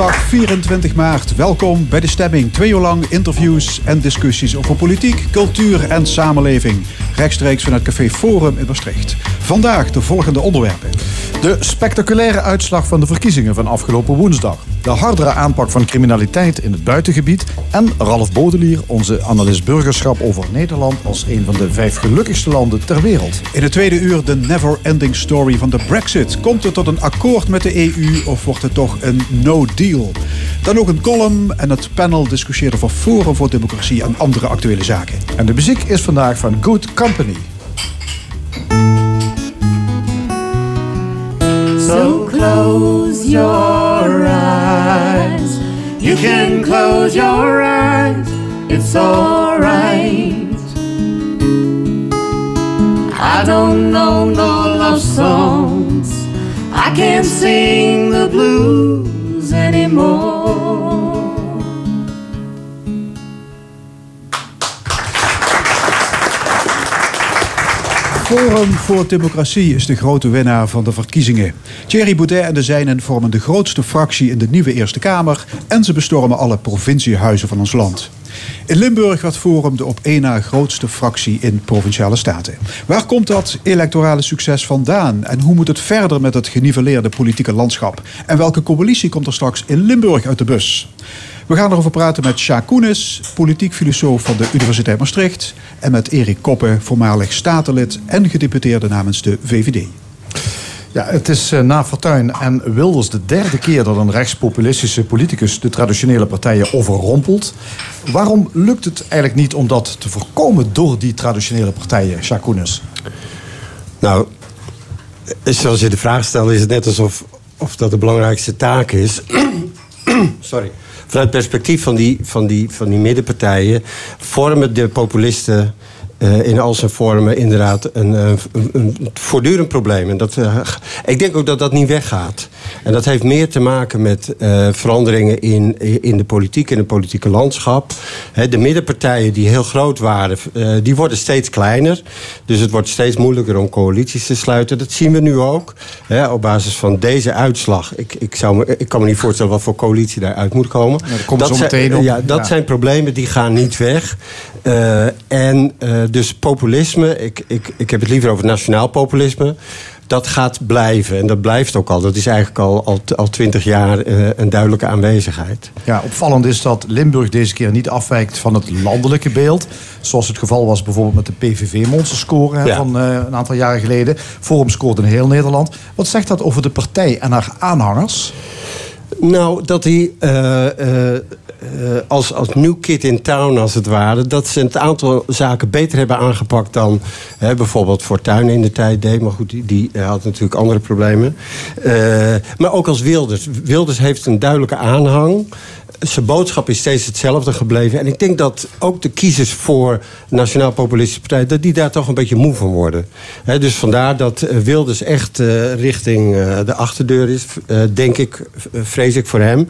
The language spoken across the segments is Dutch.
Zondag 24 maart. Welkom bij de stemming. Twee uur lang interviews en discussies over politiek, cultuur en samenleving. Rechtstreeks vanuit Café Forum in Maastricht. Vandaag de volgende onderwerpen. De spectaculaire uitslag van de verkiezingen van afgelopen woensdag. De hardere aanpak van criminaliteit in het buitengebied. En Ralf Bodelier, onze analist burgerschap over Nederland als een van de vijf gelukkigste landen ter wereld. In het tweede uur de never-ending story van de Brexit. Komt het tot een akkoord met de EU of wordt het toch een no-deal? Dan ook een column en het panel discussiëren voor Forum voor Democratie en andere actuele zaken. En de muziek is vandaag van Good Company. Close your eyes. You can close your eyes. It's alright. I don't know no love songs. I can't sing the blues anymore. Forum voor Democratie is de grote winnaar van de verkiezingen. Thierry Boudet en de zijnen vormen de grootste fractie in de nieuwe Eerste Kamer en ze bestormen alle provinciehuizen van ons land. In Limburg werd Forum de op één na grootste fractie in provinciale staten. Waar komt dat electorale succes vandaan en hoe moet het verder met het geniveleerde politieke landschap? En welke coalitie komt er straks in Limburg uit de bus? We gaan erover praten met Sjaak Koenis, politiek filosoof van de Universiteit Maastricht. En met Erik Koppen, voormalig statenlid en gedeputeerde namens de VVD. Ja, het is eh, na Fortuyn en Wilders de derde keer dat een rechtspopulistische politicus de traditionele partijen overrompelt. Waarom lukt het eigenlijk niet om dat te voorkomen door die traditionele partijen, Sjaak Koenis? Nou, zoals je de vraag stelt, is het net alsof of dat de belangrijkste taak is. Sorry. Vanuit het perspectief van die, van, die, van die middenpartijen vormen de populisten eh, in al zijn vormen inderdaad een, eh, een, een voortdurend probleem. En dat, eh, ik denk ook dat dat niet weggaat. En dat heeft meer te maken met veranderingen in, in de politiek, in het politieke landschap. de middenpartijen die heel groot waren, die worden steeds kleiner. Dus het wordt steeds moeilijker om coalities te sluiten. Dat zien we nu ook. op basis van deze uitslag. Ik, ik, zou me, ik kan me niet voorstellen wat voor coalitie daaruit moet komen. Ja, dat, zijn, ja, dat zijn problemen die gaan niet weg. En dus populisme, ik, ik, ik heb het liever over nationaal populisme. Dat gaat blijven en dat blijft ook al. Dat is eigenlijk al, al, al twintig jaar uh, een duidelijke aanwezigheid. Ja, opvallend is dat Limburg deze keer niet afwijkt van het landelijke beeld. Zoals het geval was bijvoorbeeld met de PVV-monsterscore ja. van een aantal jaren geleden. Forum scoorde in heel Nederland. Wat zegt dat over de partij en haar aanhangers? Nou, dat hij uh, uh, als, als new kid in town, als het ware... dat ze een aantal zaken beter hebben aangepakt dan hè, bijvoorbeeld Fortuyn in de tijd deed. Maar goed, die, die had natuurlijk andere problemen. Uh, maar ook als Wilders. Wilders heeft een duidelijke aanhang zijn boodschap is steeds hetzelfde gebleven. En ik denk dat ook de kiezers voor Nationaal Populistische Partij... dat die daar toch een beetje moe van worden. dus vandaar dat Wilders echt uh, richting uh, de achterdeur is. Denk ik, vrees ik voor hem.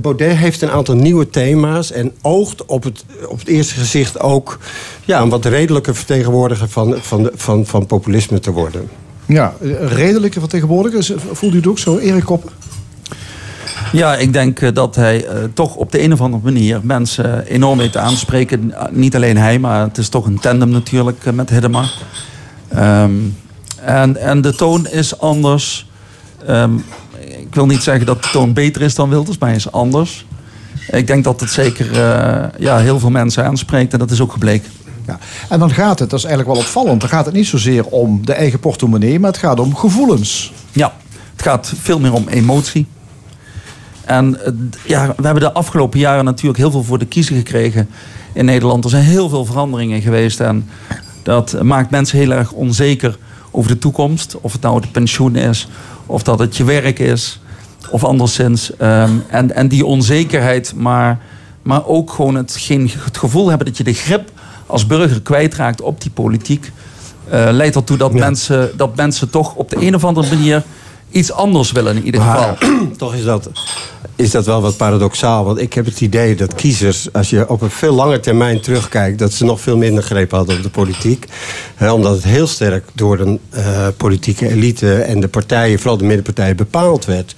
Baudet heeft een aantal nieuwe thema's... en oogt op het, op het eerste gezicht ook... Ja, een wat redelijke vertegenwoordiger van, van, van, van populisme te worden. Ja, redelijke vertegenwoordiger. Voelt u het ook zo, Erik Koppen? Ja, ik denk eh, dat hij uh, toch op de een of andere manier mensen enorm weet aanspreken. Niet alleen hij, maar het is toch een tandem natuurlijk uh, met Hiddema. Um, en, en de toon is anders. Um, ik wil niet zeggen dat de toon beter is dan Wilders, maar hij is anders. Ik denk dat het zeker uh, ja, heel veel mensen aanspreekt en dat is ook gebleken. Ja. En dan gaat het, dat is eigenlijk wel opvallend, dan gaat het niet zozeer om de eigen portemonnee, maar het gaat om gevoelens. Ja, het gaat veel meer om emotie. En ja, we hebben de afgelopen jaren natuurlijk heel veel voor de kiezer gekregen in Nederland. Er zijn heel veel veranderingen geweest en dat maakt mensen heel erg onzeker over de toekomst. Of het nou het pensioen is, of dat het je werk is, of anderszins. Um, en, en die onzekerheid, maar, maar ook gewoon het, geen, het gevoel hebben dat je de grip als burger kwijtraakt op die politiek. Uh, leidt ertoe dat, ja. mensen, dat mensen toch op de een of andere manier iets anders willen in ieder geval. toch is dat is dat wel wat paradoxaal. Want ik heb het idee dat kiezers, als je op een veel langer termijn terugkijkt, dat ze nog veel minder greep hadden op de politiek. Hè, omdat het heel sterk door de eh, politieke elite en de partijen, vooral de middenpartijen, bepaald werd.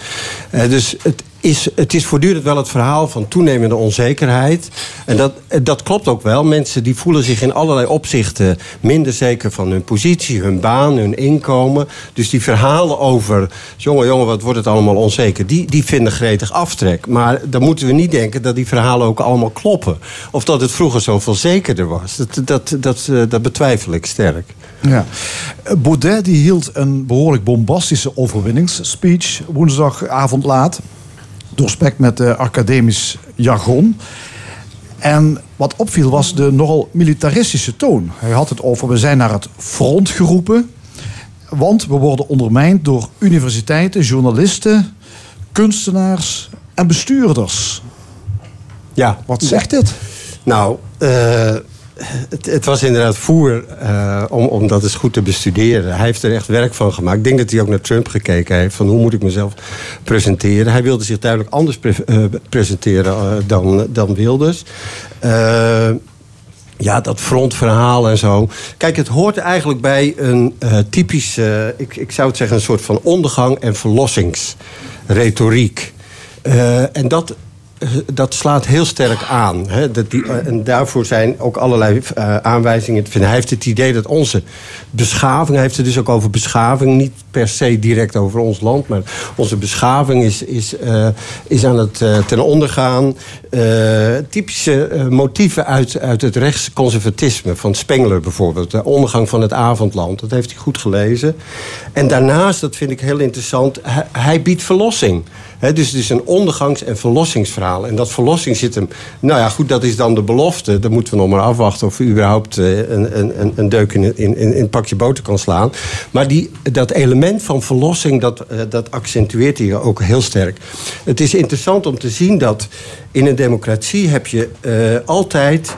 Eh, dus het is, het is voortdurend wel het verhaal van toenemende onzekerheid. En dat, dat klopt ook wel. Mensen die voelen zich in allerlei opzichten minder zeker van hun positie, hun baan, hun inkomen. Dus die verhalen over, jongen, jongen, wat wordt het allemaal onzeker, die, die vinden gretig aftrek. Maar dan moeten we niet denken dat die verhalen ook allemaal kloppen. Of dat het vroeger zoveel zekerder was. Dat, dat, dat, eh, dat betwijfel ik sterk. Ja. Baudet die hield een behoorlijk bombastische overwinningsspeech woensdagavond laat. Doorspekt met uh, academisch jargon. En wat opviel was de nogal militaristische toon. Hij had het over, we zijn naar het front geroepen. Want we worden ondermijnd door universiteiten, journalisten, kunstenaars en bestuurders. Ja. Wat zegt dit? Nou, uh, het, het, was inderdaad voer uh, om, om dat eens goed te bestuderen. Hij heeft er echt werk van gemaakt. Ik denk dat hij ook naar Trump gekeken heeft. Van hoe moet ik mezelf presenteren. Hij wilde zich duidelijk anders uh, presenteren uh, dan, dan Wilders. ja, dat frontverhaal en zo. Kijk, het hoort eigenlijk bij een typische... ik, ik zou het zeggen een soort van ondergang en verlossingsretoriek. en dat dat slaat heel sterk aan. Hè? Dat die, en daarvoor zijn ook allerlei uh, aanwijzingen te vinden. Hij heeft het idee dat onze beschaving... hij heeft het dus ook over beschaving... niet per se direct over ons land... maar onze beschaving is, is, uh, is aan het ten onder gaan. typische motieven uit, uit het rechtsconservatisme... van Spengler bijvoorbeeld. De ondergang van het avondland. Dat heeft hij goed gelezen. En daarnaast, dat vind ik heel interessant... hij biedt verlossing. Dus het is een ondergangs- en verlossingsverhaal. En dat verlossing zit hem... Nou ja, goed, dat is dan de belofte. Dan moeten we nog maar afwachten of u überhaupt uh, een, een, een deuk in, in, in een pakje boter kan slaan. Maar die, dat element van verlossing, dat, uh, dat accentueert hij ook heel sterk. Het is interessant om te zien dat in een democratie heb je uh, altijd...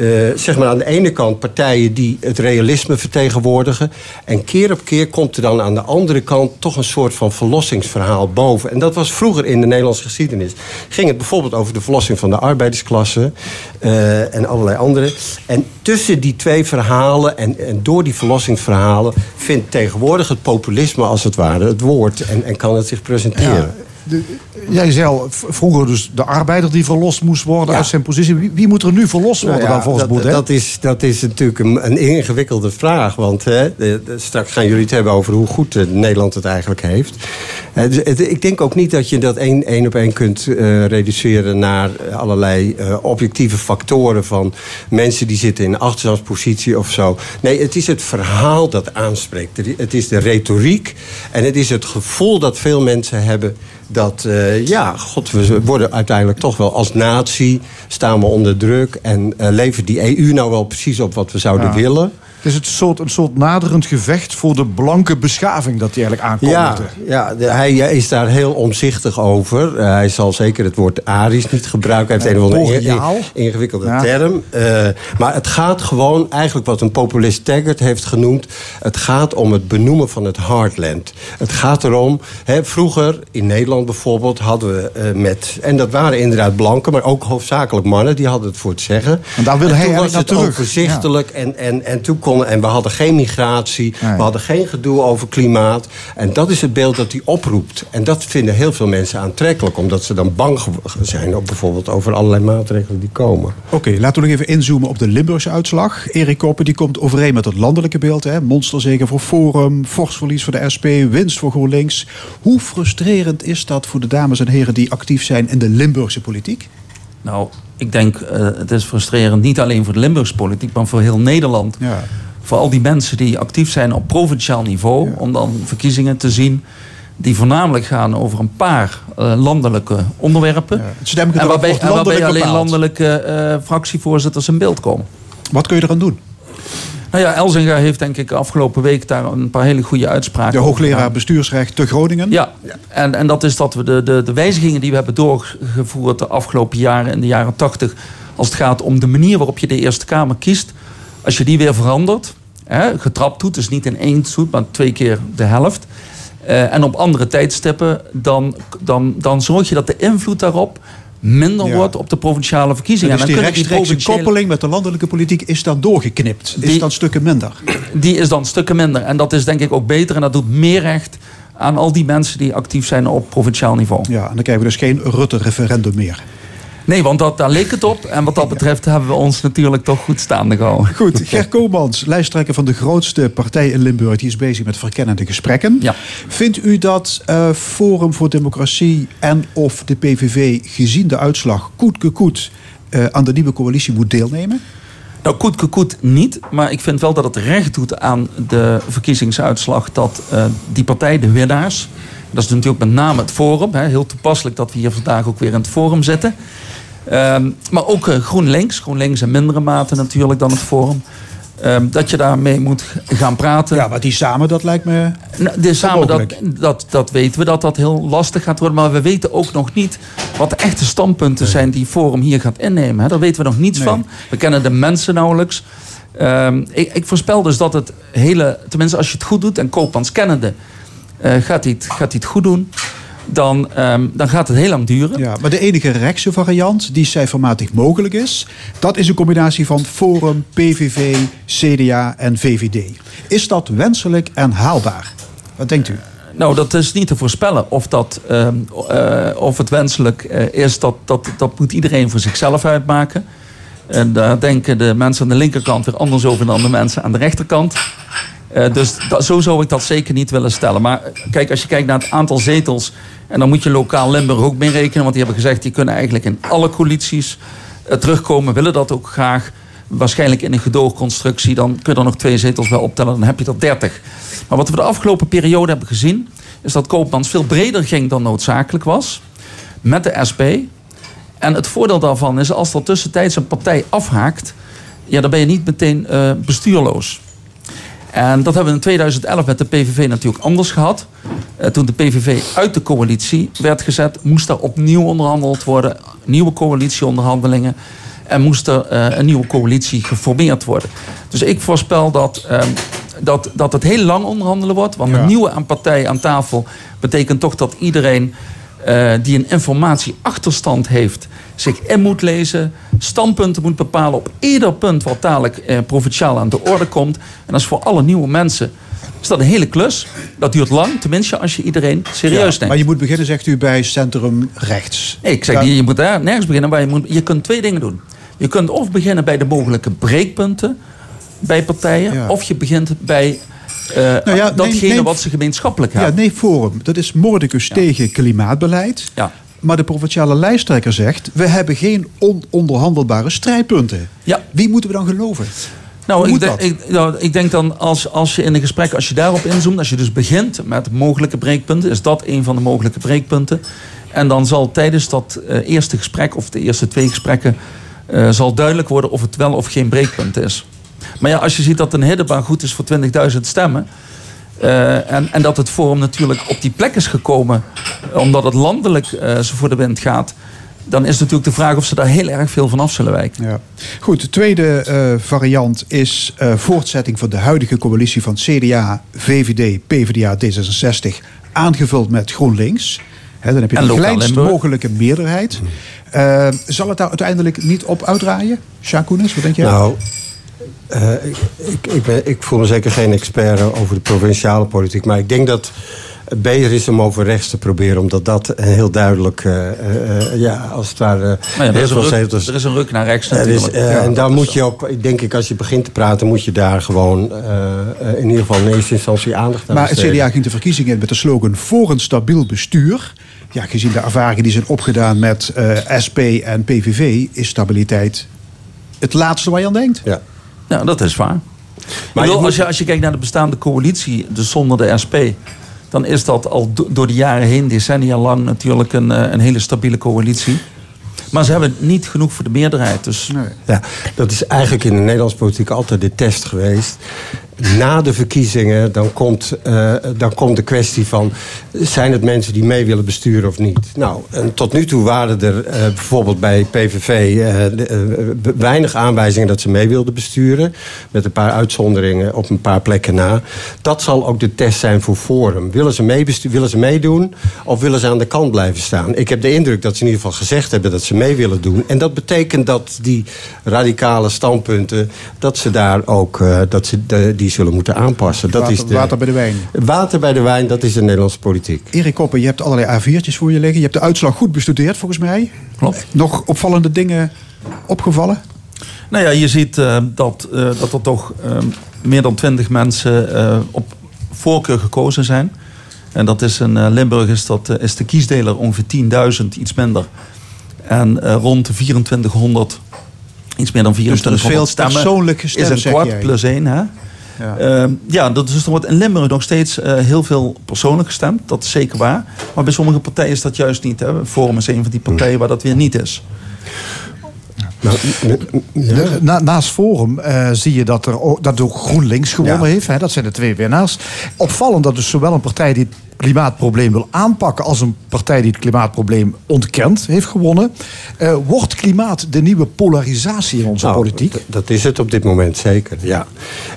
Uh, zeg maar aan de ene kant partijen die het realisme vertegenwoordigen. En keer op keer komt er dan aan de andere kant toch een soort van verlossingsverhaal boven. En dat was vroeger in de Nederlandse geschiedenis. Ging het bijvoorbeeld over de verlossing van de arbeidersklasse uh, en allerlei andere. En tussen die twee verhalen en, en door die verlossingsverhalen vindt tegenwoordig het populisme als het ware het woord en, en kan het zich presenteren. De, jij zei al, vroeger dus de arbeider die verlost moest worden ja. uit zijn positie. Wie, wie, moet er nu verlost worden nou ja, dan volgens dat, Baudet? Dat is, dat is natuurlijk een, een ingewikkelde vraag. Want hè, de, de, straks gaan jullie het hebben over hoe goed uh, Nederland het eigenlijk heeft. Uh, dus het, ik denk ook niet dat je dat één, één op één kunt uh, reduceren naar allerlei objectieve factoren van mensen die zitten in achterstandspositie of zo. Nee, het is het verhaal dat aanspreekt. Het is de retoriek en het is het gevoel dat veel mensen hebben dat, uh, ja, god, we worden uiteindelijk toch wel als natie... staan we onder druk en uh, levert die EU nou wel precies op wat we zouden Ja. willen... Het is het soort, een soort naderend gevecht voor de blanke beschaving dat hij eigenlijk aankomt. Ja, ja hij, hij is daar heel omzichtig over. Uh, hij zal zeker het woord Arisch niet gebruiken. Hij heeft een of andere in- ingewikkelde Ja. term. Uh, maar het gaat gewoon, eigenlijk wat een populist Taggart heeft genoemd... het gaat om het benoemen van het heartland. Het gaat erom, hè, vroeger in Nederland bijvoorbeeld hadden we uh, met... en dat waren inderdaad blanken, maar ook hoofdzakelijk mannen... die hadden het voor het zeggen. En daar wilde hij toen was eigenlijk naar terug. overzichtelijk en, en, en toen konden... en we hadden geen migratie, Nee. we hadden geen gedoe over klimaat. En dat is het beeld dat hij oproept. En dat vinden heel veel mensen aantrekkelijk... omdat ze dan bang zijn op bijvoorbeeld over allerlei maatregelen die komen. Oké, laten we nog even inzoomen op de Limburgse uitslag. Erik Koppen die komt overeen met het landelijke beeld. Hè? Monsterzegen voor Forum, fors verlies voor de SP, winst voor GroenLinks. Hoe frustrerend is dat voor de dames en heren die actief zijn in de Limburgse politiek? Nou, ik denk uh, het is frustrerend niet alleen voor de Limburgse politiek, maar voor heel Nederland. Ja. Voor al die mensen die actief zijn op provinciaal niveau, Ja. om dan verkiezingen te zien die voornamelijk gaan over een paar uh, landelijke onderwerpen. Ja. Het stemgedrag En waarbij, wordt en waarbij landelijk alleen landelijke uh, fractievoorzitters in beeld komen. Wat kun je eraan doen? Nou ja, Elzinga heeft denk ik afgelopen week daar een paar hele goede uitspraken De hoogleraar bestuursrecht te Groningen. Ja, en, en dat is dat we de, de, de wijzigingen die we hebben doorgevoerd de afgelopen jaren, in de jaren tachtig, als het gaat om de manier waarop je de Eerste Kamer kiest, als je die weer verandert, hè, getrapt doet, dus niet in één zoet, maar twee keer de helft, eh, en op andere tijdstippen, dan, dan, dan zorg je dat de invloed daarop minder Ja. wordt op de provinciale verkiezingen. Dus En die rechtstreekse provinciële- koppeling met de landelijke politiek is dan doorgeknipt. Is dan stukken minder. die is dan stukken minder. En dat is denk ik ook beter en dat doet meer recht aan al die mensen die actief zijn op provinciaal niveau. Ja, en dan krijgen we dus geen Rutte-referendum meer. Nee, want dat, daar leek het op. En wat dat betreft hebben we ons natuurlijk toch goed staande gehouden. Goed, Ger Komans, lijsttrekker van de grootste partij in Limburg, die is bezig met verkennende gesprekken. Ja. Vindt u dat eh, Forum voor Democratie en of de PVV gezien de uitslag koet koet eh, aan de nieuwe coalitie moet deelnemen? Nou, koet, koet, koet niet. Maar ik vind wel dat het recht doet aan de verkiezingsuitslag dat eh, die partij, de winnaars. Dat is natuurlijk met name het Forum. Hè, heel toepasselijk dat we hier vandaag ook weer in het Forum zitten. Ehm, maar ook eh, GroenLinks. GroenLinks in mindere mate natuurlijk dan het Forum. Ehm, dat je daarmee moet gaan praten. Ja, maar die samen, dat lijkt me... Nou, samen dat, dat, dat weten we dat dat heel lastig gaat worden. Maar we weten ook nog niet wat de echte standpunten zijn die Forum hier gaat innemen. Hè. Daar weten we nog niets Nee. van. We kennen de mensen nauwelijks. Ehm, ik, ik voorspel dus dat het hele, tenminste als je het goed doet, en Koopmans kennende, eh, gaat hij het, gaat hij het goed doen. Dan, ehm, dan gaat het heel lang duren. Ja, maar de enige rechtse variant die cijfermatig mogelijk is, dat is een combinatie van Forum, PVV, CDA en VVD. Is dat wenselijk en haalbaar? Wat denkt u? Nou, dat is niet te voorspellen of, dat, ehm, eh, of het wenselijk eh, is. Dat, dat, dat moet iedereen voor zichzelf uitmaken. En daar denken de mensen aan de linkerkant weer anders over dan de mensen aan de rechterkant. Eh, dus dat, zo zou ik dat zeker niet willen stellen. Maar kijk, als je kijkt naar het aantal zetels. En dan moet je lokaal Limburg ook mee rekenen. Want die hebben gezegd, die kunnen eigenlijk in alle coalities eh, terugkomen. Willen dat ook graag. Waarschijnlijk in een gedoogconstructie. Dan kun je er nog twee zetels bij optellen. Dan heb je er 30. Maar wat we de afgelopen periode hebben gezien. Is dat Koopmans veel breder ging dan noodzakelijk was. Met de SP. En het voordeel daarvan is als er tussentijds een partij afhaakt. Ja, dan ben je niet meteen eh, bestuurloos. En dat hebben we in 2011 met de PVV natuurlijk anders gehad. Eh, toen de PVV uit de coalitie werd gezet, moest er opnieuw onderhandeld worden. Nieuwe coalitieonderhandelingen. En moest er eh, een nieuwe coalitie geformeerd worden. Dus ik voorspel dat, ehm, dat, dat het heel lang onderhandelen wordt. Want Ja. een nieuwe aan partij aan tafel betekent toch dat iedereen eh, die een informatieachterstand heeft, zich in moet lezen, standpunten moet bepalen op ieder punt wat dadelijk eh, provinciaal aan de orde komt. En dat is voor alle nieuwe mensen is dat een hele klus. Dat duurt lang, tenminste als je iedereen serieus neemt. Maar je moet beginnen, zegt u, bij centrum rechts. Nee, ik zeg Ja. niet, je moet daar nergens beginnen. Maar je, moet, je kunt twee dingen doen. Je kunt of beginnen bij de mogelijke breekpunten bij partijen, Ja. of je begint bij Nou ja, datgene neem- neem- wat ze gemeenschappelijk Ja, hebben. nee, Forum. Dat is mordicus tegen klimaatbeleid. Ja. Maar de provinciale lijsttrekker zegt... we hebben geen ononderhandelbare strijdpunten. Ja. Wie moeten we dan geloven? Nou, ik, nou, ik denk dan als, als je in een gesprek, als je daarop inzoomt, als je dus begint met mogelijke breekpunten, is dat een van de mogelijke breekpunten. En dan zal tijdens dat eh, eerste gesprek of de eerste twee gesprekken eh, zal duidelijk worden of het wel of geen breekpunt is. Maar ja, als je ziet dat een hiddebaan goed is voor 20.000 stemmen. eh, en, en dat het forum natuurlijk op die plek is gekomen omdat het landelijk eh, zo voor de wind gaat. Dan is natuurlijk de vraag of ze daar heel erg veel van af zullen wijken. Ja. Goed, de tweede eh, variant is eh, voortzetting van de huidige coalitie van CDA, VVD, PvdA, D66, aangevuld met GroenLinks. Hè, dan heb je En de kleinst mogelijke meerderheid. Eh, zal het daar uiteindelijk niet op uitdraaien? Sjaak wat denk jij? Nou, eh, ik, ik, ik, ben, ik voel me zeker geen expert over de provinciale politiek. Maar ik denk dat het beter is om over rechts te proberen. Omdat dat een heel duidelijk, eh, eh, ja, als het ware, ja, er, is ruk, er is een ruk naar rechts Er is, natuurlijk. en daar moet je op, ik denk ik, als je begint te praten, moet je daar gewoon in ieder geval in eerste instantie aandacht aan Maar het. CDA ging de verkiezingen in met de slogan voor een stabiel bestuur. Ja, gezien de ervaringen die zijn opgedaan met eh, SP en PVV, is stabiliteit het laatste waar je aan denkt. Ja. Ja, dat is waar. Maar als, je, als je kijkt naar de bestaande coalitie, dus zonder de SP, dan is dat al do- door de jaren heen, decennia lang, natuurlijk een, eh, een hele stabiele coalitie. Maar ze hebben niet genoeg voor de meerderheid. Dus Nee. Ja, dat is eigenlijk in de Nederlandse politiek altijd de test geweest. Na de verkiezingen, dan komt, eh, dan komt de kwestie van... zijn het mensen die mee willen besturen of niet? Nou, tot nu toe waren er eh, bijvoorbeeld bij PVV eh, weinig aanwijzingen dat ze mee wilden besturen. Met een paar uitzonderingen op een paar plekken na. Dat zal ook de test zijn voor Forum. Willen ze, meebestu- willen ze meedoen of willen ze aan de kant blijven staan? Ik heb de indruk dat ze in ieder geval gezegd hebben dat ze mee willen doen. En dat betekent dat die radicale standpunten, dat ze daar ook dat ze de- die zullen moeten aanpassen. Dat water, is de, water bij de wijn. Water bij de wijn, dat is de Nederlandse politiek. Erik Koppen, je hebt allerlei A4'tjes voor je liggen. Je hebt de uitslag goed bestudeerd volgens mij. Klopt. Nog opvallende dingen opgevallen? Nou ja, je ziet eh, dat, eh, dat er toch eh, meer dan twintig mensen eh, op voorkeur gekozen zijn. En dat is in eh, Limburg is, dat, is de kiesdeler ongeveer 10.000, iets minder. En eh, rond de 2400, iets meer dan Dus 2400 er is veel stemmen. persoonlijk is gestemd, een kwart plus één, hè? Ja. Ja, ja dat, dus er wordt in Limburg nog steeds eh, heel veel persoonlijk gestemd. Dat is zeker waar. Maar bij sommige partijen is dat juist niet. Hè. Forum is een van die partijen waar dat weer niet is. Nou, na- naast Forum eh, zie je dat, er ook, dat ook GroenLinks gewonnen Ja. heeft. Hè, dat zijn de twee winnaars. Opvallend dat dus zowel een partij die klimaatprobleem wil aanpakken... als een partij die het klimaatprobleem ontkent, heeft gewonnen. Eh, wordt klimaat de nieuwe polarisatie in onze Nou, politiek? Dat is het op dit moment zeker, ja.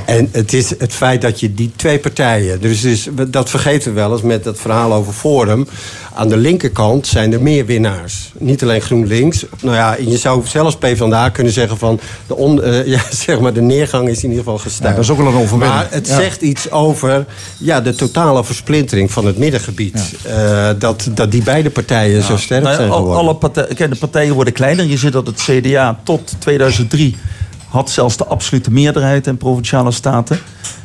En het is het feit dat je die twee partijen... Dus, dus dat vergeten we wel eens met dat verhaal over Forum. Aan de linkerkant zijn er meer winnaars. Niet alleen GroenLinks. Nou ja, je zou zelfs PvdA kunnen zeggen van... De, on, eh, ja, zeg maar, de neergang is in ieder geval gestuurd. Ja, dat is ook wel een overwinning. Maar het Ja. zegt iets over ja, de totale versplintering van het middengebied. Eh, dat, dat die beide partijen zo sterk Nou ja, zijn geworden. alle partijen, kijk, de partijen worden kleiner. Je ziet dat het CDA tot 2003 had zelfs de absolute meerderheid in provinciale staten.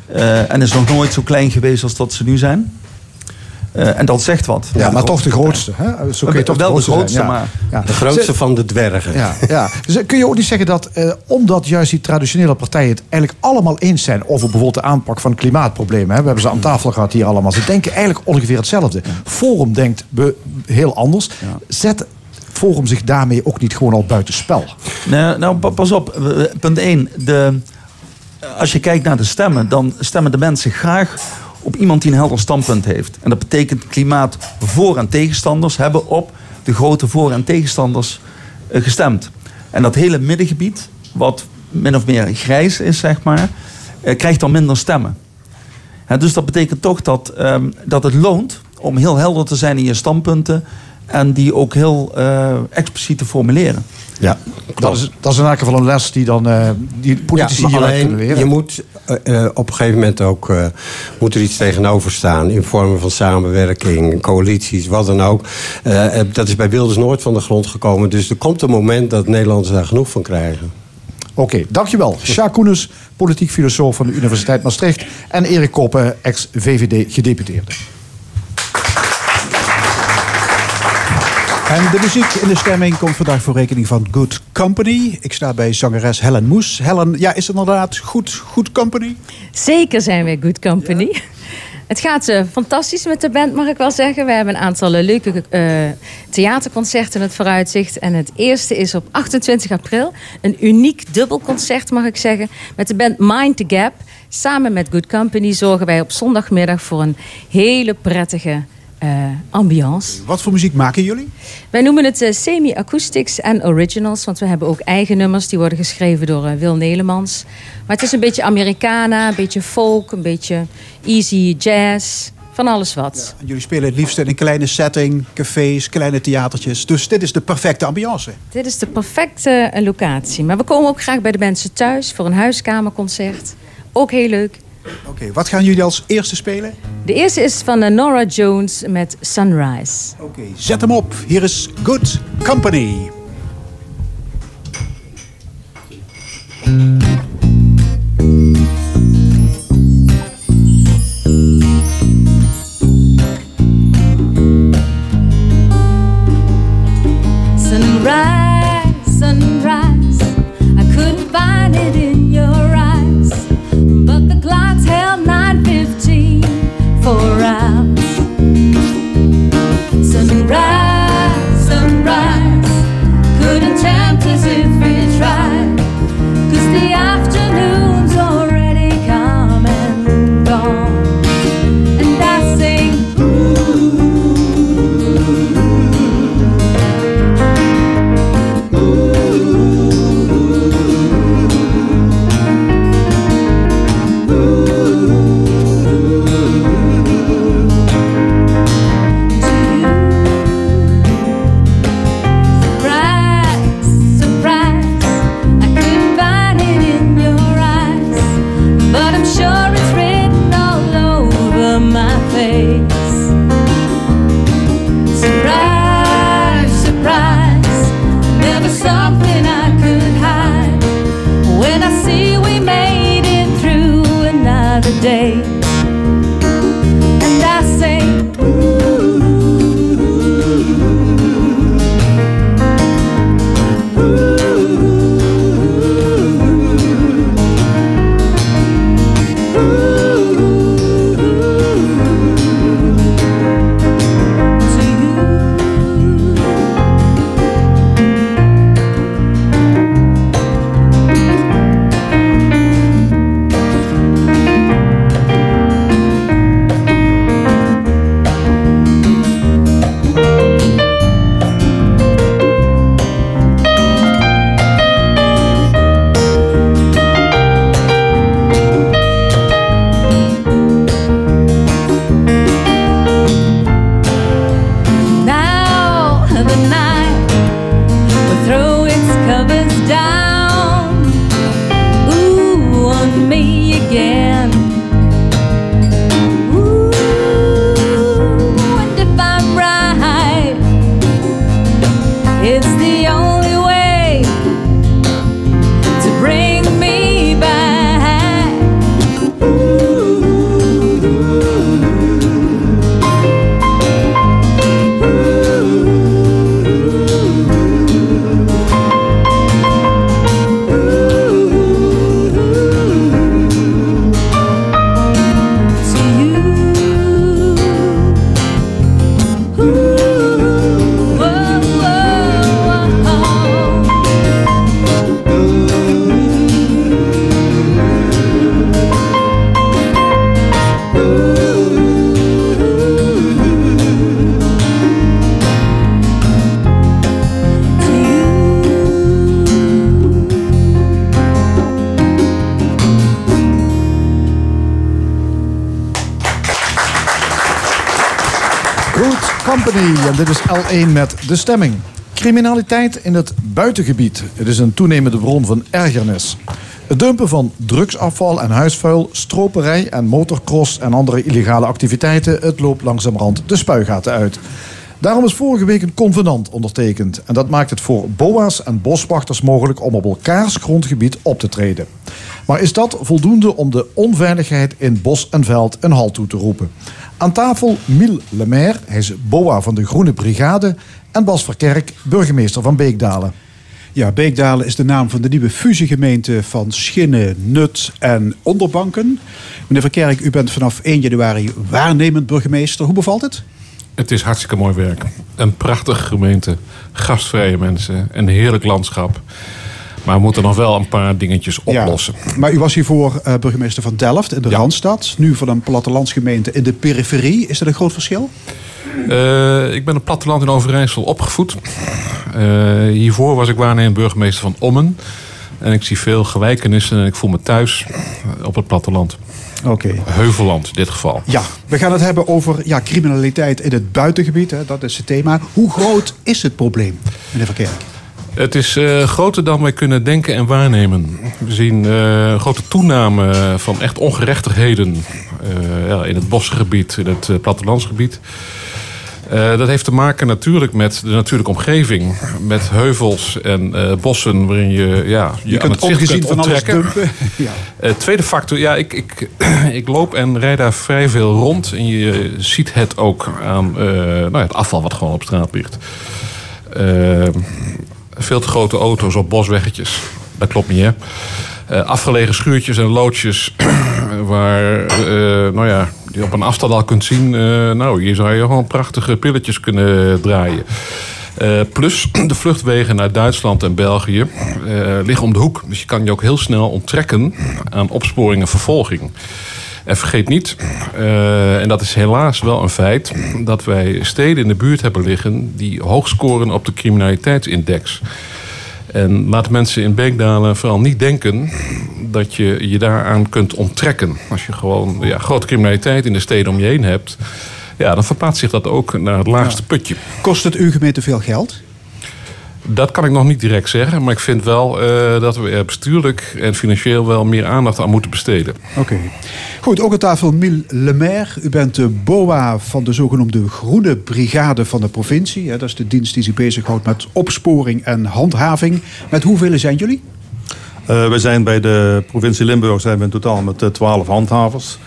Eh, en is nog nooit zo klein geweest als dat ze nu zijn. Eh, en dat zegt wat. Ja, maar toch de grootste. Hè? Zo kun je toch Wel de grootste, maar- Ja. De grootste van de dwergen. Ja, ja. Dus eh, kun je ook niet zeggen dat, eh, omdat juist die traditionele partijen het eigenlijk allemaal eens zijn over bijvoorbeeld de aanpak van klimaatproblemen. Hè? We hebben ze aan tafel gehad hier allemaal. Ze denken eigenlijk ongeveer hetzelfde. Forum denkt heel anders. Zet Forum zich daarmee ook niet gewoon al buitenspel? Nee, nou, pa- pas op. Punt 1. De, als je kijkt naar de stemmen, dan stemmen de mensen graag op iemand die een helder standpunt heeft. En dat betekent klimaat voor- en tegenstanders hebben op de grote voor- en tegenstanders eh, gestemd. En dat hele middengebied, wat min of meer grijs is, zeg maar, eh, krijgt dan minder stemmen. Dus dat betekent toch dat, ehm, dat het loont om heel helder te zijn in je standpunten en die ook heel eh, expliciet te formuleren. Ja, Dat is, dat is in elk geval een les die dan eh, die politici ja, kunnen leren. je moet eh, op een gegeven moment ook eh, moet er iets tegenover staan. In vormen van samenwerking, coalities, wat dan ook. Dat is bij Wilders nooit van de grond gekomen. Dus er komt een moment dat Nederlanders daar genoeg van krijgen. Oké, dankjewel. Sjaak Koenens, politiek filosoof van de Universiteit Maastricht. En Erik Koppen, ex-VVD-gedeputeerde. En de muziek in de stemming komt vandaag voor rekening van Good Company. Ik sta bij zangeres Helen Moes. Helen, ja, is het inderdaad goed, good company? Zeker zijn we Good Company. Het gaat eh, fantastisch met de band, mag ik wel zeggen. We hebben een aantal eh, leuke eh, theaterconcerten in het vooruitzicht. En het eerste is op 28 april. Een uniek dubbelconcert, mag ik zeggen. Met de band Mind the Gap. Samen met Good Company zorgen wij op zondagmiddag voor een hele prettige eh, ambiance. Wat voor muziek maken jullie? Wij noemen het eh, semi-acoustics en originals, want we hebben ook eigen nummers die worden geschreven door eh, Wil Nelemans. Maar het is een beetje Americana, een beetje folk, een beetje easy jazz, van alles wat. En Jullie spelen het liefst in een kleine setting, cafés, kleine theatertjes. Dus dit is de perfecte ambiance. Dit is de perfecte locatie. Maar we komen ook graag bij de mensen thuis voor een huiskamerconcert. Ook heel leuk. Oké, wat gaan jullie als eerste spelen? De eerste is van eh, Nora Jones met Sunrise. Oké, zet hem op. Hier is Good Company. De Stemming. Criminaliteit in het buitengebied. Het is een toenemende bron van ergernis. Het dumpen van drugsafval en huisvuil, stroperij en motorcross en andere illegale activiteiten, het loopt langzamerhand de spuigaten uit. Daarom is vorige week een convenant ondertekend. En dat maakt het voor boa's en boswachters mogelijk om op elkaars grondgebied op te treden. Maar is dat voldoende om de onveiligheid in bos en veld een halt toe te roepen? Aan tafel Miel Lemaire, hij is boa van de Groene Brigade... en Bas Verkerk, burgemeester van Beekdalen. Ja, Beekdalen is de naam van de nieuwe fusiegemeente van Schinnen, Nut en Onderbanken. Meneer Verkerk, u bent vanaf 1 januari waarnemend burgemeester. Hoe bevalt het? Het is hartstikke mooi werk. Een prachtige gemeente, gastvrije mensen, een heerlijk landschap. Maar we moeten nog wel een paar dingetjes oplossen. Ja, maar u was hiervoor eh, burgemeester van Delft in de Ja. Randstad. Nu van een plattelandsgemeente in de periferie. Is dat een groot verschil? Eh, ik ben een platteland in Overijssel opgevoed. Eh, hiervoor was ik waarnemend burgemeester van Ommen. En ik zie veel gelijkenissen en ik voel me thuis op het platteland. Oké. Heuvelland in dit geval. Ja, we gaan het hebben over ja, criminaliteit in het buitengebied. Hè, dat is het thema. Hoe groot is het probleem, meneer Verkerk? Het is eh, groter dan wij kunnen denken en waarnemen. We zien een grote toename van echt ongerechtigheden ja, in het bosgebied, in het plattelandsgebied. Eh, dat heeft te maken natuurlijk met de natuurlijke omgeving. Met heuvels en eh, bossen waarin je, ja, je, Je aan kunt het zicht ongezien van alles dumpen. Ja. Eh, tweede factor, ja, ik, ik, ik loop en rijd daar vrij veel rond. En je ziet het ook aan nou ja, het afval wat gewoon op straat ligt. Veel te grote auto's op bosweggetjes. Dat klopt niet, hè? Eh, afgelegen schuurtjes en loodjes waar, eh, nou ja, die op een afstand al kunt zien. eh, nou, hier zou je gewoon prachtige pilletjes kunnen draaien. Plus de vluchtwegen naar Duitsland en België liggen om de hoek. Dus je kan je ook heel snel onttrekken aan opsporing en vervolging. En vergeet niet, en dat is helaas wel een feit, dat wij steden in de buurt hebben liggen die hoog scoren op de criminaliteitsindex. En laat mensen in Beekdalen vooral niet denken dat je je daaraan kunt onttrekken. Als je gewoon ja, grote criminaliteit in de steden om je heen hebt, ja, dan verplaatst zich dat ook naar het laagste putje. Kost het uw gemeente veel geld? Dat kan ik nog niet direct zeggen, maar ik vind wel eh, dat we er bestuurlijk en financieel wel meer aandacht aan moeten besteden. Oké. Goed, ook aan tafel Mille Lemaire. U bent de BOA van de zogenoemde Groene Brigade van de provincie. hè. Dat is de dienst die zich bezighoudt met opsporing en handhaving. Met hoeveel zijn jullie? Eh, we zijn bij de provincie Limburg zijn we in totaal met eh, 12 handhavers.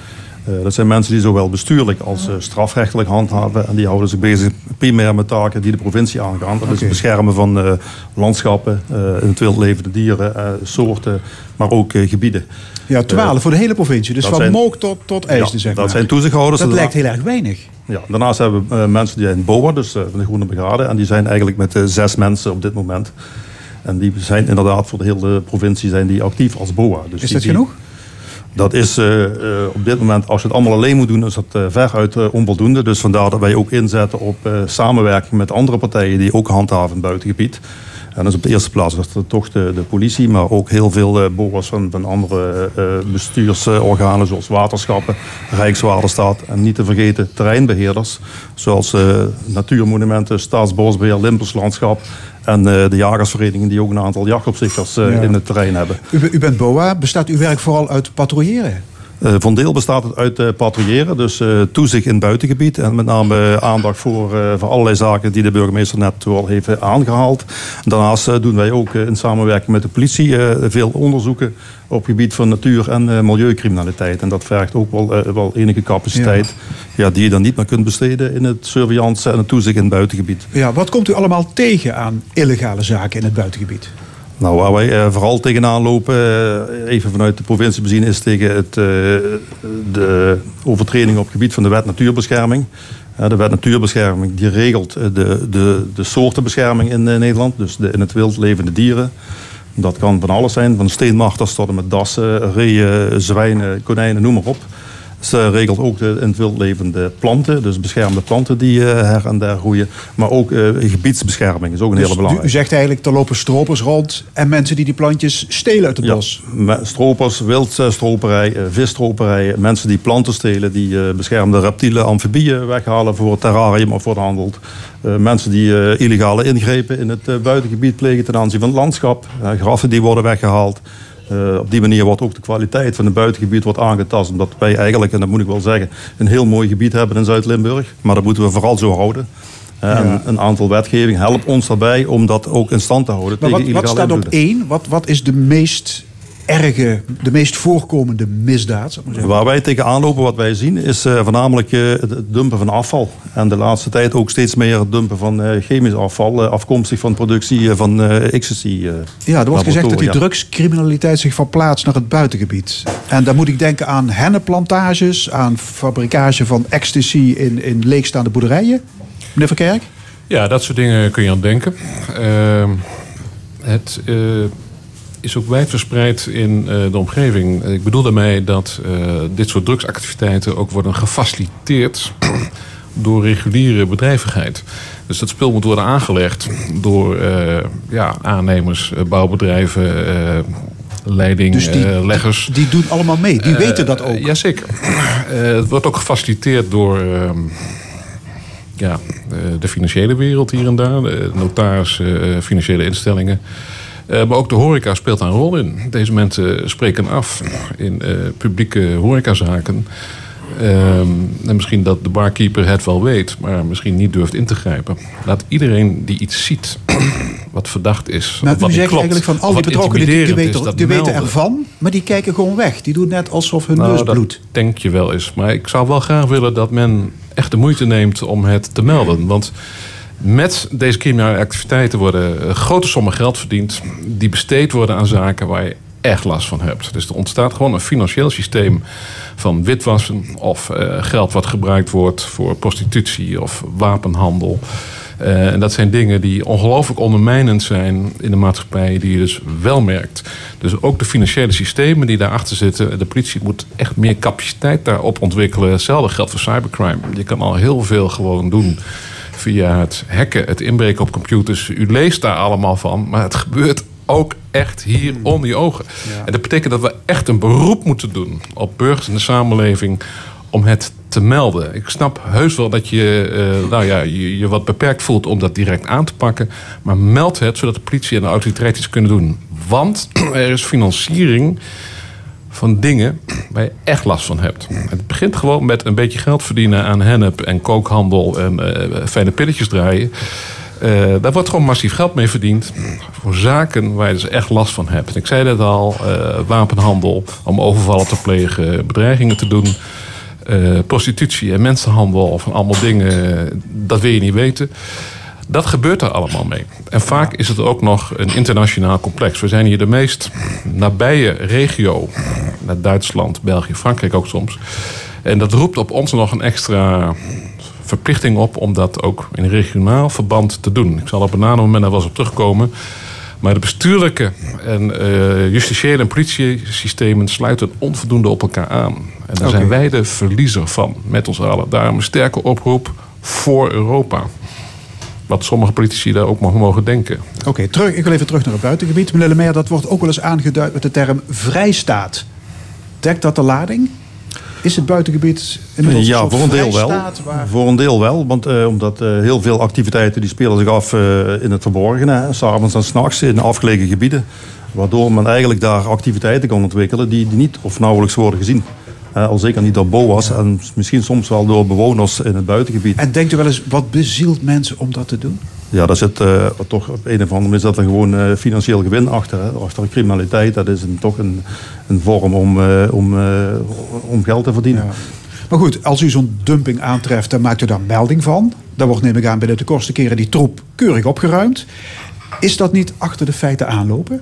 Eh, dat zijn mensen die zowel bestuurlijk als eh, strafrechtelijk handhaven. En die houden zich bezig primair met taken die de provincie aangaan. Dat is het beschermen van eh, landschappen, wild levende dieren, soorten, maar ook gebieden. Ja, 12 voor de hele provincie. Dus dat van zijn- Mook tot, tot IJsden, Ja, zeg dat maar. zijn toezichthouders. Dat lijkt heel erg weinig. Ja, daarnaast hebben we mensen die zijn BOA, dus van de Groene Brigade. En die zijn eigenlijk met zes mensen op dit moment. En die zijn inderdaad voor de hele provincie zijn die actief als BOA. Dus Is dat die- genoeg? Dat is eh, eh, op dit moment, als je het allemaal alleen moet doen, is dat eh, veruit onvoldoende. Dus vandaar dat wij ook inzetten op samenwerking met andere partijen die ook handhaven buitengebied. En dat is op de eerste plaats dat toch de, politie, maar ook heel veel eh BOA's van, van andere bestuursorganen zoals waterschappen, Rijkswaterstaat en niet te vergeten terreinbeheerders zoals Natuurmonumenten, Staatsbosbeheer, Limpers Landschap en eh, de jagersverenigingen die ook een aantal jachtopzichters eh, Ja. in het terrein hebben. U, be- u bent BOA. Bestaat uw werk vooral uit patrouilleren? Eh, van deel bestaat het uit eh, patrouilleren, dus eh, toezicht in het buitengebied. En met name aandacht voor, voor allerlei zaken die de burgemeester net al heeft eh, aangehaald. Daarnaast doen wij ook in samenwerking met de politie veel onderzoeken op het gebied van natuur- en milieucriminaliteit. En dat vergt ook wel, wel enige capaciteit ja. die je dan niet meer kunt besteden in het surveillance en het toezicht in het buitengebied. Ja, wat komt u allemaal tegen aan illegale zaken in het buitengebied? Nou, waar wij eh, vooral tegenaan lopen, eh, even vanuit de provincie bezien, is tegen het, eh, de overtreding op het gebied van de wet natuurbescherming. De wet natuurbescherming die regelt de, de, de soortenbescherming in Nederland, dus de, in het wild levende dieren. Dat kan van alles zijn, van steenmarters tot en met dassen, reeën, zwijnen, konijnen, noem maar op. Ze regelt ook de in het wild levende planten, dus beschermde planten die eh, her en der groeien. Maar ook eh, gebiedsbescherming is ook een Dus hele belangrijke. u zegt eigenlijk, er lopen stropers rond en mensen die die plantjes stelen uit het Ja, bos. stropers, wildstroperij, eh, visstroperij, mensen die planten stelen, die beschermde reptielen, amfibieën weghalen voor het terrarium of wordt handeld. Eh, mensen die illegale ingrepen in het buitengebied plegen ten aanzien van het landschap. Graffen die worden weggehaald. Eh, op die manier wordt ook de kwaliteit van het buitengebied wordt aangetast. Omdat wij eigenlijk, en dat moet ik wel zeggen, een heel mooi gebied hebben in Zuid-Limburg. Maar dat moeten we vooral zo houden. Eh, En een aantal wetgeving helpt ons daarbij om dat ook in stand te houden Maar tegen wat, wat staat op één? Wat, wat is de meest erge, de meest voorkomende misdaad? zou ik maar zeggen? Waar wij tegenaan lopen, wat wij zien, is eh, voornamelijk eh, het dumpen van afval. En de laatste tijd ook steeds meer het dumpen van eh, chemisch afval, afkomstig van productie van eh ecstasy. eh, Ja, er wordt gezegd dat die drugscriminaliteit zich verplaatst naar het buitengebied. En dan moet ik denken aan hennenplantages, aan fabrikage van ecstasy in, in leegstaande boerderijen. Meneer Verkerk? Ja, dat soort dingen kun je aan denken. Ehm, het eh, is ook wijdverspreid in eh, de omgeving. Ik bedoel daarmee dat eh, dit soort drugsactiviteiten ook worden gefaciliteerd door reguliere bedrijvigheid. Dus dat spul moet worden aangelegd door eh, ja, aannemers, bouwbedrijven, Dus die, leidingleggers. die doen allemaal mee. Die weten dat ook. Uh, jazeker. Het wordt ook gefaciliteerd door ehm, ja, de financiële wereld hier en daar. Notarissen, financiële instellingen. Eh, maar ook de horeca speelt daar een rol in. Deze mensen spreken af in eh, publieke horecazaken. Ehm, en misschien dat de barkeeper het wel weet, maar misschien niet durft in te grijpen. Laat iedereen die iets ziet wat verdacht is, Nou, wat u zegt klopt, eigenlijk van al die betrokkenen, die, die, weten, is, die weten ervan, maar die kijken gewoon weg. Die doen net alsof hun Nou, neus bloedt. denk je wel eens. Maar ik zou wel graag willen dat men echt de moeite neemt om het te melden. Want met deze criminele activiteiten worden eh, grote sommen geld verdiend... die besteed worden aan zaken waar je echt last van hebt. Dus er ontstaat gewoon een financieel systeem van witwassen... of eh, geld wat gebruikt wordt voor prostitutie of wapenhandel... Eh, en dat zijn dingen die ongelooflijk ondermijnend zijn in de maatschappij, die je dus wel merkt. Dus ook de financiële systemen die daarachter zitten. De politie moet echt meer capaciteit daarop ontwikkelen. Hetzelfde geldt voor cybercrime. Je kan al heel veel gewoon doen via het hacken, het inbreken op computers. U leest daar allemaal van, maar het gebeurt ook echt hier onder je ogen. En dat betekent dat we echt een beroep moeten doen op burgers in de samenleving om het te melden. Ik snap heus wel dat je, eh, nou ja, je je wat beperkt voelt om dat direct aan te pakken. Maar meld het zodat de politie en de autoriteiten iets kunnen doen. Want er is financiering van dingen waar je echt last van hebt. Het begint gewoon met een beetje geld verdienen aan hennep en kookhandel en eh, fijne pilletjes draaien. Eh, daar wordt gewoon massief geld mee verdiend. Voor zaken waar je dus echt last van hebt. Ik zei dat al, eh, wapenhandel, om overvallen te plegen, bedreigingen te doen. eh, prostitutie en mensenhandel of allemaal dingen, eh, dat wil je niet weten. Dat gebeurt er allemaal mee. En vaak is het ook nog een internationaal complex. We zijn hier de meest nabije regio. Naar Duitsland, België, Frankrijk ook soms. En dat roept op ons nog een extra verplichting op om dat ook in regionaal verband te doen. Ik zal op een nader moment daar wel eens op terugkomen. Maar de bestuurlijke en eh justitiële en politiesystemen sluiten onvoldoende op elkaar aan. En daar zijn wij de verliezer van, met ons allen. Daarom een sterke oproep voor Europa. Wat sommige politici daar ook nog mogen denken. Oké, terug. ik wil even terug naar het buitengebied. Meneer Lemaire, dat wordt ook wel eens aangeduid met de term vrijstaat. Dekt dat de lading? Is het buitengebied inmiddels Ja, een voor een deel wel. vrijstaat waar- Voor een deel wel, want eh, omdat eh, heel veel activiteiten die spelen zich af eh, in het verborgene, s'avonds en s'nachts in afgelegen gebieden. Waardoor men eigenlijk daar activiteiten kan ontwikkelen die, die niet of nauwelijks worden gezien. Eh, al zeker niet door BOA's en misschien soms wel door bewoners in het buitengebied. En denkt u wel eens, wat bezielt mensen om dat te doen? Ja, daar zit eh, toch op een of andere manier zit er gewoon eh, financieel gewin achter. Hè. Achter criminaliteit, dat is een, toch een, een vorm om, om, om geld te verdienen. Maar goed, als u zo'n dumping aantreft, dan maakt u daar melding van. Dan wordt, neem ik aan, binnen de kortste keren die troep keurig opgeruimd. Is dat niet achter de feiten aanlopen?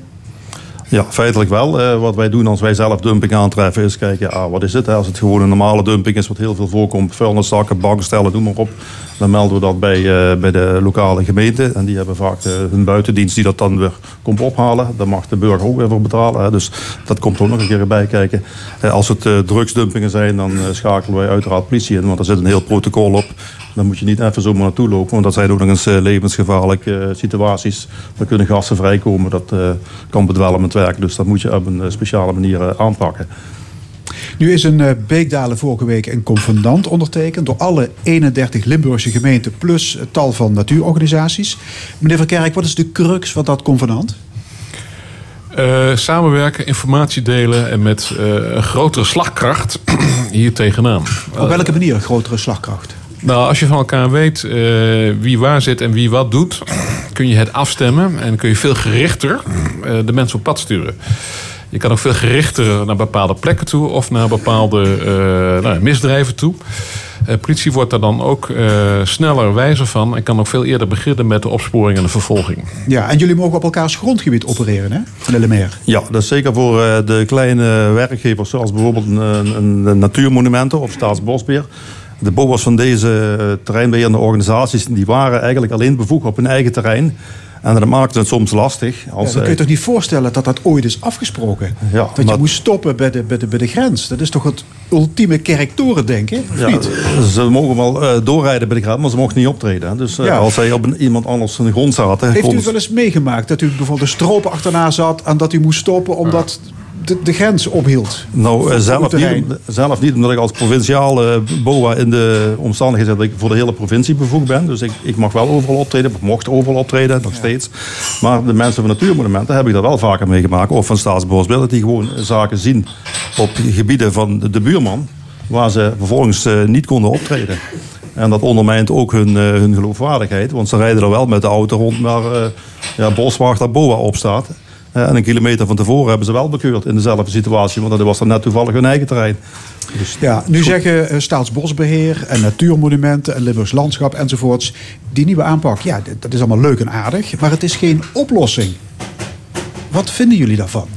Ja, feitelijk wel. Eh, wat wij doen als wij zelf dumping aantreffen is kijken, ah, wat is hè? Als het gewoon een normale dumping is, wat heel veel voorkomt, vuilniszakken, bankstellen, noem maar op. Dan melden we dat bij, eh, bij de lokale gemeente. En die hebben vaak de, hun buitendienst die dat dan weer komt ophalen. Daar mag de burger ook weer voor betalen. Dus dat komt ook nog een keer bij kijken. Eh, als het eh, drugsdumpingen zijn, dan eh, schakelen wij uiteraard politie in. Want er zit een heel protocol op. Dan moet je niet even zomaar naartoe lopen. Want dat zijn ook nog eens eh, levensgevaarlijke eh, situaties. Dan kunnen gassen vrijkomen. Dat eh, kan bedwelmend werken. Dus dat moet je op een speciale manier aanpakken. Nu is in eh, Beekdalen vorige week een convenant ondertekend door alle 31 Limburgse gemeenten plus tal van natuurorganisaties. Meneer Verkerk, wat is de crux van dat convenant? Eh, samenwerken, informatie delen en met eh, een grotere slagkracht hier tegenaan. Op welke manier een grotere slagkracht? Nou, als je van elkaar weet eh, wie waar zit en wie wat doet, kun je het afstemmen en kun je veel gerichter eh, de mensen op pad sturen. Je kan ook veel gerichter naar bepaalde plekken toe of naar bepaalde eh, nou, misdrijven toe. Eh, politie wordt daar dan ook eh, sneller wijzer van en kan ook veel eerder beginnen met de opsporing en de vervolging. Ja, en jullie mogen op elkaars grondgebied opereren, hè? Van Lemaire. Ja, dat is zeker voor eh, de kleine werkgevers, zoals bijvoorbeeld een, een, een natuurmonumenten of staatsbosbeheer. De BOA's van deze eh, terreinbeheerende organisaties die waren eigenlijk alleen bevoegd op hun eigen terrein. En dat maakte het soms lastig. Ja, Als, dan kun je toch niet voorstellen dat dat ooit is afgesproken? Ja, dat je moest stoppen bij de, bij, de, bij de grens. Dat is toch het ultieme kerktoren denken, ja, niet? ze mogen wel eh, doorrijden bij de grens, maar ze mochten niet optreden. Dus eh, Ja. als zij op een, iemand anders zijn grond zaten... Heeft u wel eens meegemaakt dat u bijvoorbeeld een stroper achterna zat... en dat u moest stoppen omdat de, de grens ophield? Nou, eh, zelf, niet, zelf niet, omdat ik als provinciale BOA in de omstandigheden dat ik voor de hele provincie bevoegd ben. Dus ik, ik mag wel overal optreden, ik mocht overal optreden, nog steeds. Maar de mensen van Natuurmonumenten heb ik dat wel vaker meegemaakt. Of van Staatsbosbeheer, dat die gewoon zaken zien op gebieden van de, de buurman. Waar ze vervolgens eh, niet konden optreden. En dat ondermijnt ook hun, eh, hun geloofwaardigheid. Want ze rijden er wel met de auto rond waar eh ja, boswachter BOA op staat. Eh, en een kilometer van tevoren hebben ze wel bekeurd in dezelfde situatie. Want dat was dan net toevallig hun eigen terrein. Dus Ja, nu zeggen eh, Staatsbosbeheer en Natuurmonumenten en Limburgs Landschap enzovoorts... die nieuwe aanpak, ja, dat is allemaal leuk en aardig... maar het is geen oplossing. Wat vinden jullie daarvan?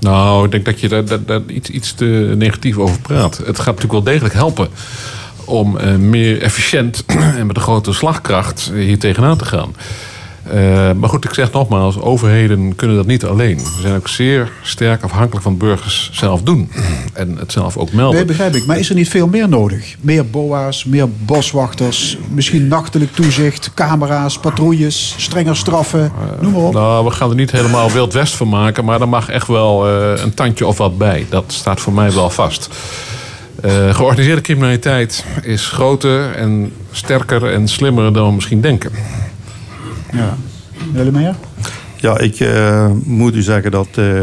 Nou, ik denk dat je daar, daar, daar iets, iets te negatief over praat. Het gaat natuurlijk wel degelijk helpen om eh, meer efficiënt en met een grotere slagkracht hier tegenaan te gaan. Eh, maar goed, ik zeg nogmaals, overheden kunnen dat niet alleen. We zijn ook zeer sterk afhankelijk van burgers zelf doen. En het zelf ook melden. Nee, begrijp ik. Maar is er niet veel meer nodig? Meer boa's, meer boswachters, misschien nachtelijk toezicht... camera's, patrouilles, strenger straffen, noem maar op. Nou, we gaan er niet helemaal Wild West van maken, maar er mag echt wel eh, een tandje of wat bij. Dat staat voor mij wel vast. Eh, georganiseerde criminaliteit is groter en sterker en slimmer dan we misschien denken. Ja. Lemaire? Ja, ik eh, moet u zeggen dat eh,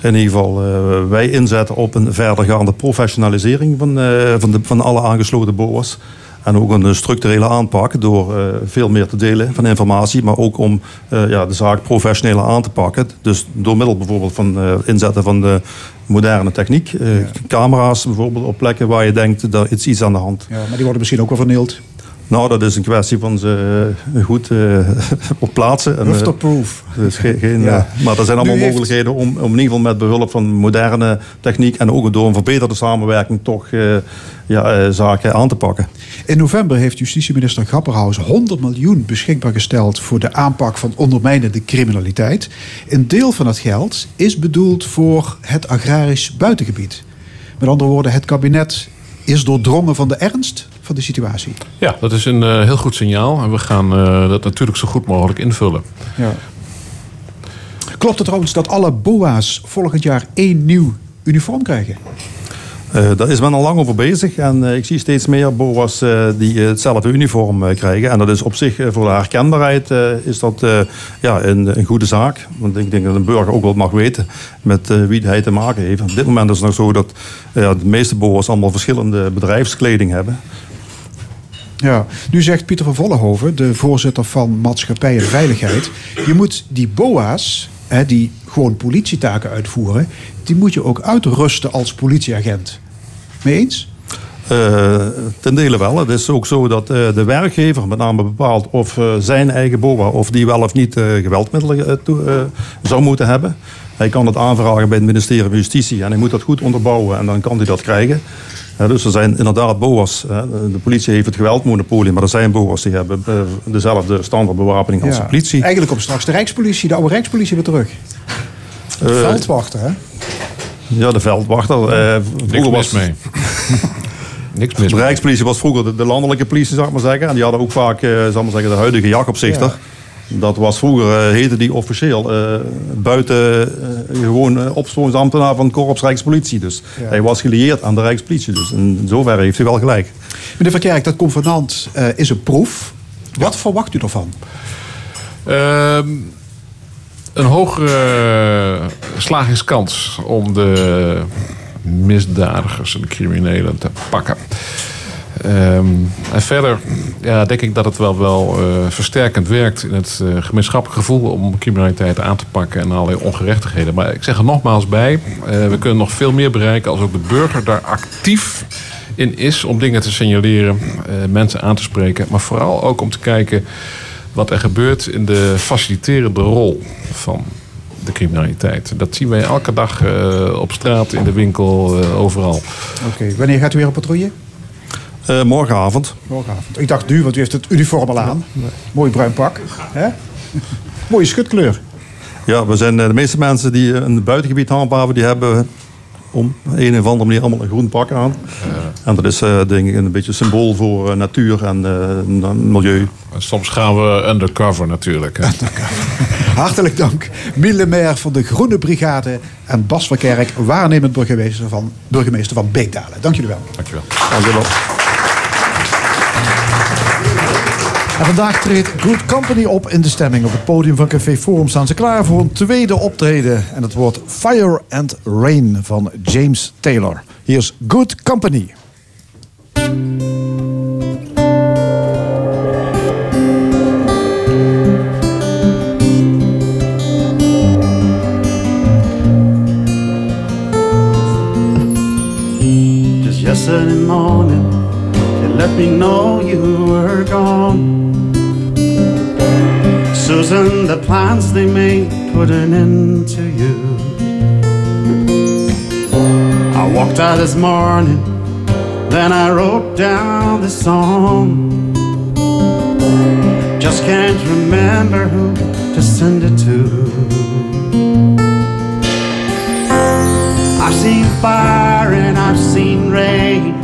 in ieder geval eh, wij inzetten op een verdergaande professionalisering van, van, de, van alle aangesloten BOA's. En ook een structurele aanpak door veel meer te delen van informatie, maar ook om ja, de zaak professioneler aan te pakken. Dus door middel bijvoorbeeld van eh, inzetten van de moderne techniek, camera's bijvoorbeeld op plekken waar je denkt dat is iets aan de hand. Ja, maar die worden misschien ook wel vernield. Nou, dat is een kwestie van ze eh, goed eh, op plaatsen. En, eh, Rufterproof. dus geen, geen, Ja. eh, maar er zijn allemaal Nu heeft- mogelijkheden om, om in ieder geval met behulp van moderne techniek en ook door een verbeterde samenwerking toch eh, ja, eh, zaken aan te pakken. In november heeft justitieminister Grapperhaus 100 miljoen beschikbaar gesteld voor de aanpak van ondermijnende criminaliteit. Een deel van het geld is bedoeld voor het agrarisch buitengebied. Met andere woorden, het kabinet is doordrongen van de ernst van de situatie. Ja, dat is een eh, heel goed signaal. En we gaan eh, dat natuurlijk zo goed mogelijk invullen. Ja. Klopt het trouwens dat alle BOA's volgend jaar één nieuw uniform krijgen? Eh, daar is men al lang over bezig en eh, ik zie steeds meer BOA's eh, die hetzelfde uniform krijgen. En dat is op zich voor de herkenbaarheid is dat ja, een, een goede zaak. Want ik denk dat een burger ook wel mag weten met wie hij te maken heeft. Op dit moment is het nog zo dat de meeste BOA's allemaal verschillende bedrijfskleding hebben. Ja, nu zegt Pieter van Vollenhoven, de voorzitter van Maatschappij en Veiligheid... je moet die BOA's, hè, die gewoon politietaken uitvoeren... die moet je ook uitrusten als politieagent. Mee eens? Eh, ten dele wel. Het is ook zo dat eh, de werkgever met name bepaalt of eh, zijn eigen BOA of die wel of niet geweldmiddelen toe- zou moeten hebben. Hij kan het aanvragen bij het ministerie van Justitie en hij moet dat goed onderbouwen en dan kan hij dat krijgen. Dus er zijn inderdaad BOA's. De politie heeft het geweldmonopolie, maar er zijn BOA's die hebben dezelfde standaardbewapening als de politie. Eigenlijk komt straks de Rijkspolitie, de oude Rijkspolitie weer terug. Eh, Veldwachter, hè? Ja, de veldwachter. eh, Niks vroeger mis was, mee. Niks mis De. Rijkspolitie was vroeger de, de landelijke politie, zou ik maar zeggen. En die hadden ook vaak, eh, zal ik maar zeggen, de huidige jachopzichter. Dat was vroeger, heette die officieel, eh, buiten gewoon uh, opsporingsambtenaar van Korps Rijkspolitie. Dus Ja. hij was gelieerd aan de Rijkspolitie. Dus in, zoverre heeft hij wel gelijk. Meneer Van Kerk, dat convenant eh, is een proef. Wat verwacht u ervan? Ehm, een hogere slagingskans om de misdadigers en de criminelen te pakken. Ehm, en verder ja, denk ik dat het wel, wel eh, versterkend werkt in het eh, gemeenschappelijk gevoel om criminaliteit aan te pakken en allerlei ongerechtigheden. Maar ik zeg er nogmaals bij, eh, we kunnen nog veel meer bereiken als ook de burger daar actief in is om dingen te signaleren, mensen aan te spreken. Maar vooral ook om te kijken wat er gebeurt in de faciliterende rol van de criminaliteit. Dat zien wij elke dag eh, op straat, in de winkel, eh, overal. Oké, wanneer gaat u weer op patrouille? Eh, morgenavond. Morgenavond. Ik dacht nu, want u heeft het uniform al aan. Mooi bruin pak. Hè? Mooie schutkleur. Ja, we zijn de meeste mensen die het buitengebied handhaven, die hebben om een of andere manier allemaal een groen pak aan. En dat is eh, denk ik een beetje symbool voor eh, natuur en eh, milieu. En soms gaan we undercover natuurlijk. Hè. Hartelijk dank. Miele Meer van de Groene Brigade en Bas van Kerk, waarnemend burgemeester van, burgemeester van Beekdalen. Dank jullie wel. Dankjewel. Dankjewel. En vandaag treedt Good Company op in de stemming. Op het podium van Café Forum staan ze klaar voor een tweede optreden. En het wordt Fire and Rain van James Taylor. Hier is Good Company. Just yesterday morning, they let me know you were gone. Susan, the plans they made put an end to you. I walked out this morning, then I wrote down the song. Just can't remember who to send it to. I've seen fire and I've seen rain.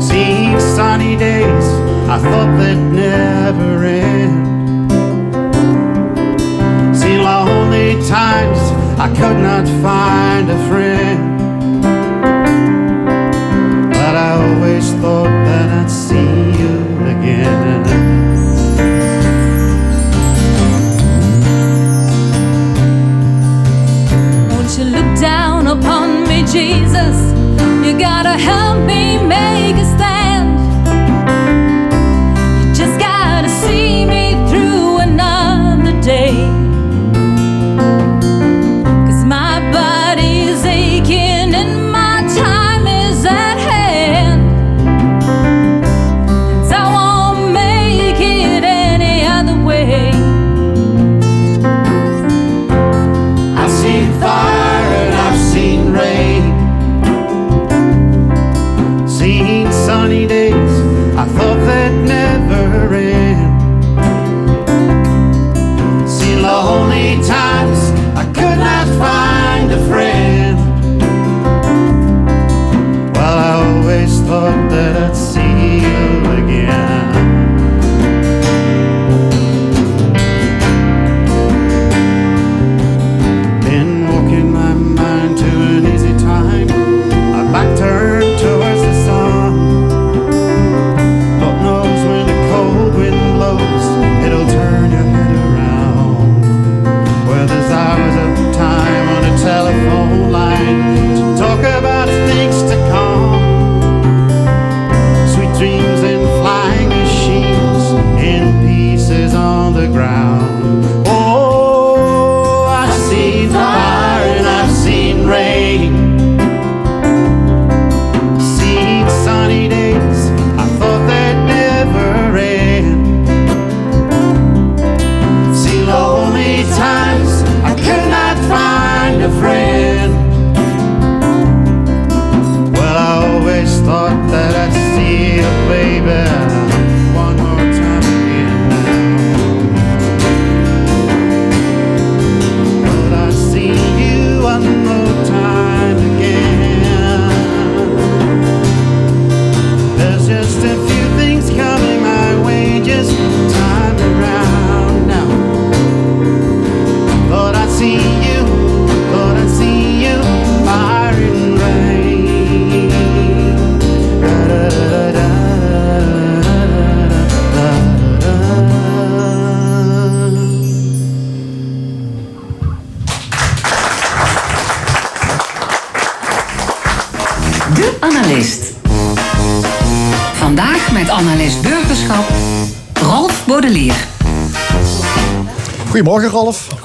Seen sunny days I thought they'd never end. Seen lonely times I could not find a friend.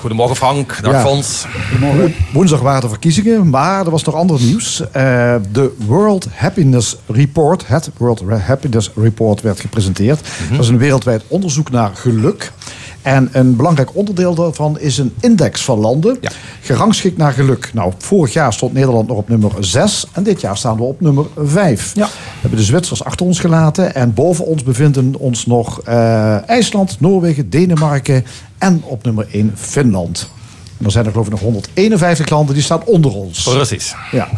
Goedemorgen Frank, dag Ja. Fons. Wo- Woensdag waren de verkiezingen, maar er was nog ander nieuws. Eh, de World Happiness Report, het World Happiness Report, werd gepresenteerd. Dat is een wereldwijd onderzoek naar geluk. En een belangrijk onderdeel daarvan is een index van landen, gerangschikt naar geluk. Nou, vorig jaar stond Nederland nog op nummer 6 en dit jaar staan we op nummer 5. We hebben de Zwitsers achter ons gelaten en boven ons bevinden ons nog eh, IJsland, Noorwegen, Denemarken en op nummer 1 Finland. Er zijn er geloof ik nog 151 landen die staan onder ons. Precies. Ja.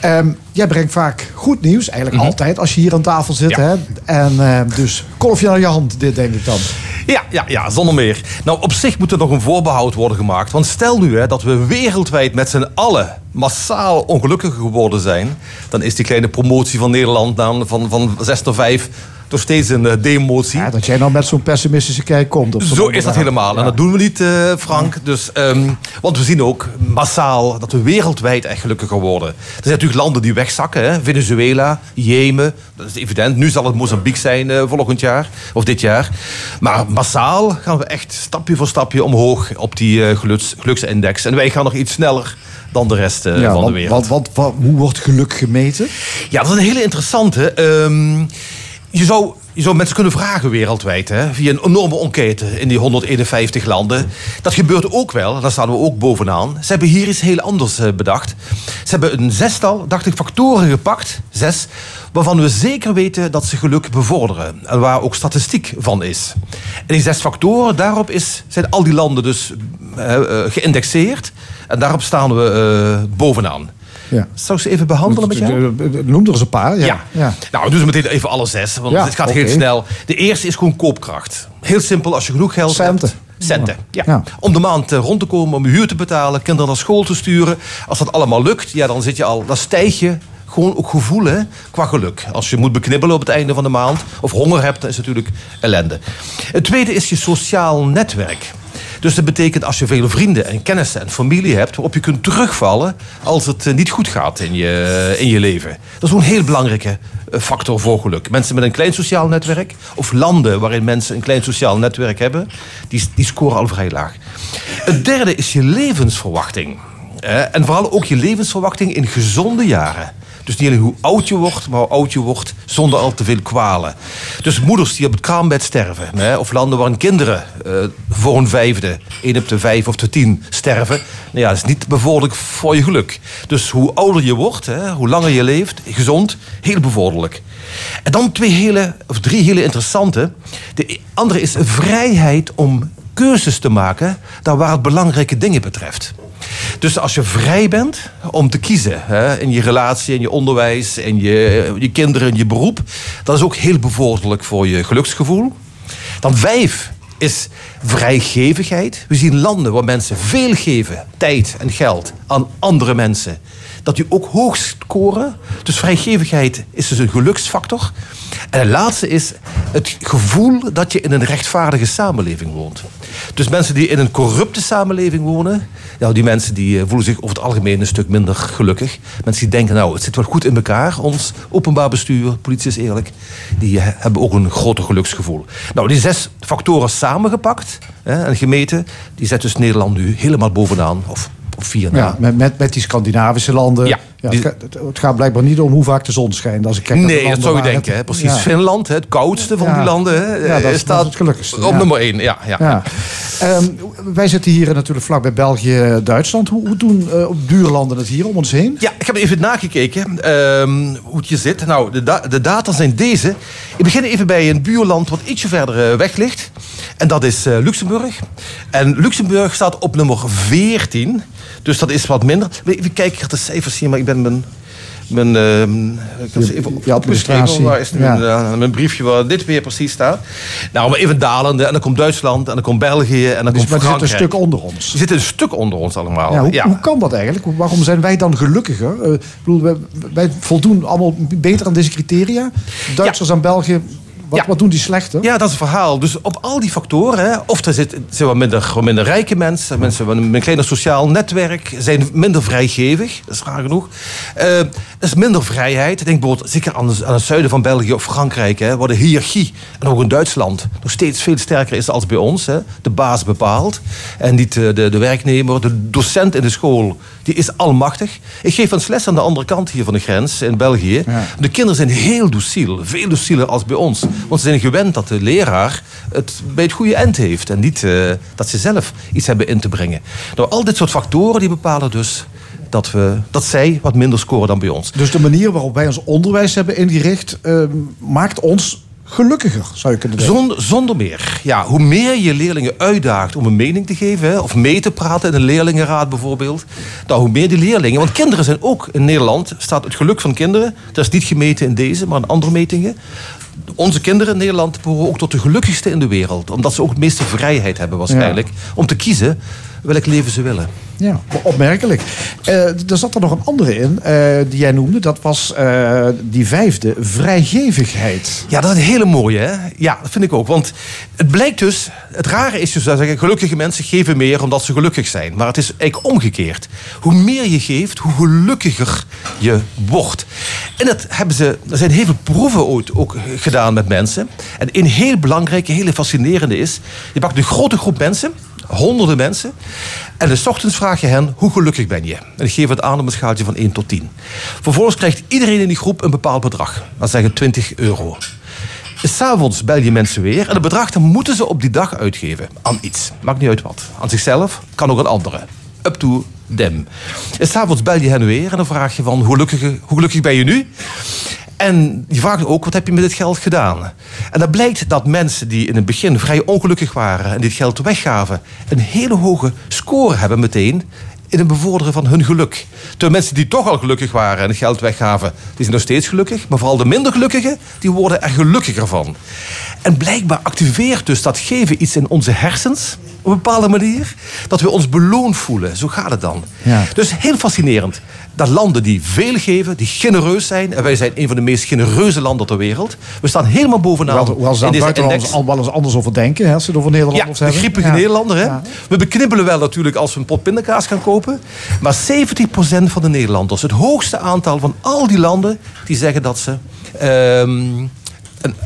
Ehm, jij brengt vaak goed nieuws, eigenlijk Mhm. altijd als je hier aan tafel zit. Ja. Hè? En ehm, dus kolf je naar je hand, dit denk ik dan. Ja, ja, ja, zonder meer. Nou, op zich moet er nog een voorbehoud worden gemaakt. Want stel nu hè, dat we wereldwijd met z'n allen massaal ongelukkig geworden zijn... dan is die kleine promotie van Nederland dan van, van 6 naar 5 toch steeds een eh, demotie. Ja, dat jij nou met zo'n pessimistische kijk komt. op Zo is dat helemaal. En dat doen we niet, eh, Frank. Dus, ehm, want we zien ook massaal dat we wereldwijd echt gelukkiger worden. Er zijn natuurlijk landen die wegzakken. Hè? Venezuela, Jemen. Dat is evident. Nu zal het Mozambique zijn eh, volgend jaar. Of dit jaar. Maar massaal gaan we echt stapje voor stapje omhoog op die geluks, geluksindex. En wij gaan nog iets sneller dan de rest Ja, van want- de wereld. want- want- wat- hoe wordt geluk gemeten? Ja, dat is een hele interessante. Ehm, je, zou, je mensen kunnen vragen wereldwijd, hè, via een enorme enquête in die 151 landen. Dat gebeurt ook wel, daar staan we ook bovenaan. Ze hebben hier iets heel anders eh, bedacht. Ze hebben een zestal, dacht ik, factoren gepakt, zes, waarvan we zeker weten dat ze geluk bevorderen. En waar ook statistiek van is. En die zes factoren, daarop is, zijn al die landen dus eh, geïndexeerd. En daarop staan we bovenaan. Ja. Zou ik ze even behandelen met jou? Noem er eens een paar. Ja. Ja. ja. Nou, we doen ze meteen even alle zes, want Ja, het gaat heel snel. De eerste is gewoon koopkracht. Heel simpel, als je genoeg geld Centen. hebt. Centen, ja. Ja. Om de maand eh, rond te komen, om je huur te betalen, kinderen naar school te sturen. Als dat allemaal lukt, ja, dan zit je al, dan stijg je gewoon ook gevoel hè, qua geluk. Als je moet beknibbelen op het einde van de maand of honger hebt, dan is het natuurlijk ellende. Het tweede is je sociaal netwerk. Dus dat betekent als je veel vrienden en kennissen en familie hebt... waarop je kunt terugvallen als het eh, niet goed gaat in je, in je leven. Dat is een heel belangrijke eh, factor voor geluk. Mensen met een klein sociaal netwerk... of landen waarin mensen een klein sociaal netwerk hebben... die, die scoren al vrij laag. Het derde is je levensverwachting. Eh, en vooral ook je levensverwachting in gezonde jaren. Dus niet alleen hoe oud je wordt, maar hoe oud je wordt zonder al te veel kwalen. Dus moeders die op het kraambed sterven, hè, of landen waarin kinderen eh, voor een vijfde, één op de vijf of de tien sterven, nou ja, dat is niet bevorderlijk voor je geluk. Dus hoe ouder je wordt, hè, hoe langer je leeft, gezond, heel bevorderlijk. En dan twee hele, of drie hele interessante. De andere is vrijheid om keuzes te maken daar waar het belangrijke dingen betreft. Dus als je vrij bent om te kiezen hè, in je relatie, in je onderwijs, in je, je kinderen, in je beroep, dat is ook heel bevorderlijk voor je geluksgevoel. Dan vijf is vrijgevigheid. We zien landen waar mensen veel geven, tijd en geld, aan andere mensen. Dat die ook hoog scoren. Dus vrijgevigheid is dus een geluksfactor. En het laatste is het gevoel dat je in een rechtvaardige samenleving woont. Dus mensen die in een corrupte samenleving wonen, ja, die mensen die eh, voelen zich over het algemeen een stuk minder gelukkig. Mensen die denken, nou, het zit wel goed in elkaar, ons openbaar bestuur, politie is eerlijk, die eh, hebben ook een groter geluksgevoel. Nou, die zes factoren samengepakt hè, en gemeten, die zet dus Nederland nu helemaal bovenaan, of op vier. Ja, met, met, met die Scandinavische landen. Ja, het, gaat, het- gaat blijkbaar niet om hoe vaak de zon schijnt. Als ik kijk Nee, dat zou je denken. het- Hè? Precies. Ja. Finland, het koudste van Ja. die landen, hè, Ja, dat is- staat het gelukkigste, op ja. nummer één. Ja, ja. Ja. Ehm, wij zitten hier natuurlijk vlak bij België, Duitsland. Hoe, hoe doen eh, buurlanden het hier om ons heen? Ja, ik heb even nagekeken ehm, hoe het hier zit. Nou, de, da- de data zijn deze. Ik begin even bij een buurland wat ietsje verder eh, weg ligt. En dat is eh, Luxemburg. En Luxemburg staat op nummer 14. Dus dat is wat minder. Even kijken, ik had de cijfers hier, maar ik ben mijn... Mijn, ehm, ik even je administratie. opgeschreven. Waar is nu Ja. mijn, mijn briefje waar dit weer precies staat? Nou, maar even dalende. En dan komt Duitsland, en dan komt België, en dan Dus, komt maar die zit Frankrijk. een stuk onder ons. Die zitten een stuk onder ons allemaal. Ja, hoe, ja. hoe kan dat eigenlijk? Waarom zijn wij dan gelukkiger? Eh, bedoel, wij, wij voldoen allemaal beter aan deze criteria. Duitsers en België, wat, Ja. wat doen die slechter? Ja, dat is het verhaal. Dus op al die factoren, hè, of er zit, zijn wat minder, wat minder rijke mensen, mensen met een kleiner sociaal netwerk, zijn minder vrijgevig, dat is raar genoeg. Eh, er is minder vrijheid. Denk bijvoorbeeld, zeker aan, de- aan het zuiden van België of Frankrijk, hè, waar de hiërarchie, en ook in Duitsland, nog steeds veel sterker is als bij ons. Hè. De baas bepaalt en niet eh, de, de werknemer, de docent in de school, die is almachtig. Ik geef een les aan de andere kant hier van de grens, in België. Ja. De kinderen zijn heel dociel, veel docieler als bij ons. Want ze zijn gewend dat de leraar het bij het goede eind heeft. En niet eh, dat ze zelf iets hebben in te brengen. Nou, al dit soort factoren die bepalen dus dat, we, dat zij wat minder scoren dan bij ons. Dus de manier waarop wij ons onderwijs hebben ingericht, eh, maakt ons gelukkiger, zou je kunnen denken. Zonder, zonder meer. Ja, hoe meer je leerlingen uitdaagt om een mening te geven, hè, of mee te praten in een leerlingenraad bijvoorbeeld, dan hoe meer die leerlingen. Want kinderen zijn ook in Nederland, staat het geluk van kinderen, dat is niet gemeten in deze, maar in andere metingen. Onze kinderen in Nederland behoren ook tot de gelukkigste in de wereld, omdat ze ook het meeste vrijheid hebben waarschijnlijk om te kiezen welk leven ze willen. Ja, opmerkelijk. Eh, er zat er nog een andere in, eh, die jij noemde. Dat was eh, die vijfde, vrijgevigheid. Ja, dat is een hele mooie, hè? Ja, dat vind ik ook. Want het blijkt dus... Het rare is dus dat zeggen, gelukkige mensen geven meer omdat ze gelukkig zijn. Maar het is eigenlijk omgekeerd. Hoe meer je geeft, hoe gelukkiger je wordt. En dat hebben ze... Er zijn heel veel proeven ooit ook gedaan met mensen. En een heel belangrijke, hele fascinerende is... Je pakt een grote groep mensen... Honderden mensen. En de ochtends vraag je hen, hoe gelukkig ben je? En ik geef het aan op een schaaltje van 1 tot 10. Vervolgens krijgt iedereen in die groep een bepaald bedrag. Dat zeggen 20 euro. S'avonds bel je mensen weer en het bedrag moeten ze op die dag uitgeven. Aan iets. Maakt niet uit wat. Aan zichzelf, kan ook aan anderen. Up to them. En s'avonds bel je hen weer en dan vraag je van hoe gelukkig, hoe gelukkig ben je nu? En je vraagt ook, wat heb je met dit geld gedaan? En dan blijkt dat mensen die in het begin vrij ongelukkig waren... en dit geld weggaven, een hele hoge score hebben meteen... in het bevorderen van hun geluk. Terwijl mensen die toch al gelukkig waren en het geld weggaven... die zijn nog steeds gelukkig. Maar vooral de minder gelukkigen, die worden er gelukkiger van. En blijkbaar activeert dus dat geven iets in onze hersens... op een bepaalde manier, dat we ons beloond voelen. Zo gaat het dan. Ja. Dus heel fascinerend. Dat landen die veel geven, die genereus zijn. En wij zijn een van de meest genereuze landen ter wereld. We staan helemaal bovenaan Hoewel hoewel ze in daar deze buitenlanders index. al wel eens anders over denken, hè, als ze het over Ja, Nederlanders de hebben. griepige Ja. Nederlander. Hè? Ja. We beknibbelen wel natuurlijk als we een pot pindakaas gaan kopen. Maar 70% van de Nederlanders, het hoogste aantal van al die landen... die zeggen dat ze ehm,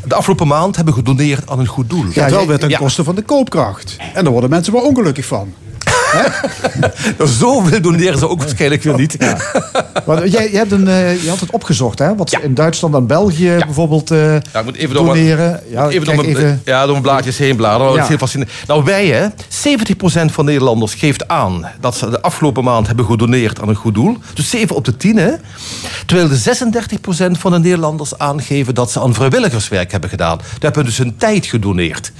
de afgelopen maand hebben gedoneerd aan een goed doel. Ja, wel weer ten Ja. koste van de koopkracht. En daar worden mensen wel ongelukkig van. Zoveel doneren ze ook waarschijnlijk weer niet. Maar jij, jij hebt een, eh, je had het opgezocht, hè? Wat Ja. in Duitsland en België bijvoorbeeld eh, Ja, ik moet even door mijn, doneren. Ja, even, door kijk mijn, even- ja, door mijn blaadjes heen bladeren. Dat Ja. is heel fascinerend. Nou, wij, hè, 70% van Nederlanders geeft aan dat ze de afgelopen maand hebben gedoneerd aan een goed doel. Dus 7 op de 10, hè. Terwijl de 36% van de Nederlanders aangeven dat ze aan vrijwilligerswerk hebben gedaan. Die hebben dus hun tijd gedoneerd.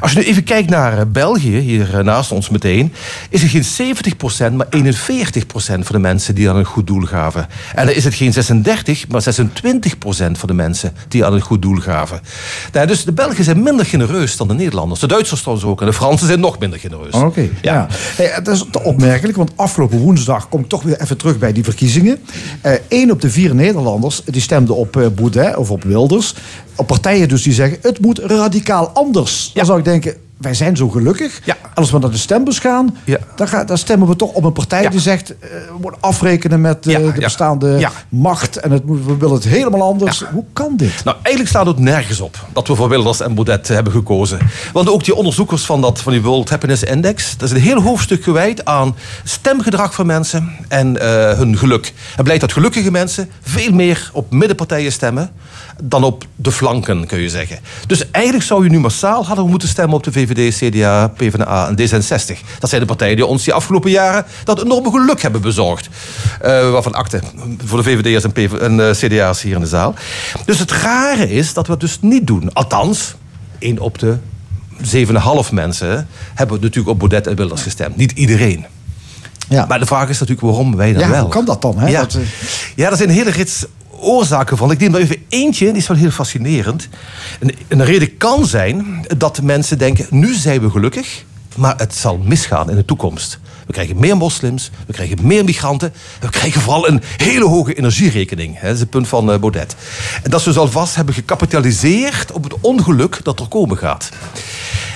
Als je nu even kijkt naar eh, België, hier naast ons meteen. Is het geen 70%, maar 41% van de mensen die aan een goed doel gaven. En dan is het geen 36, maar 26% van de mensen die aan een goed doel gaven. Nou, dus de Belgen zijn minder genereus dan de Nederlanders. De Duitsers trouwens ook. En de Fransen zijn nog minder genereus. Oké, ja. Hey, dat is te opmerkelijk, want afgelopen woensdag kom ik toch weer even terug bij die verkiezingen. Eén op de vier Nederlanders die stemde op eh, Baudet of op Wilders. Op partijen dus die zeggen, het moet radicaal anders. Dan zou ik denken, wij zijn zo gelukkig. En als we naar de stembus gaan, dan, ga- dan stemmen we toch op een partij die zegt... eh, we moeten afrekenen met eh, de bestaande macht. En het, we willen het helemaal anders. Hoe kan dit? Nou, eigenlijk staat het nergens op dat we voor Wilders en Baudet hebben gekozen. Want ook die onderzoekers van, dat, van die World Happiness Index... dat is een heel hoofdstuk gewijd aan stemgedrag van mensen en eh, hun geluk. Het blijkt dat gelukkige mensen veel meer op middenpartijen stemmen... dan op de flanken, kun je zeggen. Dus eigenlijk zou je nu massaal hadden moeten stemmen op de VVD, CDA, PvdA en D66. Dat zijn de partijen die ons die afgelopen jaren dat enorme geluk hebben bezorgd. Eh, waarvan akte voor de VVD'ers en, PV en eh, CDA's hier in de zaal. Dus het rare is dat we het dus niet doen. Althans, één op de 7,5 mensen hebben natuurlijk op Baudet en Wilders gestemd. Niet iedereen. Ja. Maar de vraag is natuurlijk waarom wij dan Ja, wel. hoe kan dat dan? Hè? Ja. Dat, eh, ja, er zijn een hele rits oorzaken van. Ik neem er even eentje, die is wel heel fascinerend. Een, een reden kan zijn dat mensen denken... nu zijn we gelukkig, maar het zal misgaan in de toekomst. We krijgen meer moslims, we krijgen meer migranten... we krijgen vooral een hele hoge energierekening. Dat is het punt van eh, Baudet. En dat ze dus alvast hebben gecapitaliseerd op het ongeluk dat er komen gaat.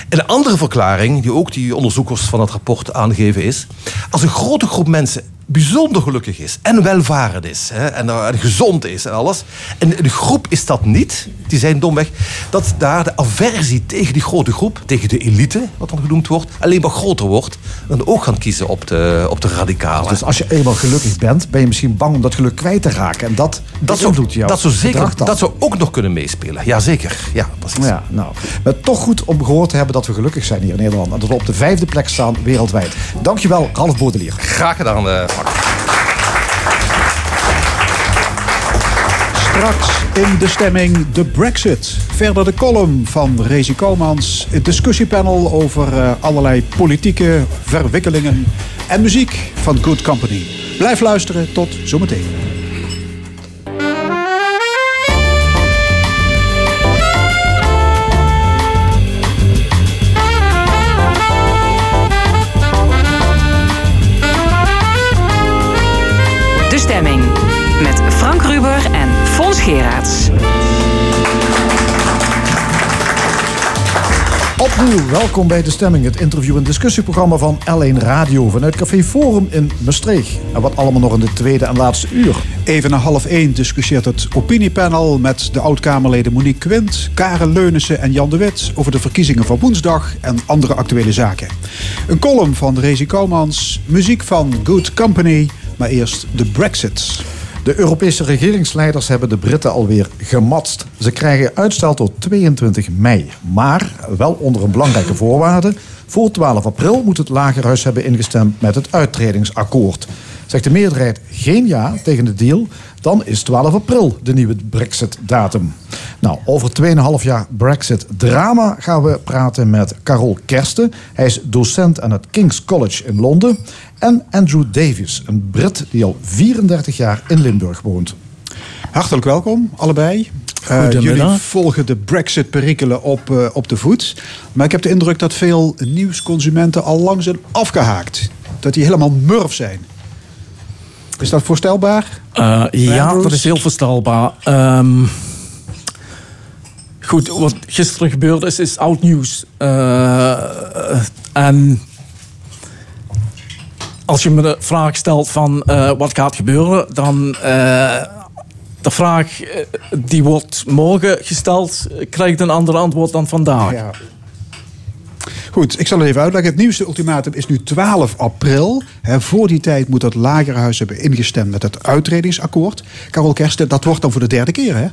En een andere verklaring, die ook die onderzoekers van het rapport aangeven, is... als een grote groep mensen bijzonder gelukkig is en welvarend is hè, en, eh, en gezond is en alles... en de groep is dat niet, die zijn domweg... dat daar de aversie tegen die grote groep, tegen de elite, wat dan genoemd wordt... alleen maar groter wordt dan ook gaan kiezen op de, op de radicalen. Dus als je eenmaal gelukkig bent, ben je misschien bang om dat geluk kwijt te raken. En dat, dat, doet jou. dat, zou zeker, dat zou ook nog kunnen meespelen. Jazeker, ja, precies. Ja, nou. Maar toch goed om gehoord te hebben dat we gelukkig zijn hier in Nederland. En dat we op de vijfde plek staan wereldwijd. Dankjewel, Ralf Baudelier. Graag gedaan, Frank. Straks in de stemming de Brexit. Verder de column van Rezi Komans. Het discussiepanel over eh, allerlei politieke verwikkelingen. En muziek van Good Company. Blijf luisteren, tot zometeen. Opnieuw, welkom bij De Stemming, het interview- en discussieprogramma van L1 Radio vanuit Café Forum in Maastricht. En wat allemaal nog in de tweede en laatste uur. Even na half één discussieert het opiniepanel met de oud-Kamerleden Monique Quint, Karen Leunissen en Jan de Wit over de verkiezingen van woensdag en andere actuele zaken. Een column van Rezi Komans, muziek van Good Company, maar eerst de Brexit. De Europese regeringsleiders hebben de Britten alweer gematst. Ze krijgen uitstel tot 22 mei. Maar wel onder een belangrijke voorwaarde. Voor 12 april moet het Lagerhuis hebben ingestemd met het uittredingsakkoord. Zegt de meerderheid geen ja tegen de deal, dan is 12 april de nieuwe Brexit-datum. Nou, over 2,5 jaar Brexit-drama gaan we praten met Carol Kersten. Hij is docent aan het King's College in Londen. En Andrew Davies, een Brit die al 34 jaar in Limburg woont. Hartelijk welkom, allebei. Eh, jullie volgen de Brexit-perikelen op, eh, op de voet. Maar ik heb de indruk dat veel nieuwsconsumenten al lang zijn afgehaakt. Dat die helemaal murf zijn. Is dat voorstelbaar? Eh, ja, dat is heel voorstelbaar. Ehm, goed, wat gisteren gebeurd is, is oud nieuws. Eh, en als je me de vraag stelt van eh, wat gaat gebeuren, dan eh, de vraag eh, die wordt morgen gesteld, krijgt een ander antwoord dan vandaag. Ja. Goed, ik zal het even uitleggen. Het nieuwste ultimatum is nu 12 april. Voor die tijd moet het Lagerhuis hebben ingestemd met het uitredingsakkoord. Carol Kersten, dat wordt dan voor de derde keer, hè?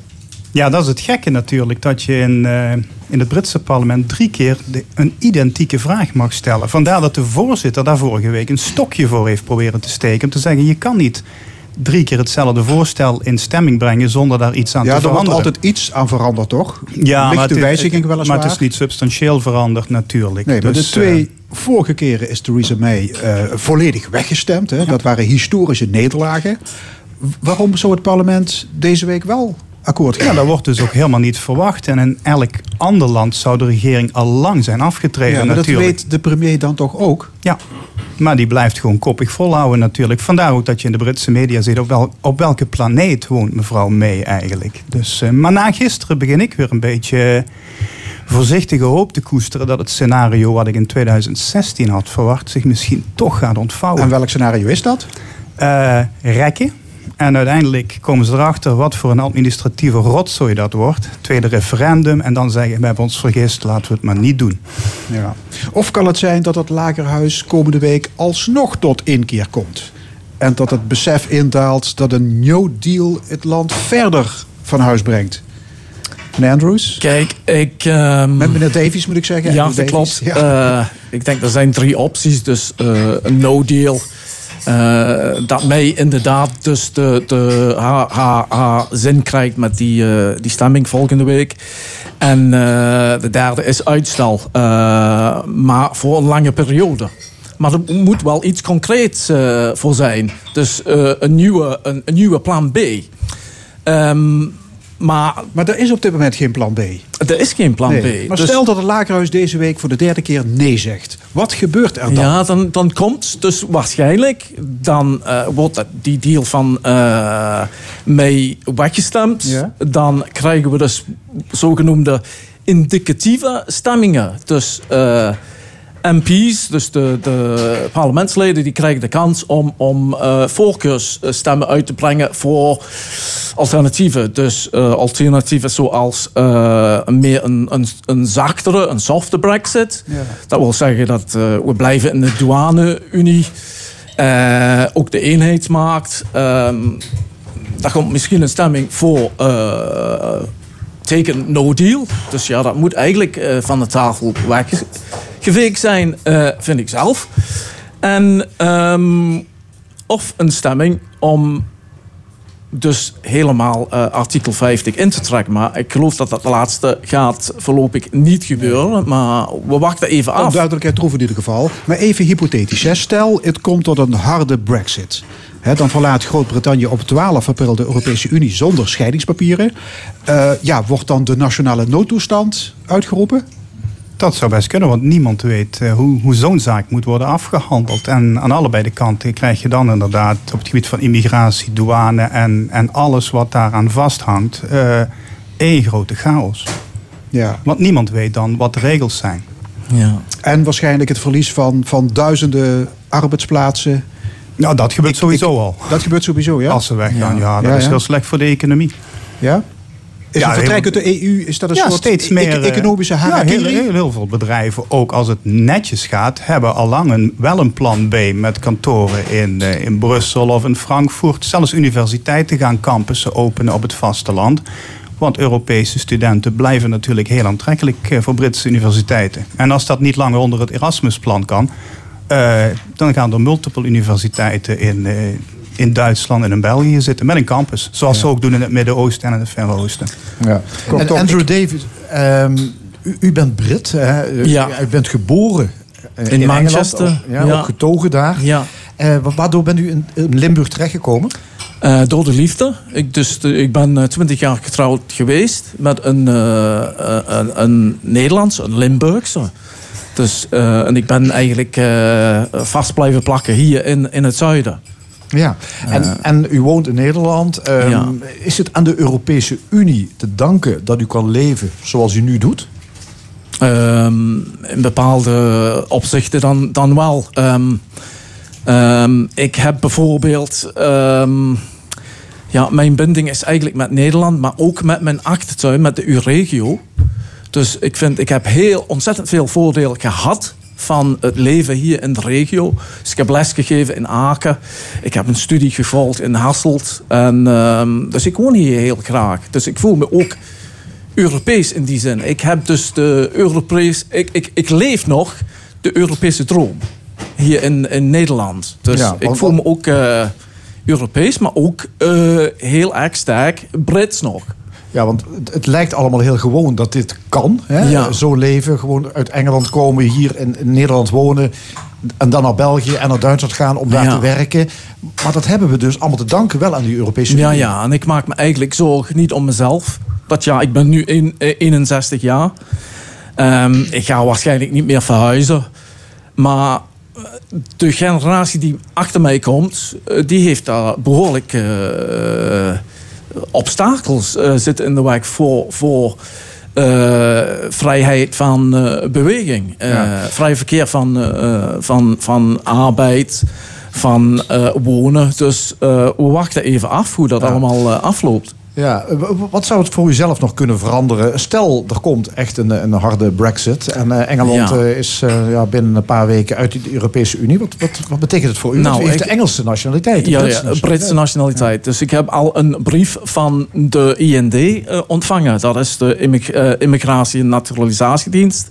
Ja, dat is het gekke natuurlijk. Dat je in, eh, in het Britse parlement drie keer de- een identieke vraag mag stellen. Vandaar dat de voorzitter daar vorige week een stokje voor heeft proberen te steken. Om te zeggen, je kan niet drie keer hetzelfde voorstel in stemming brengen zonder daar iets aan Ja, te er wordt veranderen. altijd iets aan veranderd, toch? Ja, maar het, wijziging het- weliswaar. maar het is niet substantieel veranderd natuurlijk. Nee, maar Dus, de twee vorige keren is Theresa May eh, volledig weggestemd. Hè? Dat waren historische nederlagen. Waarom zou het parlement deze week wel akkoord Ja, dat wordt dus ook helemaal niet verwacht. En in elk ander land zou de regering al lang zijn afgetreden Ja, maar dat weet de premier dan toch ook? Ja, maar die blijft gewoon koppig volhouden natuurlijk. Vandaar ook dat je in de Britse media ziet op, wel, op welke planeet woont mevrouw May eigenlijk. Dus, eh, maar na gisteren begin ik weer een beetje voorzichtige hoop te koesteren... dat het scenario wat ik in 2016 had verwacht zich misschien toch gaat ontvouwen. En welk scenario is dat? Eh, rekken. En uiteindelijk komen ze erachter wat voor een administratieve rotzooi dat wordt. Tweede referendum en dan zeggen we hebben ons vergist, laten we het maar niet doen. Ja. Of kan het zijn dat het lagerhuis komende week alsnog tot inkeer komt? En dat het besef indaalt dat een no deal het land verder van huis brengt? Meneer Andrews? Kijk, ik... ehm, Met meneer Davies moet ik zeggen. Ja, dat klopt. Ja. Eh, ik denk er zijn drie opties. Dus eh, een no-deal. Eh, dat mij inderdaad dus de, haar, haar zin krijgt met die, eh, die stemming volgende week. En eh, de derde is uitstel. Maar voor een lange periode. Maar er moet wel iets concreets voor zijn. Dus een, nieuwe, een, een nieuwe plan B. Ehm, maar, maar er is op dit moment geen plan B. Er is geen plan Nee. B. Maar Dus- stel dat het lagerhuis deze week voor de derde keer nee zegt. Wat gebeurt er dan? Ja, dan, dan komt dus waarschijnlijk, dan eh, wordt dat- die deal van mee weggestemd. Ja. Dan krijgen we dus zogenoemde indicatieve stemmingen. Dus eh, MP's, dus de, de parlementsleden, die krijgen de kans om, om eh voorkeursstemmen uit te brengen voor alternatieven. Dus eh, alternatieven zoals eh, een meer een, een, een zachtere, een softe brexit. Ja. Dat wil zeggen dat eh, we blijven in de douane-unie. Eh, ook de eenheidsmarkt. Ehm daar komt misschien een stemming voor eh teken no deal. Dus ja, dat moet eigenlijk eh, van de tafel weggeveegd zijn, eh, vind ik zelf. En ehm, of een stemming om dus helemaal eh, artikel 50 in te trekken. Maar ik geloof dat dat de laatste gaat voorlopig niet gebeuren. Maar we wachten even af. duidelijkheid troeven in ieder geval. Maar even hypothetisch. hè. Stel, het komt tot een harde brexit. Hè, dan verlaat Groot-Brittannië op 12 april de Europese Unie zonder scheidingspapieren. Eh, ja, wordt dan de nationale noodtoestand uitgeroepen? Dat zou best kunnen, want niemand weet eh, hoe, hoe zo'n zaak moet worden afgehandeld. En aan allebei de kanten krijg je dan inderdaad op het gebied van immigratie, douane en, en alles wat daaraan vasthangt, eh één grote chaos. Ja. Want niemand weet dan wat de regels zijn. Ja. En waarschijnlijk het verlies van, van duizenden arbeidsplaatsen. Nou, dat gebeurt sowieso al. Dat gebeurt sowieso, ja? Als ze weggaan, ja, Ja. dat Ja, is ja. heel slecht voor de economie. Ja? Is Ja, vertrek uit de EU, is dat een ja, soort steeds meer e- economische eh, ja, heel, heel, heel veel bedrijven, ook als het netjes gaat, hebben al lang een, wel een plan B met kantoren in, eh, in Brussel of in Frankfurt. Zelfs universiteiten gaan campussen openen op het vasteland. Want Europese studenten blijven natuurlijk heel aantrekkelijk eh, voor Britse universiteiten. En als dat niet langer onder het Erasmus-plan kan, eh, dan gaan er multiple universiteiten in, eh, in Duitsland en in België zitten met een campus. Zoals ze ook doen in het Midden-Oosten en in het Verre Oosten. Ja. En Andrew Davis, ehm, u, u bent Brit, hè? U- Ja. U bent geboren eh, In Engeland, Manchester, ook, ja, ja. ook getogen daar. Ja. Eh, wa- waardoor bent u in, in Limburg terechtgekomen? Eh, door de liefde. Ik, dus, ik ben twintig jaar getrouwd geweest met een, een, een Nederlandse, een Limburgse. Dus, eh, en ik ben eigenlijk eh, vast blijven plakken hier in, in het zuiden. Ja, en, en u woont in Nederland. Ehm, Ja. Is het aan de Europese Unie te danken dat u kan leven zoals u nu doet? Ehm, in bepaalde opzichten dan, dan wel. Ehm, ik heb bijvoorbeeld. ja, mijn binding is eigenlijk met Nederland, maar ook met mijn achtertuin, met de U-regio. Dus ik vind, ik heb heel ontzettend veel voordeel gehad van het leven hier in de regio. Dus ik heb les gegeven in Aken. Ik heb een studie gevolgd in Hasselt. En, ehm, dus ik woon hier heel graag. Dus ik voel me ook Europees in die zin. Ik heb dus de Europees. Ik, ik, ik leef nog de Europese droom hier in, in Nederland. Dus Ja, ik voel me ook eh, Europees, maar ook eh, heel erg sterk Brits nog. Ja, want het, het lijkt allemaal heel gewoon dat dit kan. Hè? Ja. Zo leven, gewoon uit Engeland komen, hier in, in Nederland wonen. En dan naar België en naar Duitsland gaan om daar Ja. te werken. Maar dat hebben we dus allemaal te danken wel aan die Europese Ja, Unie. ja, en ik maak me eigenlijk zorgen niet om mezelf. Dat ja, ik ben nu eh, 61 jaar. Ehm, ik ga waarschijnlijk niet meer verhuizen. Maar eh, de generatie die achter mij komt, eh, die heeft daar behoorlijk eh, obstakels eh, zitten in de weg voor, voor eh, vrijheid van eh, beweging. Ja. Vrij verkeer van, van, van arbeid, van wonen. Dus we wachten even af hoe dat allemaal afloopt. Ja, eh, wat zou het voor u zelf nog kunnen veranderen? Stel, er komt echt een, een harde brexit. En eh, Engeland Ja. eh, is eh, ja, binnen een paar weken uit de Europese Unie. Wat, wat, wat betekent het voor u? Nou, u heeft ik- de Engelse nationaliteit. de Ja, Britse ja, Britse nationaliteit. Dus ik heb al een brief van de IND eh, ontvangen. Dat is de immig- eh, Immigratie- en Naturalisatiedienst.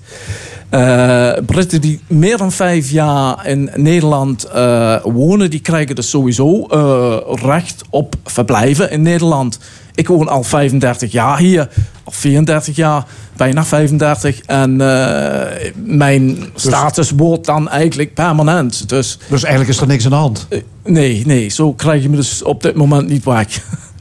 Eh, Britten die meer dan vijf jaar in Nederland eh, wonen, die krijgen dus sowieso eh, recht op verblijven in Nederland. Ik woon al 35 jaar hier, of 34 jaar, bijna 35. En eh, mijn status wordt dan eigenlijk permanent. Dus, Dus eigenlijk is er niks aan de hand. eh, nee, nee, zo krijg je me dus op dit moment niet weg.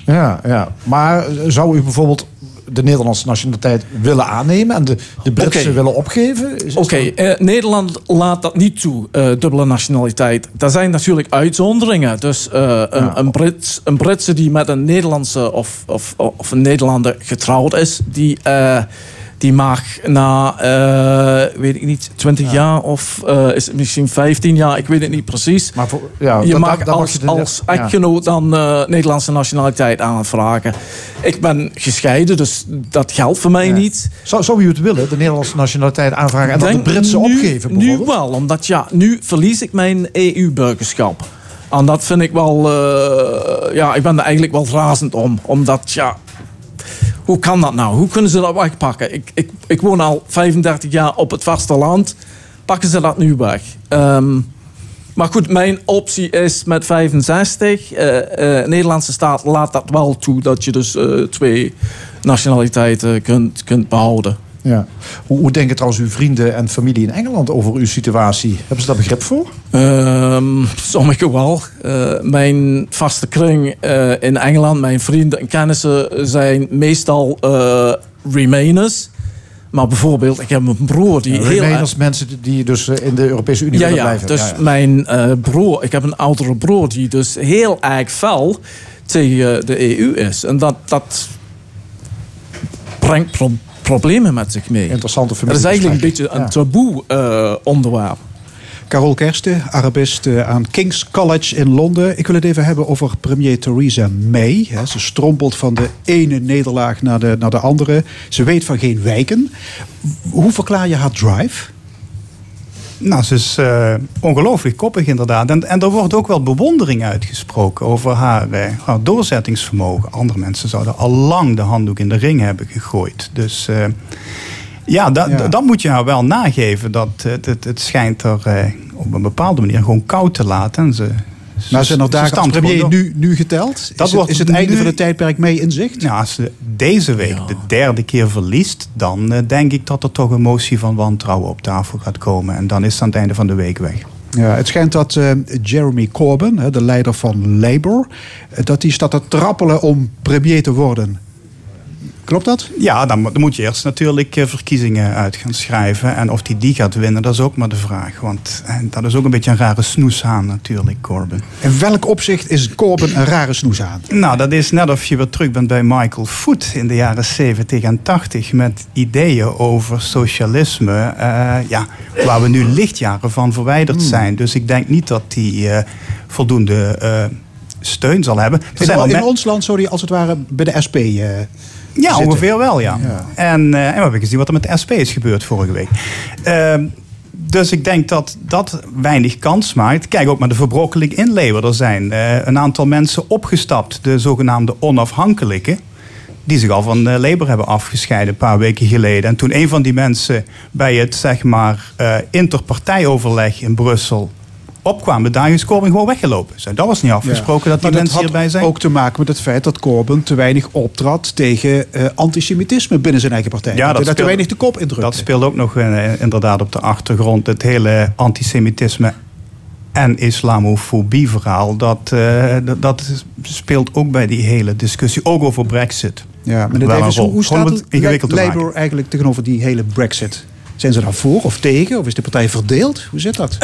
Ja, ja. Maar zou u bijvoorbeeld de Nederlandse nationaliteit willen aannemen en de, de Britse willen opgeven? Oké, eh, Nederland laat dat niet toe, eh, dubbele nationaliteit. Er zijn natuurlijk uitzonderingen. Dus eh, een, een, Brit, een Britse die met een Nederlandse of, of, of een Nederlander getrouwd is, die, die mag na, eh, weet ik niet, 20 jaar of eh, is het misschien 15 jaar, ik weet het niet precies. Maar voor, ja, je dat- mag dat- als, je als echtgenoot dan eh, Nederlandse nationaliteit aanvragen. Ik ben gescheiden, dus dat geldt voor mij Ja. niet. Zou, zou u het willen, de Nederlandse nationaliteit aanvragen en dan de Britse nu- opgeven Nu wel, omdat ja, nu verlies ik mijn EU-burgerschap. En dat vind ik wel, ja, ik ben er eigenlijk wel razend om. Omdat, ja, hoe kan dat nou? Hoe kunnen ze dat wegpakken? Ik, ik, ik woon al 35 jaar op het vasteland. Pakken ze dat nu weg? Ehm, maar goed, mijn optie is met 65. eh eh, Nederlandse staat laat dat wel toe dat je dus eh, twee nationaliteiten kunt, kunt behouden. Ja. Hoe, hoe denken trouwens uw vrienden en familie in Engeland over uw situatie? Hebben ze daar begrip voor? Ehm sommigen wel. Eh, mijn vaste kring eh, in Engeland, mijn vrienden en kennissen zijn meestal eh, Remainers. Maar bijvoorbeeld, ik heb een broer die Ja, heel Remainers, mensen die- dus in de Europese Unie ja, willen ja, blijven. dus Ja, ja. mijn broer, ik heb een oudere broer die dus heel erg fel tegen de EU is. En dat, dat brengt pro- problemen met zich mee. Interessante Het is eigenlijk een beetje een taboe eh, onderwerp. Carol Kersten, Arabist eh, aan King's College in Londen. Ik wil het even hebben over premier Theresa May. Ze strompelt van de ene nederlaag naar de, naar de andere. Ze weet van geen wijken. Hoe verklaar je haar drive? Nou, ze is eh, ongelooflijk koppig inderdaad. En, en er wordt ook wel bewondering uitgesproken over haar, eh, haar doorzettingsvermogen. Andere mensen zouden al lang de handdoek in de ring hebben gegooid. Dus eh, ja, da, Ja. da- dat moet je haar wel nageven. Dat het, het, het schijnt er op een bepaalde manier gewoon koud te laten. En ze, Maar zijn er ze dagen als premier nu, nu geteld? Dat is, het, wordt is het einde nu- van het tijdperk mee in zicht? Nou, als ze deze week de derde keer verliest, dan eh, denk ik dat er toch een motie van wantrouwen op tafel gaat komen. En dan is het aan het einde van de week weg. Ja, het schijnt dat eh, Jeremy Corbyn, hè, de leider van Labour, eh, dat die staat te trappelen om premier te worden. Klopt dat? Ja, dan, mo- dan moet je eerst natuurlijk eh, verkiezingen uit gaan schrijven. En of die die gaat winnen, dat is ook maar de vraag. Want eh, dat is ook een beetje een rare snoeshaan natuurlijk, Corbyn. In welk opzicht is Corbyn een rare snoes aan? Nou, dat is net of je weer terug bent bij Michael Foot in de jaren 70 en 80 met ideeën over socialisme, eh, ja, waar we nu lichtjaren van verwijderd zijn. Dus ik denk niet dat die voldoende steun zal hebben. Er In, zijn wel in ons land die als het ware bij de SP ja, zitten. ongeveer wel, ja. Ja. En, eh, en we hebben gezien wat er met de SP is gebeurd vorige week. Ehm, dus ik denk dat dat weinig kans maakt. Kijk ook naar de verbrokkeling in Leeuwen. Er zijn eh, een aantal mensen opgestapt, de zogenaamde onafhankelijke. Die zich al van eh, Labour hebben afgescheiden een paar weken geleden. En toen een van die mensen bij het zeg maar, interpartijoverleg in Brussel opkwamen dagen is Corbyn gewoon weggelopen. Dat was niet afgesproken dat die Maar mensen had hierbij zijn. ook te maken met het feit dat Corbyn te weinig optrad tegen eh, antisemitisme binnen zijn eigen partij. dat hij daar te weinig de kop indrukte. Dat speelt ook nog eh, inderdaad op de achtergrond. Het hele antisemitisme en islamofobie verhaal. Dat, eh, dat, dat speelt ook bij die hele discussie. Ook over brexit. Ja, Wel een Davies, hoe, hoe staat het ingewikkeld te Labour eigenlijk tegenover die hele brexit? Zijn ze daar voor of tegen? Of is de partij verdeeld? Hoe zit dat?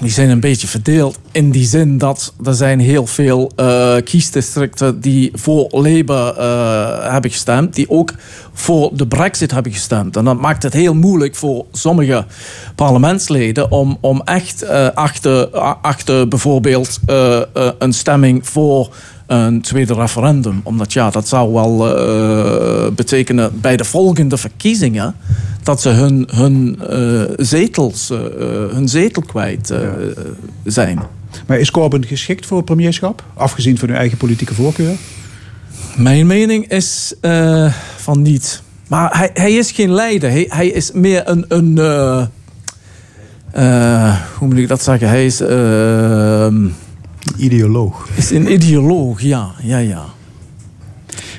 Die zijn een beetje verdeeld in die zin dat er zijn heel veel eh kiesdistricten die voor Labour eh, hebben gestemd, die ook voor de brexit hebben gestemd. En dat maakt het heel moeilijk voor sommige parlementsleden om, om echt eh, achter, achter bijvoorbeeld een stemming voor een tweede referendum. Omdat ja, dat zou wel eh, betekenen bij de volgende verkiezingen dat ze hun, hun eh, zetels, eh, hun zetel kwijt zijn. Maar is Corbyn geschikt voor het premierschap? Afgezien van uw eigen politieke voorkeur? Mijn mening is van niet. Maar hij, hij is geen leider. Hij, hij is meer een. een hoe moet ik dat zeggen? Hij is. Ideoloog. Is een ideoloog, ja. ja, ja.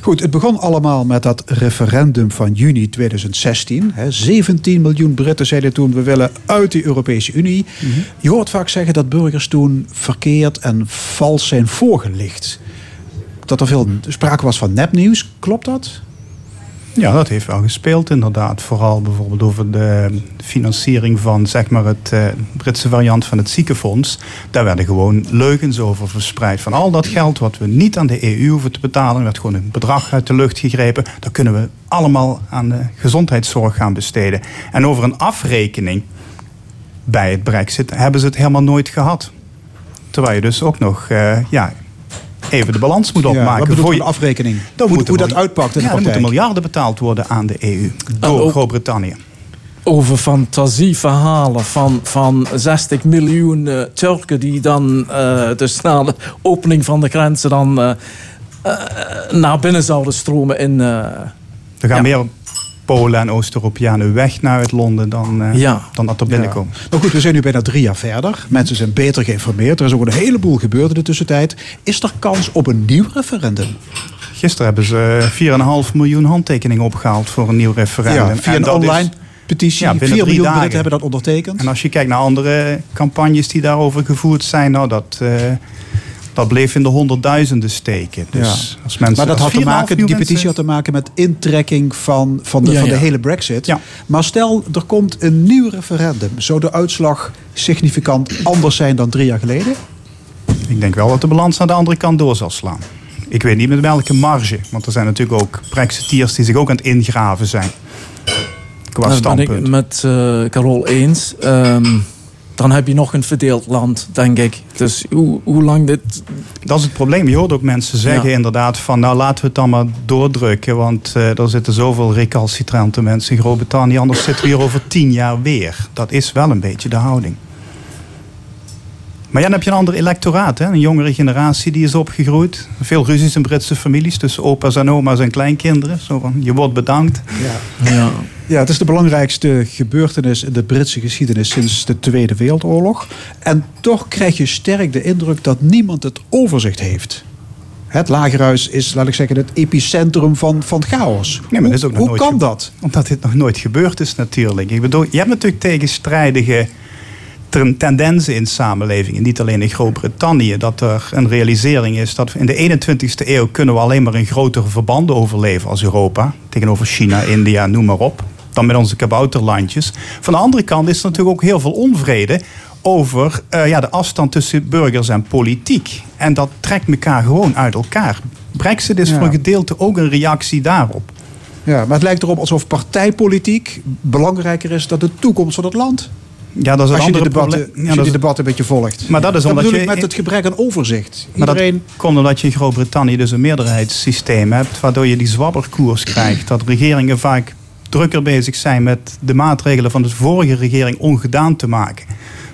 Goed, het begon allemaal met dat referendum van juni 2016. Hè. 17 miljoen Britten zeiden toen: we willen uit de Europese Unie. Je hoort vaak zeggen dat burgers toen verkeerd en vals zijn voorgelicht. Dat er veel sprake was van nepnieuws. Klopt dat? Ja, dat heeft wel gespeeld inderdaad. Vooral bijvoorbeeld over de financiering van zeg maar, het eh, Britse variant van het ziekenfonds. Daar werden gewoon leugens over verspreid. Van al dat geld wat we niet aan de EU hoeven te betalen, werd gewoon een bedrag uit de lucht gegrepen. Dat kunnen we allemaal aan de gezondheidszorg gaan besteden. En over een afrekening bij het brexit hebben ze het helemaal nooit gehad. Terwijl je dus ook nog eh, ja, even de balans moet Ja, opmaken. wat bedoelt voor je afrekening? Dan Hoe- moeten hoe dat uitpakt in de ja, dan praktijk. moeten miljarden betaald worden aan de EU door ook- Groot-Brittannië. Over fantasieverhalen van, van 60 miljoen eh, Turken die dan eh, dus na de opening van de grenzen dan eh, naar binnen zouden stromen in. eh, Er gaan ja. meer Polen en Oost-Europeanen weg naar het Londen dan, eh, Ja. dan dat er binnenkomen. Maar goed, we zijn nu bijna drie jaar verder. Mensen zijn beter geïnformeerd. Er is ook een heleboel gebeurd in de tussentijd. Is er kans op een nieuw referendum? Gisteren hebben ze 4,5 miljoen handtekeningen opgehaald voor een nieuw referendum. Ja, via En een is- online petitie. Ja, binnen 4 drie miljoen dagen. Britten hebben dat ondertekend. En als je kijkt naar andere campagnes die daarover gevoerd zijn, nou, dat, eh, dat bleef in de honderdduizenden steken. Dus Ja. als mensen, maar dat als had te 4,5 maken, die petitie had te maken met intrekking van, van, de, Ja, van de ja. hele brexit. Maar stel, er komt een nieuw referendum. Zou de uitslag significant anders zijn dan drie jaar geleden? Ik denk wel dat de balans naar de andere kant door zal slaan. Ik weet niet met welke marge. Want er zijn natuurlijk ook Brexiteers die zich ook aan het ingraven zijn. Qua dat ben standpunt. ik met eh Carol eens. Ehm, dan heb je nog een verdeeld land, denk ik. Dus hoe, hoe lang dit... Dat is het probleem. Je hoort ook mensen zeggen Ja. inderdaad van... nou laten we het dan maar doordrukken. Want eh, er zitten zoveel recalcitrante mensen in Groot-Brittannië. Anders zitten we hier over tien jaar weer. Dat is wel een beetje de houding. Maar ja, dan heb je een ander electoraat. Hè? Een jongere generatie die is opgegroeid. Veel ruzies in Britse families tussen opa's en oma's en kleinkinderen. Zo van, je wordt bedankt. Ja. Ja. Ja, het is de belangrijkste gebeurtenis in de Britse geschiedenis sinds de Tweede Wereldoorlog. En toch krijg je sterk de indruk dat niemand het overzicht heeft. Het Lagerhuis is, laat ik zeggen, het epicentrum van, van chaos. Nee, maar dat is ook nog Hoe nooit kan dat? Omdat dit nog nooit gebeurd is natuurlijk. Ik bedoel, je hebt natuurlijk tegenstrijdige ten- tendensen in samenlevingen. Niet alleen in Groot-Brittannië. Dat er een realisering is dat in de 21ste eeuw kunnen we alleen maar in grotere verbanden overleven als Europa. Tegenover China, India, noem maar op. Dan met onze kabouterlandjes. Van de andere kant is er natuurlijk ook heel veel onvrede over eh, ja, de afstand tussen burgers en politiek. En dat trekt elkaar gewoon uit elkaar. Brexit is Ja. voor een gedeelte ook een reactie daarop. Ja, maar het lijkt erop alsof partijpolitiek belangrijker is dan de toekomst van het land. Ja, dat is een als je andere debatten, probleem- als Ja, je dat die is- debatten een beetje volgt. Maar dat is omdat je- met het gebrek aan overzicht. Maar Iedereen... dat komt omdat je in Groot-Brittannië dus een meerderheidssysteem hebt, waardoor je die zwabberkoers krijgt. Dat regeringen vaak drukker bezig zijn met de maatregelen van de vorige regering ongedaan te maken.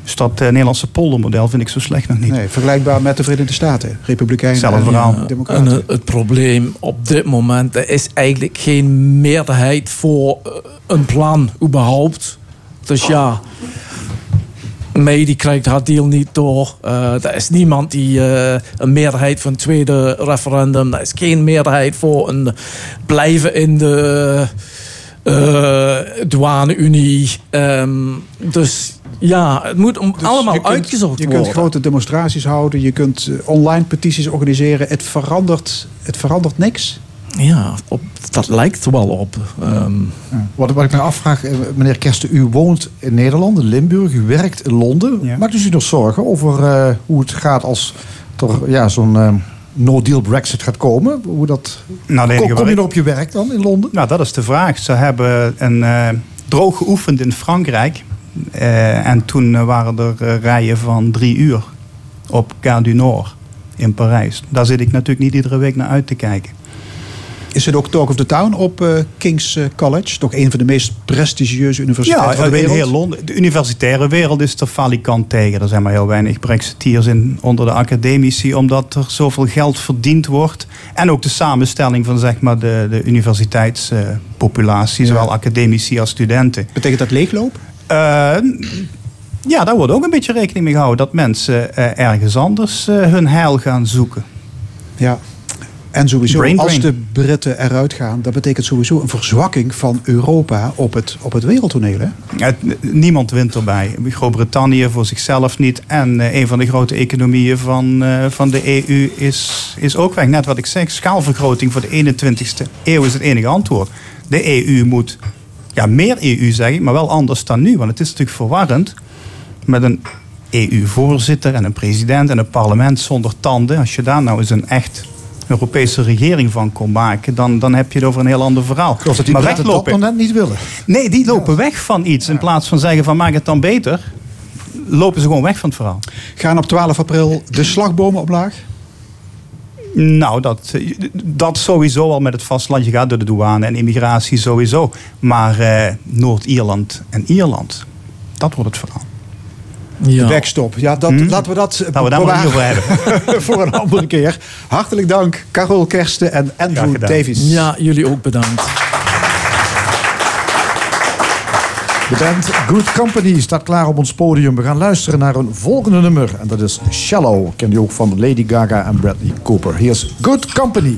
Dus dat eh, Nederlandse poldermodel vind ik zo slecht nog niet. Nee, vergelijkbaar met de Verenigde Staten. Republikeinen Zelfde en verhaal. eh, En democraten. eh, het probleem op dit moment er is eigenlijk geen meerderheid voor een plan überhaupt. Dus ja, May die krijgt haar deal niet door. Eh er is niemand die eh, een meerderheid voor een tweede referendum. Er is geen meerderheid voor een blijven in de eh douane-unie. Ehm, dus ja, het moet om, allemaal je kunt- uitgezocht Je worden. kunt grote demonstraties houden, je kunt online petities organiseren. Het verandert, het verandert niks. Ja, op, dat lijkt er wel op. Ehm, Wat, wat ik me afvraag, eh, meneer Kersten, u woont in Nederland, in Limburg, u werkt in Londen. Maakt u zich nog zorgen over eh, hoe het gaat als er ja, zo'n eh, no-deal Brexit gaat komen? Hoe dat, Nou, kom, je nog op je werk dan in Londen? Nou, dat is de vraag. Ze hebben een, eh, droog geoefend in Frankrijk. Eh, en toen waren er rijen van drie uur op Gare du Nord in Parijs. Daar zit ik natuurlijk niet iedere week naar uit te kijken. Is het ook Talk of the Town op eh, King's eh, College? Toch een van de meest prestigieuze universiteiten Ja, van de in wereld? heel Londen. De universitaire wereld is er falikant tegen. Er zijn maar heel weinig Brexiteers in, onder de academici, omdat er zoveel geld verdiend wordt. En ook de samenstelling van zeg maar, de, de universiteitspopulatie, zowel academici als studenten. Betekent dat leegloop? ja, daar wordt ook een beetje rekening mee gehouden. Dat mensen eh, ergens anders eh, hun heil gaan zoeken. Ja. En sowieso, Brain als de Britten eruit gaan, dat betekent sowieso een verzwakking van Europa op het, op het wereldtoneel. Hè? Het- niemand wint erbij. Groot-Brittannië voor zichzelf niet. En eh, een van de grote economieën van, eh, van de EU is, is ook weg. Net wat ik zeg, schaalvergroting voor de 21ste eeuw is het enige antwoord. De EU moet, ja meer EU zeg ik, maar wel anders dan nu. Want het is natuurlijk verwarrend met een EU-voorzitter en een president en een parlement zonder tanden. Als je daar nou eens een echt Europese regering van kon maken, dan, dan heb je het over een heel ander verhaal. Zoals dat die maar dat net niet willen. Nee, die lopen weg van iets. In plaats van zeggen van maak het dan beter, lopen ze gewoon weg van het verhaal. Gaan op 12 april de slagbomen omlaag? Nou, dat, dat sowieso al met het vasteland. Je gaat door de douane en immigratie sowieso. Maar eh, Noord-Ierland en Ierland, dat wordt het verhaal. De backstop. Ja, dat, laten we dat eh, Nou, we daar maar niet over bewaren voor een andere keer. Hartelijk dank, Carol Kersten en Andrew. Davies. Ja, jullie ook bedankt. De band Good Company staat klaar op ons podium. We gaan luisteren naar een volgende nummer. En dat is Shallow. Ken je ook van Lady Gaga en Bradley Cooper. Hier is Good Company.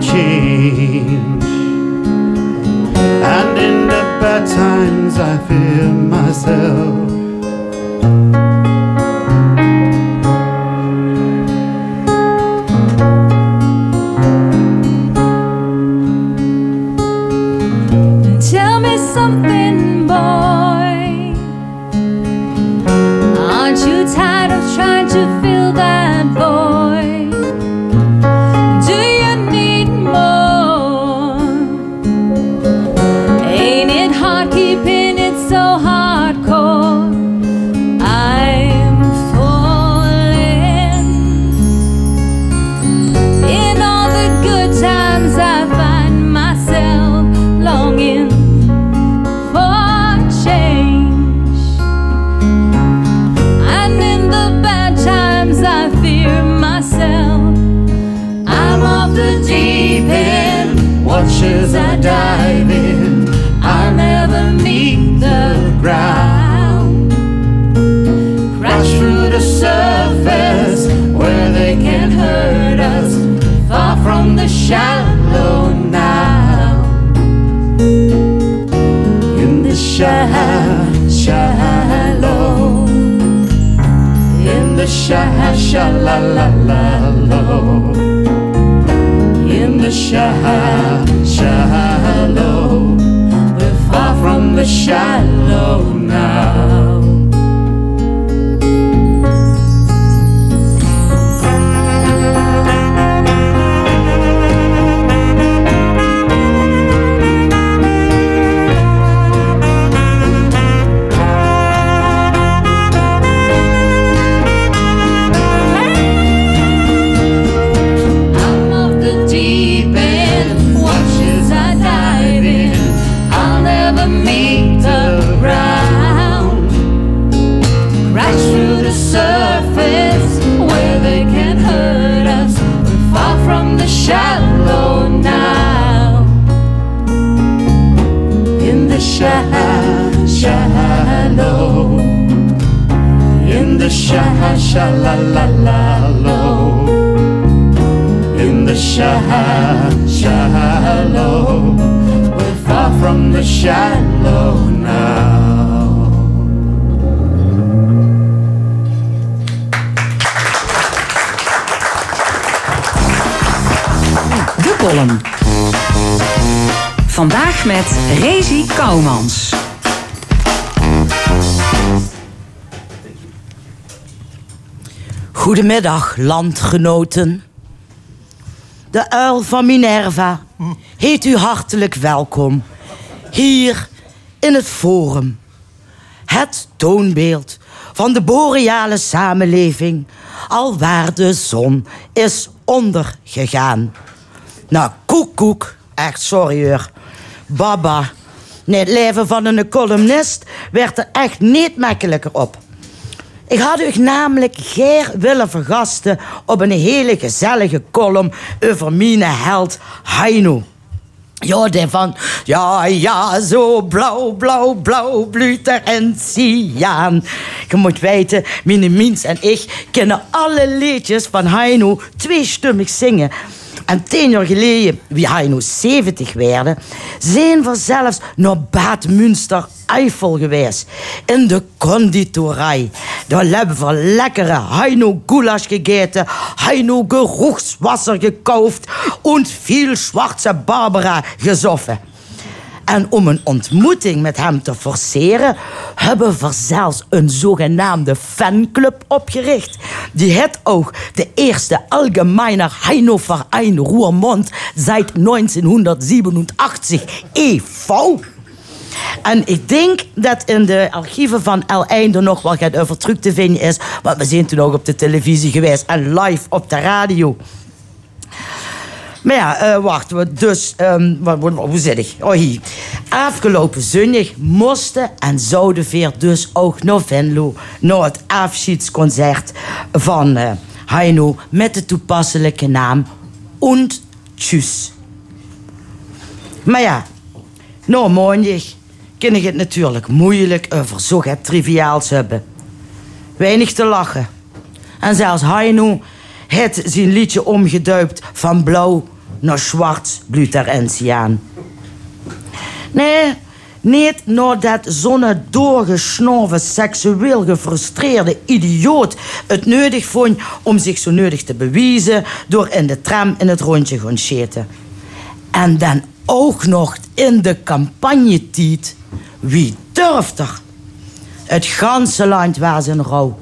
change. And in the bad times, I fear myself. shine. shallow now. In the shallow, shallow. In the shallow, shallow. In the shallow, shallow. We're far from the shallow now. Column. Vandaag met Rezi Kouwmans. Goedemiddag, landgenoten. De uil van Minerva heet u hartelijk welkom. Hier in het Forum. Het toonbeeld van de boreale samenleving. Alwaar de zon is ondergegaan. Nou, koek, koek. Echt, sorry hoor. Baba. Het leven van een columnist werd er echt niet makkelijker op. Ik had u namelijk geer willen vergasten op een hele gezellige column over mijn held Heino. Ja, die van, ja, ja, zo blauw, blauw, blauw, bluter en cyaan. Je moet weten, mijn en ik kennen alle liedjes van Heino tweestummig zingen. En tien jaar geleden, wie Heino 70 werden, zijn we zelfs naar Bad Münster Eifel geweest. In de conditorij. Daar hebben we lekkere Heino goulash gegeten, Heino geruchswasser gekauft en veel zwarte Barbara gesoffen. En om een ontmoeting met hem te forceren, hebben we zelfs een zogenaamde fanclub opgericht. Die het ook de eerste Allgemeiner Heino-Verein Roermond seit 1987 e.V. En ik denk dat in de archieven van El Einde nog wel gaat over terug te vinden is. Want we zijn toen ook op de televisie geweest en live op de radio. Maar ja, eh, wacht. we- Dus, ehm, wat, wat- hoe zit ik? Oh. Afgelopen zondag moesten en zouden we dus ook naar Venlo... naar het afscheidsconcert van Heino... met de toepasselijke naam Und Tschüss. Maar ja, nou maandag kan ik het natuurlijk moeilijk over zo triviaals hebben. Weinig te lachen. En zelfs Heino heeft zijn liedje omgeduipt van blauw naar zwart, bluter en cyaan. Nee, niet nadat zo'n doorgesnoven, seksueel gefrustreerde idioot het nodig vond om zich zo nodig te bewijzen door in de tram in het rondje gaan scheten. En dan ook nog in de campagnetijd. Wie durft er? Het ganse land was in rouw.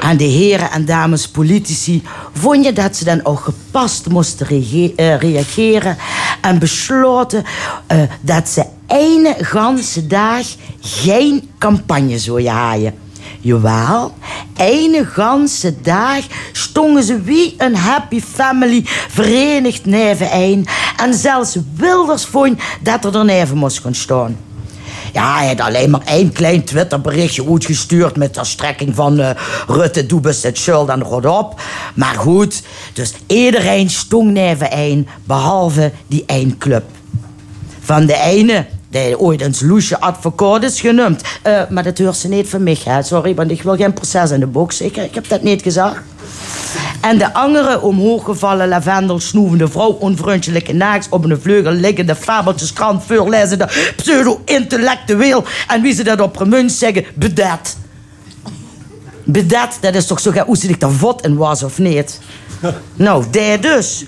En de heren en dames politici vonden dat ze dan ook gepast moesten eh, reageren. En besloten eh, dat ze ene ganse dag geen campagne zouden haaien. Jawel, ene ganse dag stongen ze wie een happy family verenigd neven een. En zelfs Wilders vond dat er er neven moest gaan staan. Ja, hij had alleen maar één klein Twitterberichtje uitgestuurd met de strekking van eh, Rutte, doe best het schuld en rot op. Maar goed, dus iedereen stong neven één, behalve die één club. Van de ene, die ooit een loesje advocaat is genoemd. Eh, maar dat hoort ze niet van mij, hè. sorry, want ik wil geen proces in de box. Ik, ik heb dat niet gezegd. En de andere omhooggevallen lavendel snoevende vrouw, onvriendelijke naaks op een vleugel liggende fabeltjeskrant voorlezende pseudo-intellectueel. En wie ze dat op munt zeggen, bedat. Bedat, dat is toch zo hoe ze ik daar vod in was of niet? Nou, die dus.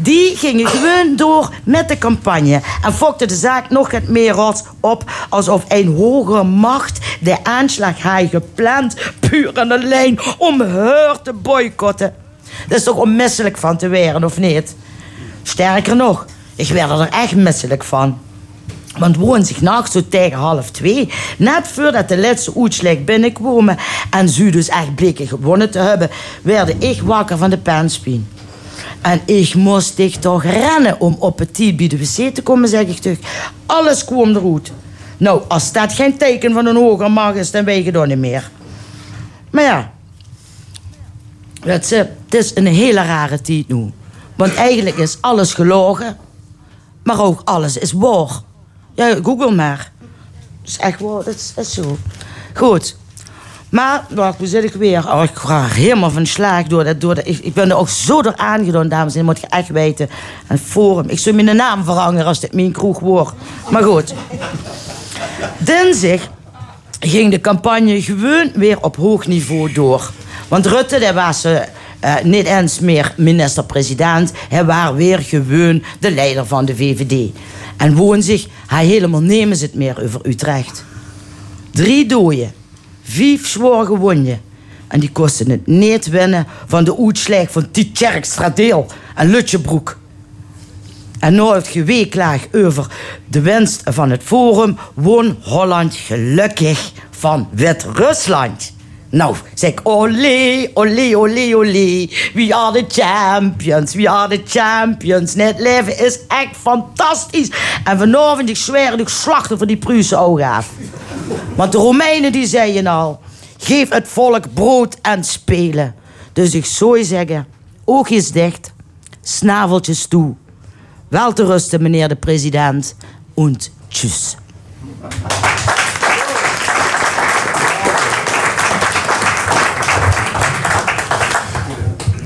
Die gingen gewoon door met de campagne. En fokte de zaak nog het meer op. Alsof een hogere macht de aanslag had gepland. Puur en alleen om haar te boycotten. Dat is toch onmisselijk van te weren, of niet? Sterker nog, ik werd er echt misselijk van. Want woon zich nachts zo tegen half twee, net voordat de laatste uitslag binnenkwamen en ze dus echt bleken gewonnen te hebben, werd ik wakker van de pijnspien. En ik moest ik toch rennen om op het tijd bij de wc te komen, zeg ik toch. Alles kwam eruit. Nou, als dat geen teken van een hoger macht is, dan weet je dat niet meer. Maar ja, het, is, het een hele rare tijd nu. Want eigenlijk is alles gelogen, maar ook alles is waar. Ja, google maar. Dat is echt waar, dat is zo. Goed. Maar, wacht, hoe ik weer? Oh, ik ga helemaal van slag door dat. Door dat ik, ben er ook zo door aangedaan, dames en heren. Moet je echt weten. Een forum. Ik zou mijn naam verhangen als dit mijn kroeg wordt. Maar goed. Dinsdag ging de campagne gewoon weer op hoog niveau door. Want Rutte, dat was eh, eh, niet eens meer minister-president. Hij was weer gewoon de leider van de VVD. En woon zich, hij helemaal nemen ze het meer over Utrecht. Drie doden, vijf zwaar gewonden. En die kosten het niet winnen van de uitslag van Tietjerk Stradeel en Lutjebroek. En nou het geweeklaag over de winst van het Forum... won Holland gelukkig van Wit-Rusland. Nou, zeg ik, olé, olé, olé, olé. We are the champions, we are the champions. Net leven is echt fantastisch. En vanavond, ik zweer, ik slachten voor die Pruise ogen. Want de Romeinen die zeiden al... geef het volk brood en spelen. Dus ik zou zeggen, oogjes dicht, snaveltjes toe. Wel te rusten, meneer de president. En tjus.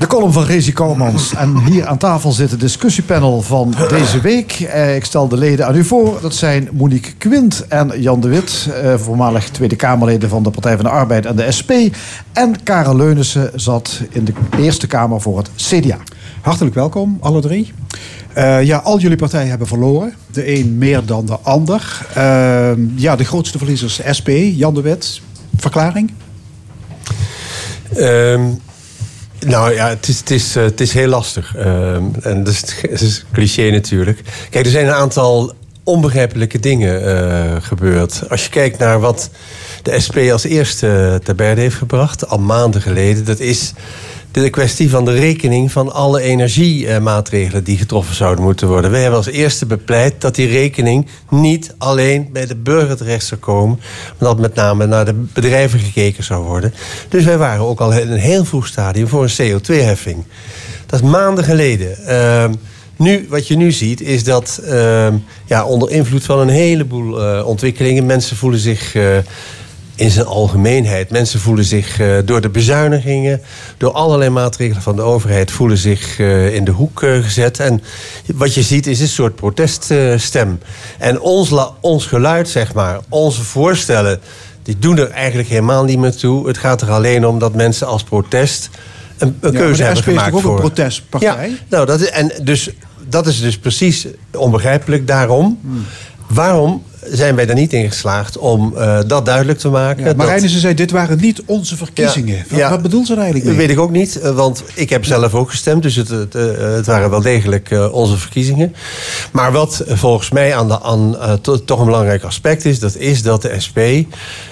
De column van Rezi Kouwmans. En hier aan tafel zit het discussiepanel van deze week. Eh, ik stel de leden aan u voor. Dat zijn Monique Quint en Jan de Wit, eh, voormalig Tweede Kamerleden van de Partij van de Arbeid en de SP. En Karel Leunissen zat in de Eerste Kamer voor het CDA. Hartelijk welkom, alle drie. Eh, ja, al jullie partijen hebben verloren. De een meer dan de ander. Ja, de grootste verliezers SP, Jan de Wit. Verklaring? Ehm, nou ja, het is, het is, eh, het is heel lastig. Ehm, en dat is, het is cliché natuurlijk. Kijk, er zijn een aantal onbegrijpelijke dingen eh, gebeurd. Als je kijkt naar wat de SP als eerste ter berde heeft gebracht, al maanden geleden, dat is de kwestie van de rekening van alle energiemaatregelen die getroffen zouden moeten worden. Wij hebben als eerste bepleit dat die rekening niet alleen bij de burger terecht zou komen, maar dat met name naar de bedrijven gekeken zou worden. Dus wij waren ook al in een heel vroeg stadium voor een CO2-heffing. Dat is maanden geleden. Ehm, nu, wat je nu ziet, is dat ehm, ja, onder invloed van een heleboel eh, ontwikkelingen mensen voelen zich. In zijn algemeenheid. Mensen voelen zich eh, door de bezuinigingen, door allerlei maatregelen van de overheid, voelen zich eh, in de hoek eh, gezet. En wat je ziet is een soort proteststem. en ons, la- ons geluid, zeg maar, onze voorstellen, die doen er eigenlijk helemaal niet meer toe. Het gaat er alleen om dat mensen als protest een, een Ja, keuze de hebben is gemaakt toch ook een voor. protestpartij? Ja, nou, dat is, en dus, dat is dus precies onbegrijpelijk. Daarom, Hmm. waarom zijn wij er niet in geslaagd om eh, dat duidelijk te maken? Ja, dat- Marijnissen zei, dit waren niet onze verkiezingen. Ja, Wat, ja. wat bedoelt ze er eigenlijk Dat mee? weet ik ook niet, eh, want ik heb zelf ook gestemd. Dus het, het, eh, het waren wel degelijk onze verkiezingen. Maar wat volgens mij aan de, aan, to- toch een belangrijk aspect is... dat is dat de SP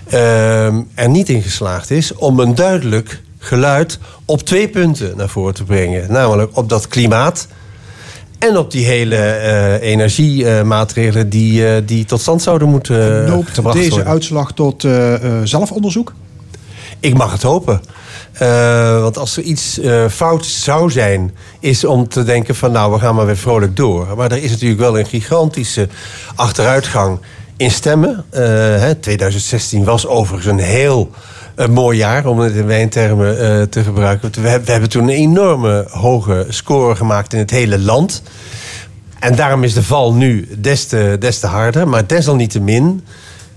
ehm, er niet in geslaagd is om een duidelijk geluid... op twee punten naar voren te brengen. Namelijk op dat klimaat... En op die hele eh, energiemaatregelen die, eh, die tot stand zouden moeten eh, Noopt gebracht deze worden. uitslag tot zelfonderzoek? Ik mag het hopen. Want als er iets eh, fout zou zijn, is om te denken van nou, we gaan maar weer vrolijk door. Maar er is natuurlijk wel een gigantische achteruitgang in stemmen. Hè, 2016 was overigens een heel eh, mooi jaar, om het in wijntermen eh, te gebruiken. We, hebben- we hebben toen een enorme hoge score gemaakt in het hele land. En daarom is de val nu des te, des te harder. Maar desalniettemin,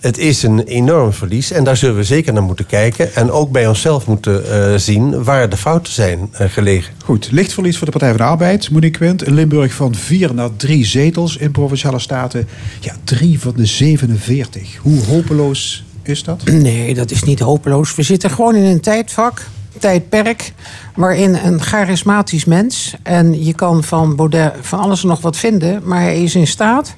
het is een enorm verlies. En daar zullen we zeker naar moeten kijken. En ook bij onszelf moeten eh, zien waar de fouten zijn eh, gelegen. Goed, lichtverlies voor de Partij van de Arbeid. Monique Quint, in Limburg van vier naar drie zetels in Provinciale Staten. Ja, drie van de 47. Hoe hopeloos is dat? Nee, dat is niet hopeloos. We zitten gewoon in een tijdvak, tijdperk, waarin een charismatisch mens, en je kan van Baudet van alles en nog wat vinden, maar hij is in staat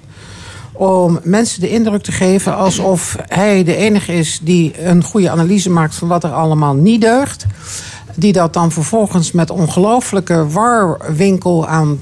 om mensen de indruk te geven alsof hij de enige is die een goede analyse maakt van wat er allemaal niet deugt. Die dat dan vervolgens met ongelooflijke warwinkel aan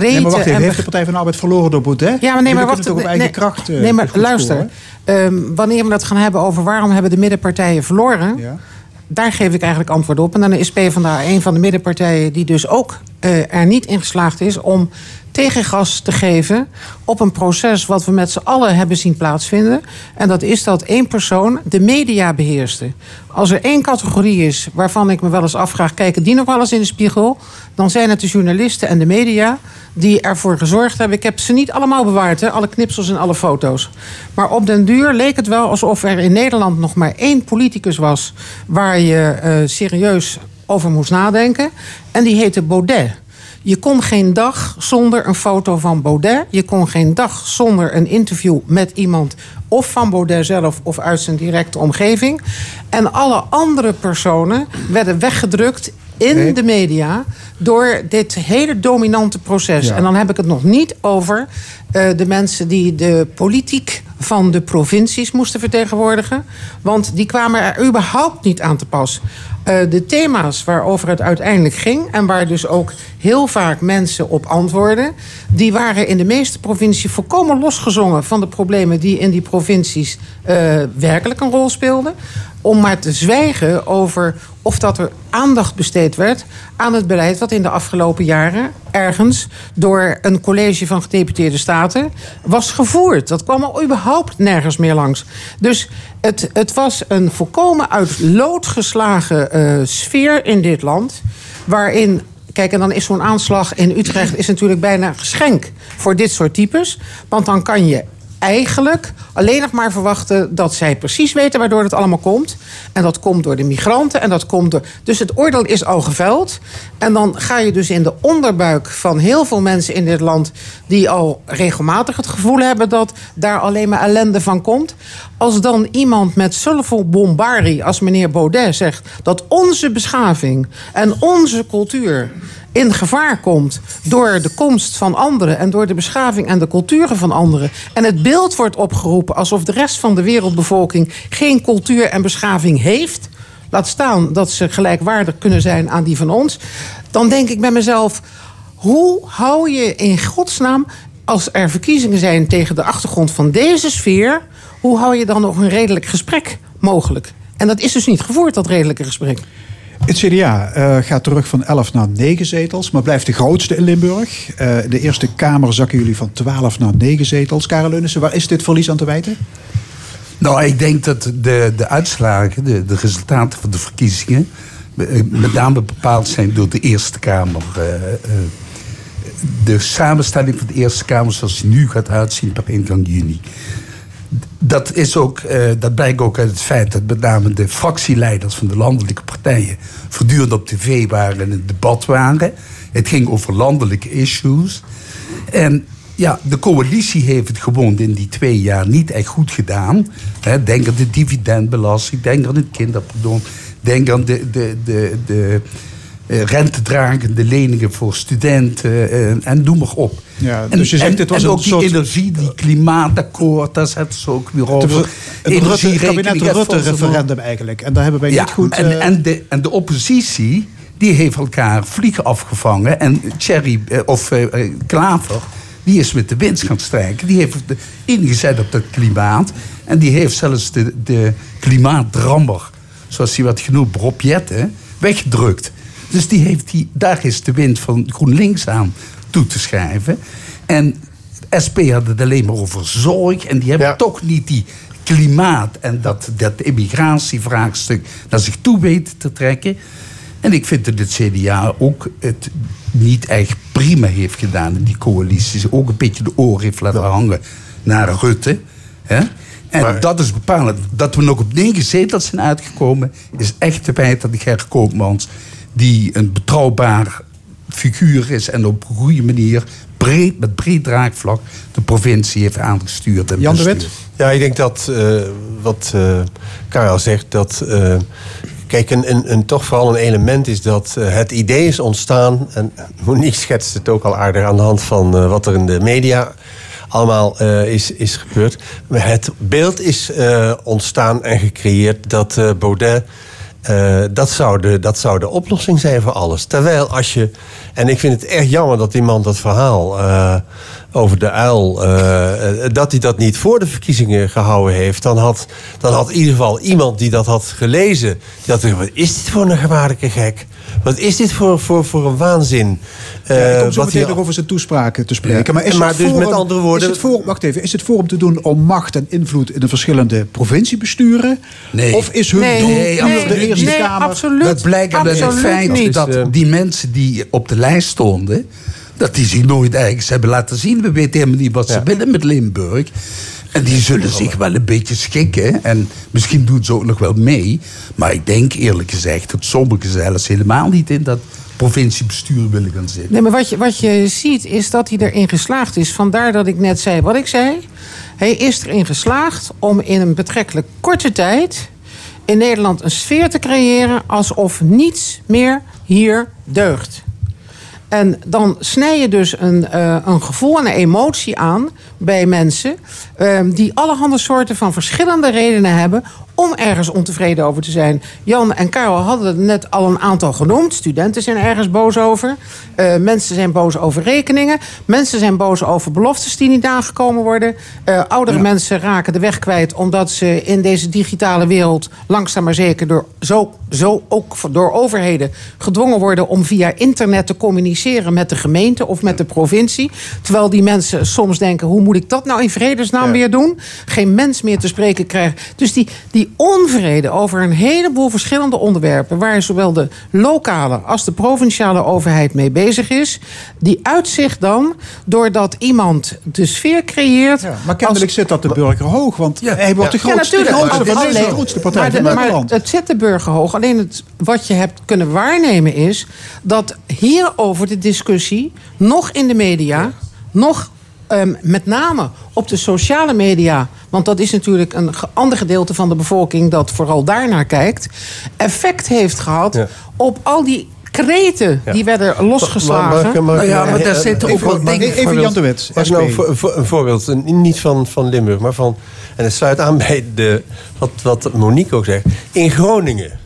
kreten Nee, maar wacht even, en heeft de Partij van de Arbeid verloren door Baudet? ja, maar nee, maar wacht. toch op eigen nee, kracht eh, Nee, maar goed luister. Ehm, wanneer we het gaan hebben over waarom hebben de middenpartijen verloren... daar geef ik eigenlijk antwoord op. En dan is PvdA een van de middenpartijen... die dus ook eh, er niet in geslaagd is om tegengas te geven op een proces wat we met z'n allen hebben zien plaatsvinden. En dat is dat één persoon de media beheerste. Als er één categorie is waarvan ik me wel eens afvraag, kijken die nog wel eens in de spiegel, dan zijn het de journalisten en de media die ervoor gezorgd hebben. Ik heb ze niet allemaal bewaard, hè, alle knipsels en alle foto's. Maar op den duur leek het wel alsof er in Nederland nog maar één politicus was waar je eh, serieus over moest nadenken. En die heette Baudet. Je kon geen dag zonder een foto van Baudet. Je kon geen dag zonder een interview met iemand. Of van Baudet zelf of uit zijn directe omgeving. En alle andere personen werden weggedrukt in de media door dit hele dominante proces. Ja. En dan heb ik het nog niet over de mensen die de politiek van de provincies moesten vertegenwoordigen. Want die kwamen er überhaupt niet aan te pas. Eh, de thema's waarover het uiteindelijk ging... en waar dus ook heel vaak mensen op antwoorden... die waren in de meeste provincies volkomen losgezongen... van de problemen die in die provincies eh, werkelijk een rol speelden. Om maar te zwijgen over of dat er aandacht besteed werd... aan het beleid wat in de afgelopen jaren ergens... door een college van gedeputeerde staten was gevoerd. Dat kwam al überhaupt nergens meer langs. Dus het, het was een volkomen uit lood geslagen eh, sfeer in dit land... waarin Kijk, en dan is zo'n aanslag in Utrecht is natuurlijk bijna geschenk voor dit soort types. Want dan kan je eigenlijk alleen nog maar verwachten dat zij precies weten waardoor het allemaal komt. En dat komt door de migranten en dat komt door. Dus het oordeel is al geveld. En dan ga je dus in de onderbuik van heel veel mensen in dit land. die al regelmatig het gevoel hebben dat daar alleen maar ellende van komt. Als dan iemand met zoveel bombardie als meneer Baudet zegt dat onze beschaving en onze cultuur in gevaar komt door de komst van anderen en door de beschaving en de culturen van anderen. En het beeld wordt opgeroepen alsof de rest van de wereldbevolking geen cultuur en beschaving heeft. Laat staan dat ze gelijkwaardig kunnen zijn aan die van ons. Dan denk ik bij mezelf: hoe hou je in godsnaam, als er verkiezingen zijn tegen de achtergrond van deze sfeer, hoe hou je dan nog een redelijk gesprek mogelijk? En dat is dus niet gevoerd, dat redelijke gesprek. Het CDA eh, gaat terug van 11 naar 9 zetels, maar blijft de grootste in Limburg. Eh, de Eerste Kamer zakken jullie van 12 naar 9 zetels. Karel Leunissen, waar is dit verlies aan te wijten? Nou, ik denk dat de, de uitslagen, de, de resultaten van de verkiezingen... eh, met name bepaald zijn door de Eerste Kamer. De samenstelling van de Eerste Kamer zoals die nu gaat uitzien per 1 van juni. Dat, is ook, eh, dat blijkt ook uit het feit dat met name de fractieleiders van de landelijke partijen voortdurend op tv waren en in debat waren. Het ging over landelijke issues. En ja, de coalitie heeft het gewoon in die twee jaar niet echt goed gedaan. Denk aan de dividendbelasting, denk aan het kinderpardon, denk aan de, de, de, de rentedragende leningen voor studenten eh, en noem maar op. Ja, En, dus je zegt en, dit was en een ook die soort- energie, die klimaatakkoord, daar zetten ze ook weer over. Het Rutte, kabinet gaat Rutte volgens- referendum eigenlijk. En daar hebben wij ja, niet goed... En, eh, en, de, en de oppositie, die heeft elkaar vliegen afgevangen. En Thierry, eh, of eh, eh, Klaver, die is met de winst gaan strijken. Die heeft ingezet op het klimaat. En die heeft zelfs de, de klimaatdrammer, zoals hij werd genoemd, Rob Jetten, weggedrukt. Dus die heeft die, daar is de wind van GroenLinks aan toe te schrijven. En SP had het alleen maar over zorg. En die hebben toch niet die klimaat en dat, dat immigratievraagstuk naar zich toe weten te trekken. En ik vind dat het CDA ook het niet echt prima heeft gedaan in die coalitie. Ze ook een beetje de oor heeft laten hangen naar Rutte. Hè? En dat is bepalend. Dat we nog op negen zetels zijn uitgekomen, is echt te wijten aan de Ger Koopmans. Die een betrouwbaar figuur is en op een goede manier, breed, met breed draagvlak, de provincie heeft aangestuurd. En bestuurd. Ja, ik denk dat eh, wat eh Karel zegt, dat. eh, kijk, een, een, een, toch vooral een element is dat het idee is ontstaan. En Monique schetst het ook al aardig aan de hand van eh, wat er in de media allemaal eh, is, is gebeurd. Maar het beeld is eh, ontstaan en gecreëerd dat eh, Baudet. Eh, dat, zou de, dat zou de oplossing zijn voor alles. Terwijl als je. En ik vind het echt jammer dat die man dat verhaal. eh, over de uil, eh, eh, dat hij dat niet voor de verkiezingen gehouden heeft, dan had, dan had in ieder geval iemand die dat had gelezen, die had gezegd, wat is dit voor een gevaarlijke gek? Wat is dit voor, voor, voor een waanzin? Ja, ik Eh, kom zo wat meteen nog over zijn toespraken te spreken. Ja. Maar is Maar het dus forum, met andere woorden- Is het forum, wacht even, is het forum te doen om macht en invloed in de verschillende provinciebesturen? Nee. Of is hun Nee, doel nee, absoluut de Eerste. Kamer? Dat blijkt uit het absoluut feit niet. dat die mensen die op de lijst stonden... dat die zich nooit ergens hebben laten zien. We weten helemaal niet wat ze willen met Limburg. En die zullen zich wel een beetje schikken. En misschien doen ze ook nog wel mee. Maar ik denk eerlijk gezegd dat sommigen zelfs helemaal niet in dat provinciebestuur willen gaan zitten. Nee, maar wat je, wat je ziet is dat hij erin geslaagd is. Vandaar dat ik net zei wat ik zei. Hij is erin geslaagd om in een betrekkelijk korte tijd... in Nederland een sfeer te creëren... alsof niets meer hier deugt. En dan snij je dus een, eh, een gevoel en een emotie aan bij mensen... ehm, die allerhande soorten van verschillende redenen hebben... om ergens ontevreden over te zijn. Jan en Karel hadden het net al een aantal genoemd. Studenten zijn ergens boos over. Eh, mensen zijn boos over rekeningen. Mensen zijn boos over beloftes die niet nagekomen worden. Eh, oudere mensen raken de weg kwijt... omdat ze in deze digitale wereld langzaam maar zeker... door, zo, zo ook door overheden gedwongen worden... om via internet te communiceren met de gemeente of met de provincie. Terwijl die mensen soms denken... hoe moet ik dat nou in vredesnaam weer doen? Geen mens meer te spreken krijgen. Dus die, die onvrede over een heleboel verschillende onderwerpen... waar zowel de lokale als de provinciale overheid mee bezig is... die uitzicht dan doordat iemand de sfeer creëert... Maar kennelijk zit dat de burger hoog, want hij wordt de grootste, natuurlijk. de grootste, van Alleen- Nederland, de grootste partij maar, de- van maar het zit de burger hoog. Alleen het, wat je hebt kunnen waarnemen is... dat hierover de discussie, nog in de media... nog ehm, met name op de sociale media... want dat is natuurlijk een ander gedeelte van de bevolking... dat vooral daarnaar kijkt... effect heeft gehad op al die kreten die werden losgeslagen. Nou ja, maar daar zitten ook wel dingen- Even even Jan de Wet, nou voor- voor- een voorbeeld, een- niet van, van Limburg, maar van... En het sluit aan bij de, wat, wat Monique ook zegt. In Groningen.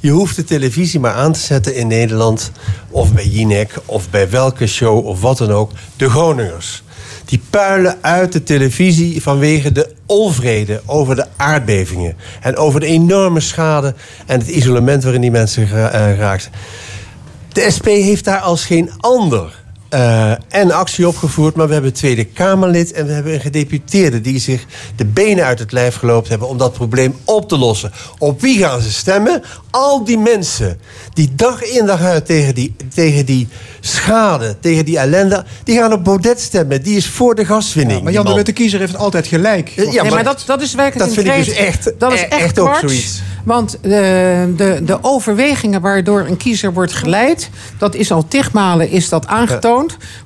Je hoeft de televisie maar aan te zetten in Nederland... of bij Jinek, of bij welke show, of wat dan ook. De Groningers. Die puilen uit de televisie vanwege de onvrede over de aardbevingen. En over de enorme schade en het isolement waarin die mensen eh, geraakt. De SP heeft daar als geen ander eh, en actie opgevoerd. Maar we hebben een Tweede Kamerlid en we hebben een gedeputeerde... die zich de benen uit het lijf gelopen hebben om dat probleem op te lossen. Op wie gaan ze stemmen? Al die mensen die dag in dag uit tegen die, tegen die schade, tegen die ellende... die gaan op Baudet stemmen. Die is voor de gaswinning. Maar Jan de. Witte kiezer heeft altijd gelijk. Ja, nee, maar dat, dat is werkelijk dat vind ik dus echt, dat is e- echt, echt ook zoiets. Want de, de, de overwegingen waardoor een kiezer wordt geleid... dat is al tigmalen is dat aangetoond...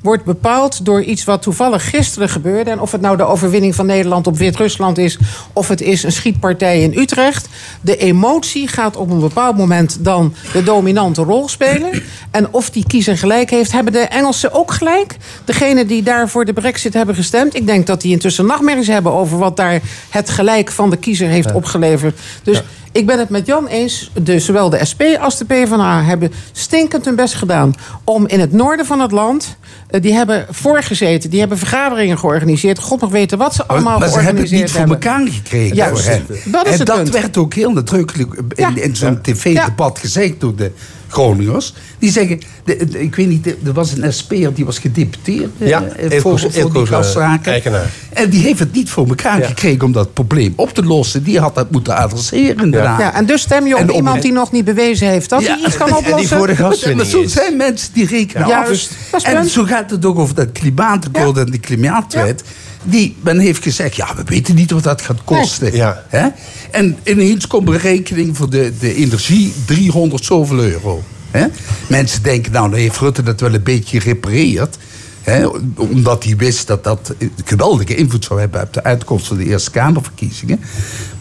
wordt bepaald door iets wat toevallig gisteren gebeurde. En of het nou de overwinning van Nederland op Wit-Rusland is... of het is een schietpartij in Utrecht. De emotie gaat op een bepaald moment dan de dominante rol spelen. En of die kiezer gelijk heeft, hebben de Engelsen ook gelijk? Degene die daar voor de brexit hebben gestemd... ik denk dat die intussen nachtmerries hebben... over wat daar het gelijk van de kiezer heeft opgeleverd. Dus... Ik ben het met Jan eens. De, zowel de SP als de PvdA hebben stinkend hun best gedaan... om in het noorden van het land... eh, die hebben voorgezeten, die hebben vergaderingen georganiseerd. God mag weten wat ze allemaal maar ze hebben het georganiseerd niet voor elkaar gekregen voor hen. Dat is en het dat punt. werd ook heel nadrukkelijk in, in zo'n tv-debat gezegd door de Groningers. Die zeggen, de- de- ik weet niet, er was een SP'er die was gedeputeerd eh, Ja, eh, voor, voor die eh, gaszaken. Eigenaar. En die heeft het niet voor elkaar Ja. gekregen om dat probleem op te lossen. Die had dat moeten adresseren inderdaad. Ja, en dus stem je op En om- iemand die nog niet bewezen heeft dat hij iets kan oplossen. Maar zo zijn mensen die rekenen Juist, af. dat is En zo gaat het ook over dat klimaatakkoord en de klimaatwet. Die, men heeft gezegd, ja, we weten niet wat dat gaat kosten. Ja. Hè? En ineens komt een rekening voor de, de energie 300 zoveel euro. Hè? Mensen denken, nou, dan heeft Rutte dat wel een beetje gerepareerd. Hè? Omdat hij wist dat dat geweldige invloed zou hebben op de uitkomst van de Eerste Kamerverkiezingen.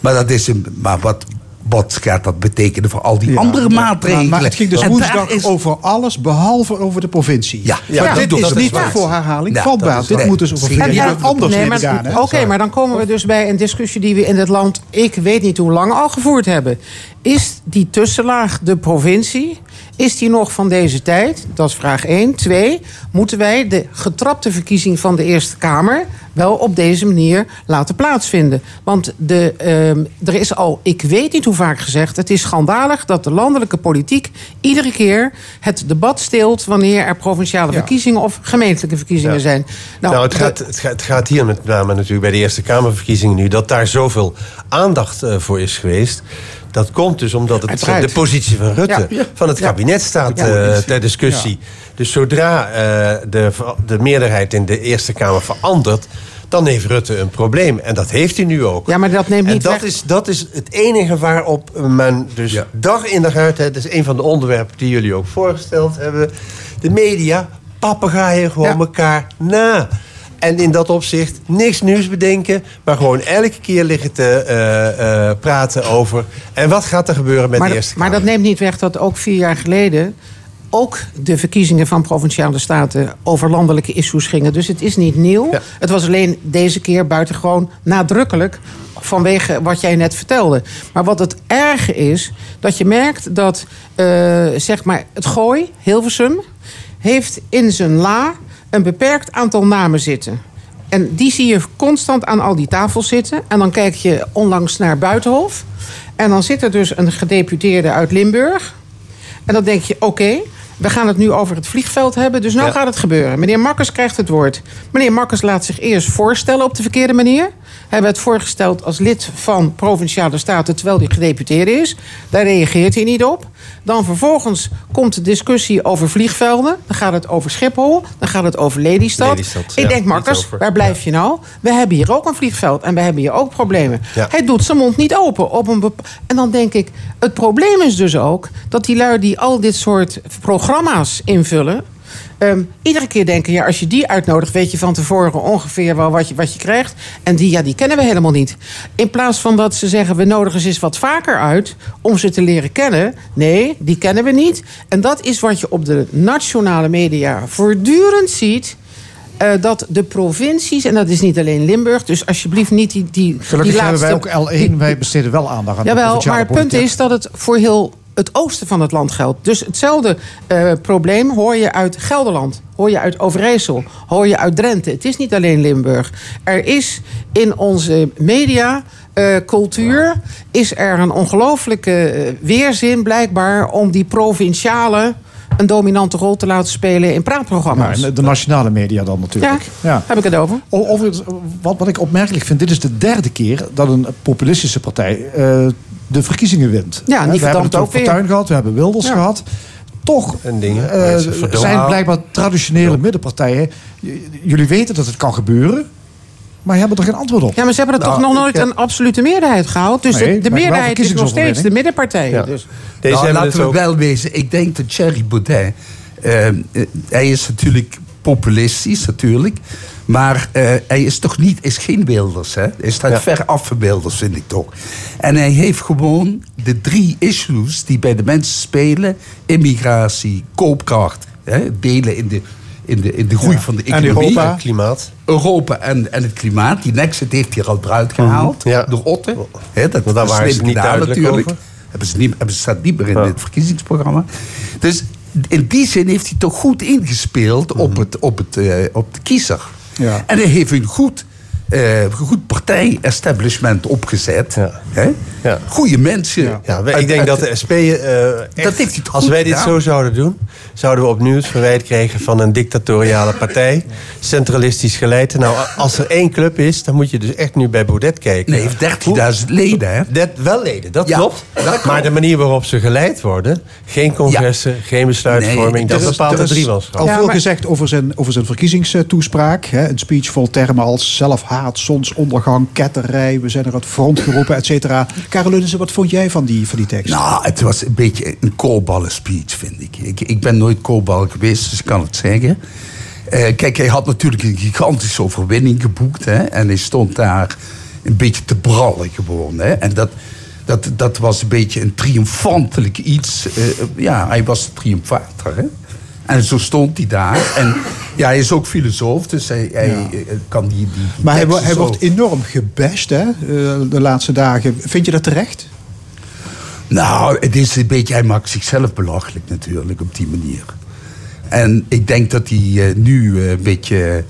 Maar, dat is een, maar wat, wat gaat dat betekenen voor al die andere Ja, maatregelen? Maar, maar het ging dus En woensdag is- over alles behalve over de provincie. Ja, maar ja, dit dat is niet waar. voor herhaling Ja, vatbaar. Dit nee. moet dus over veel en- anders Nee? Oké, maar dan komen we dus bij een discussie die we in dit land, ik weet niet hoe lang al gevoerd hebben. Is die tussenlaag de provincie? Is die nog van deze tijd? Dat is vraag 1. Twee, moeten wij de getrapte verkiezing van de Eerste Kamer wel op deze manier laten plaatsvinden? Want de, ehm, er is al, ik weet niet hoe vaak gezegd, het is schandalig dat de landelijke politiek iedere keer het debat steelt wanneer er provinciale verkiezingen of gemeentelijke verkiezingen zijn. Nou, het, de- gaat, het, gaat, het gaat hier met name natuurlijk bij de Eerste Kamerverkiezingen nu... dat daar zoveel aandacht eh, voor is geweest. Dat komt dus omdat het, Uiteraard. de positie van Rutte, Ja. van het kabinet staat Ja. eh, ter discussie. Dus zodra eh, de, de meerderheid in de Eerste Kamer verandert... dan heeft Rutte een probleem. En dat heeft hij nu ook. Ja, maar dat neemt En niet dat weg. is, dat is het enige waarop men dus dag in dag uit... hè, dat is een van de onderwerpen die jullie ook voorgesteld hebben... de media papegaaien gewoon elkaar na. En in dat opzicht niks nieuws bedenken... maar gewoon elke keer liggen te eh, eh, praten over... en wat gaat er gebeuren met maar, de Eerste maar dat neemt niet weg dat ook vier jaar geleden ook de verkiezingen van provinciale staten over landelijke issues gingen. Dus het is niet nieuw. Het was alleen deze keer buitengewoon nadrukkelijk vanwege wat jij net vertelde. Maar wat het erge is, dat je merkt dat eh, zeg maar het gooi, Hilversum, heeft in zijn la een beperkt aantal namen zitten. En die zie je constant aan al die tafels zitten. En dan kijk je onlangs naar Buitenhof. En dan zit er dus een gedeputeerde uit Limburg. En dan denk je, oké, we gaan het nu over het vliegveld hebben. Dus Ja. gaat het gebeuren. Meneer Makkers krijgt het woord. Meneer Makkers laat zich eerst voorstellen op de verkeerde manier. Hij werd voorgesteld als lid van Provinciale Staten... terwijl hij gedeputeerde is. Daar reageert hij niet op. Dan vervolgens komt de discussie over vliegvelden. Dan gaat het over Schiphol. Dan gaat het over Lelystad. Lelystad, Ik ja, denk, Makkers, waar blijf je nou? We hebben hier ook een vliegveld en we hebben hier ook problemen. Hij doet zijn mond niet open. Op een en dan denk ik, het probleem is dus ook... dat die lui die al dit soort programma's invullen... ehm, iedere keer denken, ja, als je die uitnodigt... weet je van tevoren ongeveer wel wat je, wat je krijgt. En die, ja, die kennen we helemaal niet. In plaats van dat ze zeggen, we nodigen ze eens wat vaker uit... om ze te leren kennen. Nee, die kennen we niet. En dat is wat je op de nationale media voortdurend ziet... eh, dat de provincies, en dat is niet alleen Limburg... dus alsjeblieft niet die, die, Gelukkig die hebben wij laatste- ook L1. Wij besteden wel aandacht aan de Jawel, maar het punt is dat het voor heel het oosten van het land geldt. Dus hetzelfde eh, probleem hoor je uit Gelderland, hoor je uit Overijssel, hoor je uit Drenthe. Het is niet alleen Limburg. Er is in onze media. eh, cultuur is er een ongelooflijke eh, weerzin blijkbaar om die provinciale een dominante rol te laten spelen in praatprogramma's. Maar de nationale media dan natuurlijk. Ja, heb ik het over. O- Overigens, wat, wat ik opmerkelijk vind, dit is de derde keer dat een populistische partij de verkiezingen wint. Ja, en die we hebben het ook. Fortuyn gehad, we hebben Wilders Ja. gehad. Toch En dingen. eh, Mensen verdoen- zijn blijkbaar traditionele middenpartijen. J- Jullie weten dat het kan gebeuren, maar hebben er geen antwoord op. Ja, maar ze hebben er Nou, toch nog nooit heb- een absolute meerderheid gehaald. Dus Nee, de, meerderheid is nog steeds de middenpartijen. Ja. Dus. Deze nou, laten we ook- wel wezen. Ik denk dat Thierry Baudet... eh, eh, hij is natuurlijk populistisch, natuurlijk. Maar eh, hij is toch niet, is geen Wilders. Hè? Hij staat Ja. ver af van Wilders, vind ik toch. En hij heeft gewoon de drie issues die bij de mensen spelen. Immigratie, koopkracht, hè? delen in de, in, de, in de groei van de En economie. Europa. Klimaat. Europa en, en het klimaat. Die Nexit heeft hier al eruit gehaald. Ja. Door Otte. Dat daar is waren ze niet duidelijk natuurlijk. over. Hebben ze niet, hebben, staat niet meer in Ja. het verkiezingsprogramma. Dus in die zin heeft hij toch goed ingespeeld op, het, op, het, eh, op de kiezer. Ja. En hij heeft een goed, eh goed partij-establishment opgezet. Hè? Ja. Goede mensen. Ja, ik denk uit- dat de SP... eh, echt, Dat heeft hij toch als wij dit gedaan? zo zouden doen... zouden we opnieuw het verwijt krijgen van een dictatoriale partij. Centralistisch geleid. Nou, als er één club is, dan moet je dus echt nu bij Baudet kijken. Nee, hij heeft 13.000 leden. Hè? Dat, wel leden, dat Ja, klopt. dat klopt. Maar de manier waarop ze geleid worden... geen congressen, geen besluitvorming... Nee, dat is- bepaalt Er het is driemanschap. al Ja, veel maar- gezegd over zijn, over zijn verkiezingstoespraak. Hè? Een speech vol termen als zelfhaat, zonsondergang, ketterij. We zijn er uit front geroepen, et cetera. Karel Lunissen, wat vond jij van die, van die tekst? Nou, het was een beetje een koolballen speech, vind ik. ik. Ik ben nooit koolbal geweest, dus ik kan het zeggen. Eh, kijk, hij had natuurlijk een gigantische overwinning geboekt. Hè, en hij stond daar een beetje te brallen gewoon. Hè, en dat, dat, dat was een beetje een triomfantelijk iets. Eh, ja, hij was triomfator. En zo stond hij daar. En ja, hij is ook filosoof, dus hij, hij eh, kan die, die, die maar hij, wordt enorm gebashed hè? eh, de laatste dagen. Vind je dat terecht? Nou, het is een beetje, hij maakt zichzelf belachelijk natuurlijk op die manier. En ik denk dat hij eh, nu een beetje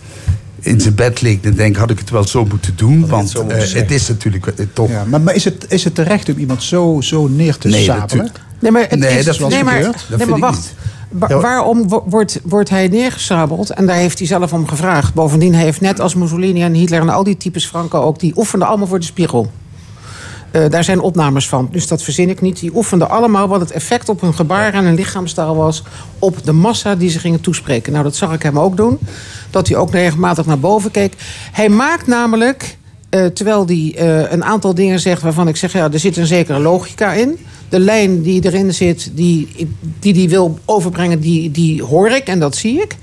in zijn bed ligt en denkt, had ik het wel zo moeten doen? Want moeten zeggen. het is natuurlijk toch... Ja, maar, maar is, het, is het terecht om iemand zo, zo neer te Nee. Nee, maar, het Nee, is, dat is wel nee, maar, gebeurd. Dat nee, vind maar ik wacht. Wa-. Waarom wo- wordt, wordt hij neergesabeld? En daar heeft hij zelf om gevraagd. Bovendien heeft net als Mussolini en Hitler en al die types Franco ook... die oefenden allemaal voor de spiegel. Eh, daar zijn opnames van, dus dat verzin ik niet. Die oefenden allemaal wat het effect op hun gebaar en hun lichaamstaal was... op de massa die ze gingen toespreken. Nou, dat zag ik hem ook doen. Dat hij ook regelmatig naar boven keek. Hij maakt namelijk, eh, terwijl hij eh, een aantal dingen zegt... waarvan ik zeg, ja, er zit een zekere logica in. De lijn die erin zit, die die, die wil overbrengen, die, die hoor ik en dat zie ik.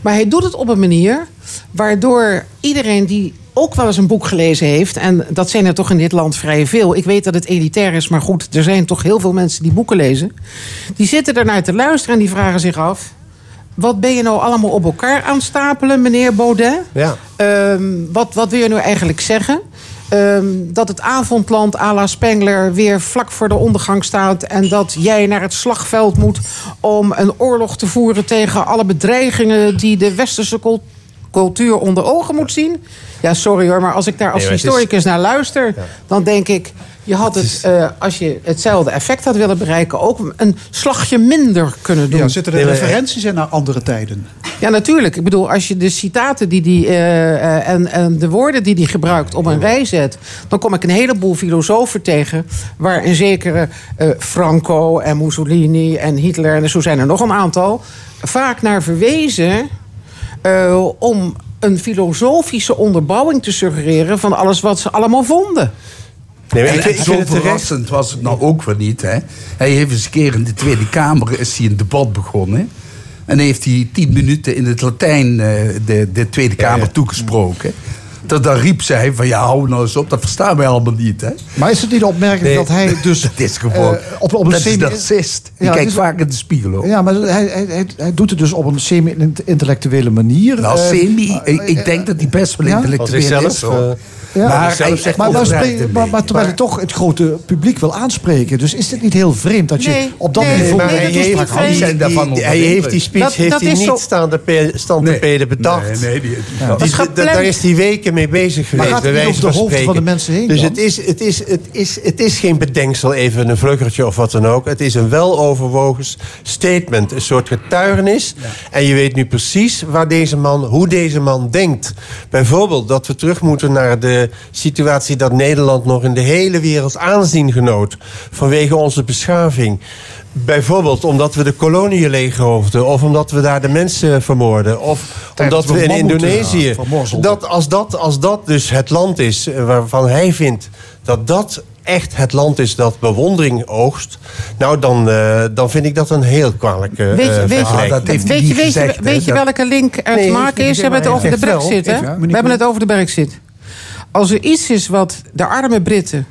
Maar hij doet het op een manier waardoor iedereen die ook wel eens een boek gelezen heeft... en dat zijn er toch in dit land vrij veel. Ik weet dat het elitair is, maar goed, er zijn toch heel veel mensen die boeken lezen. Die zitten ernaar te luisteren en die vragen zich af... wat ben je nou allemaal op elkaar aan stapelen, meneer Baudet? Ja. Ehm, wat, wat wil je nu eigenlijk zeggen? Ehm, dat het avondland à la Spengler weer vlak voor de ondergang staat... en dat jij naar het slagveld moet om een oorlog te voeren... tegen alle bedreigingen die de westerse cul- cultuur onder ogen moet zien. Ja, sorry hoor, maar als ik daar als Nee, is- historicus naar luister... dan denk ik, je had het, eh, als je hetzelfde effect had willen bereiken... ook een slagje minder kunnen doen. Ja, zitten er referenties in naar andere tijden? Ja, natuurlijk. Ik bedoel, als je de citaten die die, eh, eh, en, en de woorden die hij gebruikt op een rij zet, dan kom ik een heleboel filosofen tegen. Waar een zekere eh, Franco en Mussolini en Hitler, en zo zijn er nog een aantal, vaak naar verwezen eh, om een filosofische onderbouwing te suggereren van alles wat ze allemaal vonden. Nee, en, ik zo terecht. verrassend was het nou ook weer niet. Hè? Hij heeft eens een keer in de Tweede Kamer is hij een debat begonnen. En heeft hij tien minuten in het Latijn eh, de, de Tweede Kamer toegesproken. Dat dan riep zij van ja, hou nou eens op, dat verstaan wij allemaal niet. Hè? Maar is het niet opmerkelijk Nee. dat hij dus... Dat is gewoon, eh, op, op een dat is narcist. Die Ja, kijkt is- vaak in de spiegel ook. Ja, maar hij, hij, hij, hij doet het dus op een semi-intellectuele manier. Nou, Eh, semi, ik, ik denk dat hij best wel ja? intellectueel is. hoor. Ja, maar, zegt maar, maar, maar, beetje. maar terwijl hij toch het grote publiek wil aanspreken. Dus is dit niet heel vreemd dat je Nee, op dat nee, niveau... maar nee, hij heeft, die- hij heeft die speech Dat- heeft dat hij is niet zo- staan te pe- stand te peden bedacht. Nee, nee, die, Die- die- daar is hij weken mee bezig geweest. gaat niet wijze over de van hoofden van de mensen heen Dus dan? het is, het, is, het, is, het is geen bedenksel, even een vluggertje of wat dan ook. Het is een weloverwogen statement, een soort getuigenis. En je weet nu precies waar deze man, hoe deze man denkt. Bijvoorbeeld dat we terug moeten naar de situatie dat Nederland nog in de hele wereld aanzien genoot. Vanwege onze beschaving. Bijvoorbeeld omdat we de koloniën leeghoofden. Of omdat we daar de mensen vermoorden. Of Tijdens omdat we in Indonesië. ja, dat, als, dat, als dat dus het land is eh, waarvan hij vindt dat dat echt het land is dat bewondering oogst. Nou, dan, eh, dan vind ik dat een heel kwalijke eh, Weet je, weet je, vergelijking. dat heeft weet je, weet je, weet welke link er Nee, te maken is? We hebben het over de brexit, hè? Even, We hebben het over de brexit. Als er iets is wat de arme Britten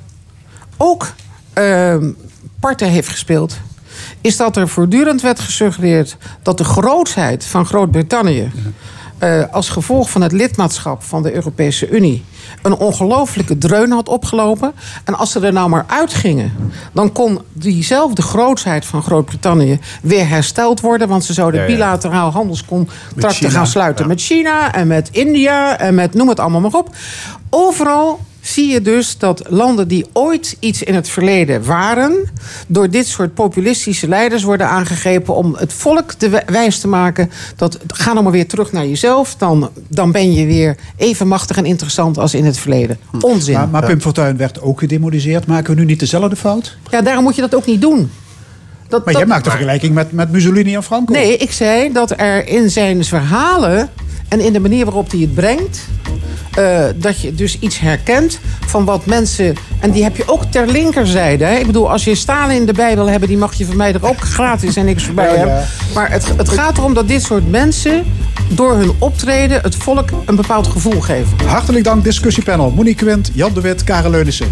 ook ehm parten heeft gespeeld... is dat er voortdurend werd gesuggereerd... dat de grootheid van Groot-Brittannië... eh, als gevolg van het lidmaatschap van de Europese Unie... een ongelofelijke dreun had opgelopen. En als ze er nou maar uitgingen... dan kon diezelfde grootheid van Groot-Brittannië weer hersteld worden... want ze zouden Ja, ja. bilateraal handelscontracten gaan sluiten met China... en met India en met noem het allemaal maar op. Overal zie je dus dat landen die ooit iets in het verleden waren... door dit soort populistische leiders worden aangegrepen... om het volk de wij- wijs te maken dat ga nou maar weer terug naar jezelf... dan, dan ben je weer even machtig en interessant als in het verleden. Onzin. Maar, maar Pim Fortuyn werd ook gedemoniseerd. Maken we nu niet dezelfde fout? Ja, daarom moet je dat ook niet doen. Dat, Maar dat- jij maakt de vergelijking met, met Mussolini en Franco. Nee, ik zei dat er in zijn verhalen en in de manier waarop hij het brengt. eh, dat je dus iets herkent van wat mensen. En die heb je ook ter linkerzijde. Hè? Ik bedoel, als je Stalin in de bij wil hebben, die mag je van mij er ook gratis en niks voorbij Ja, ja. hebben. Maar het, het gaat erom dat dit soort mensen door hun optreden het volk een bepaald gevoel geven. Hartelijk dank, discussiepanel. Monique Quint, Jan de Wit, Karel Leunissen.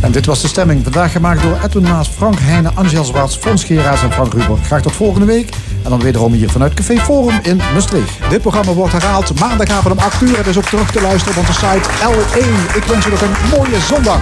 En dit was de stemming. Vandaag gemaakt door Edwin Maas, Frank Heijnen, Angel Zwarts, Fons Geraas en Frank Ruber. Graag tot volgende week. En dan wederom hier vanuit Café Forum in Maastricht. Dit programma wordt herhaald maandagavond om 8 uur. Het is ook terug te luisteren op onze site L1. Ik wens u nog een mooie zondag.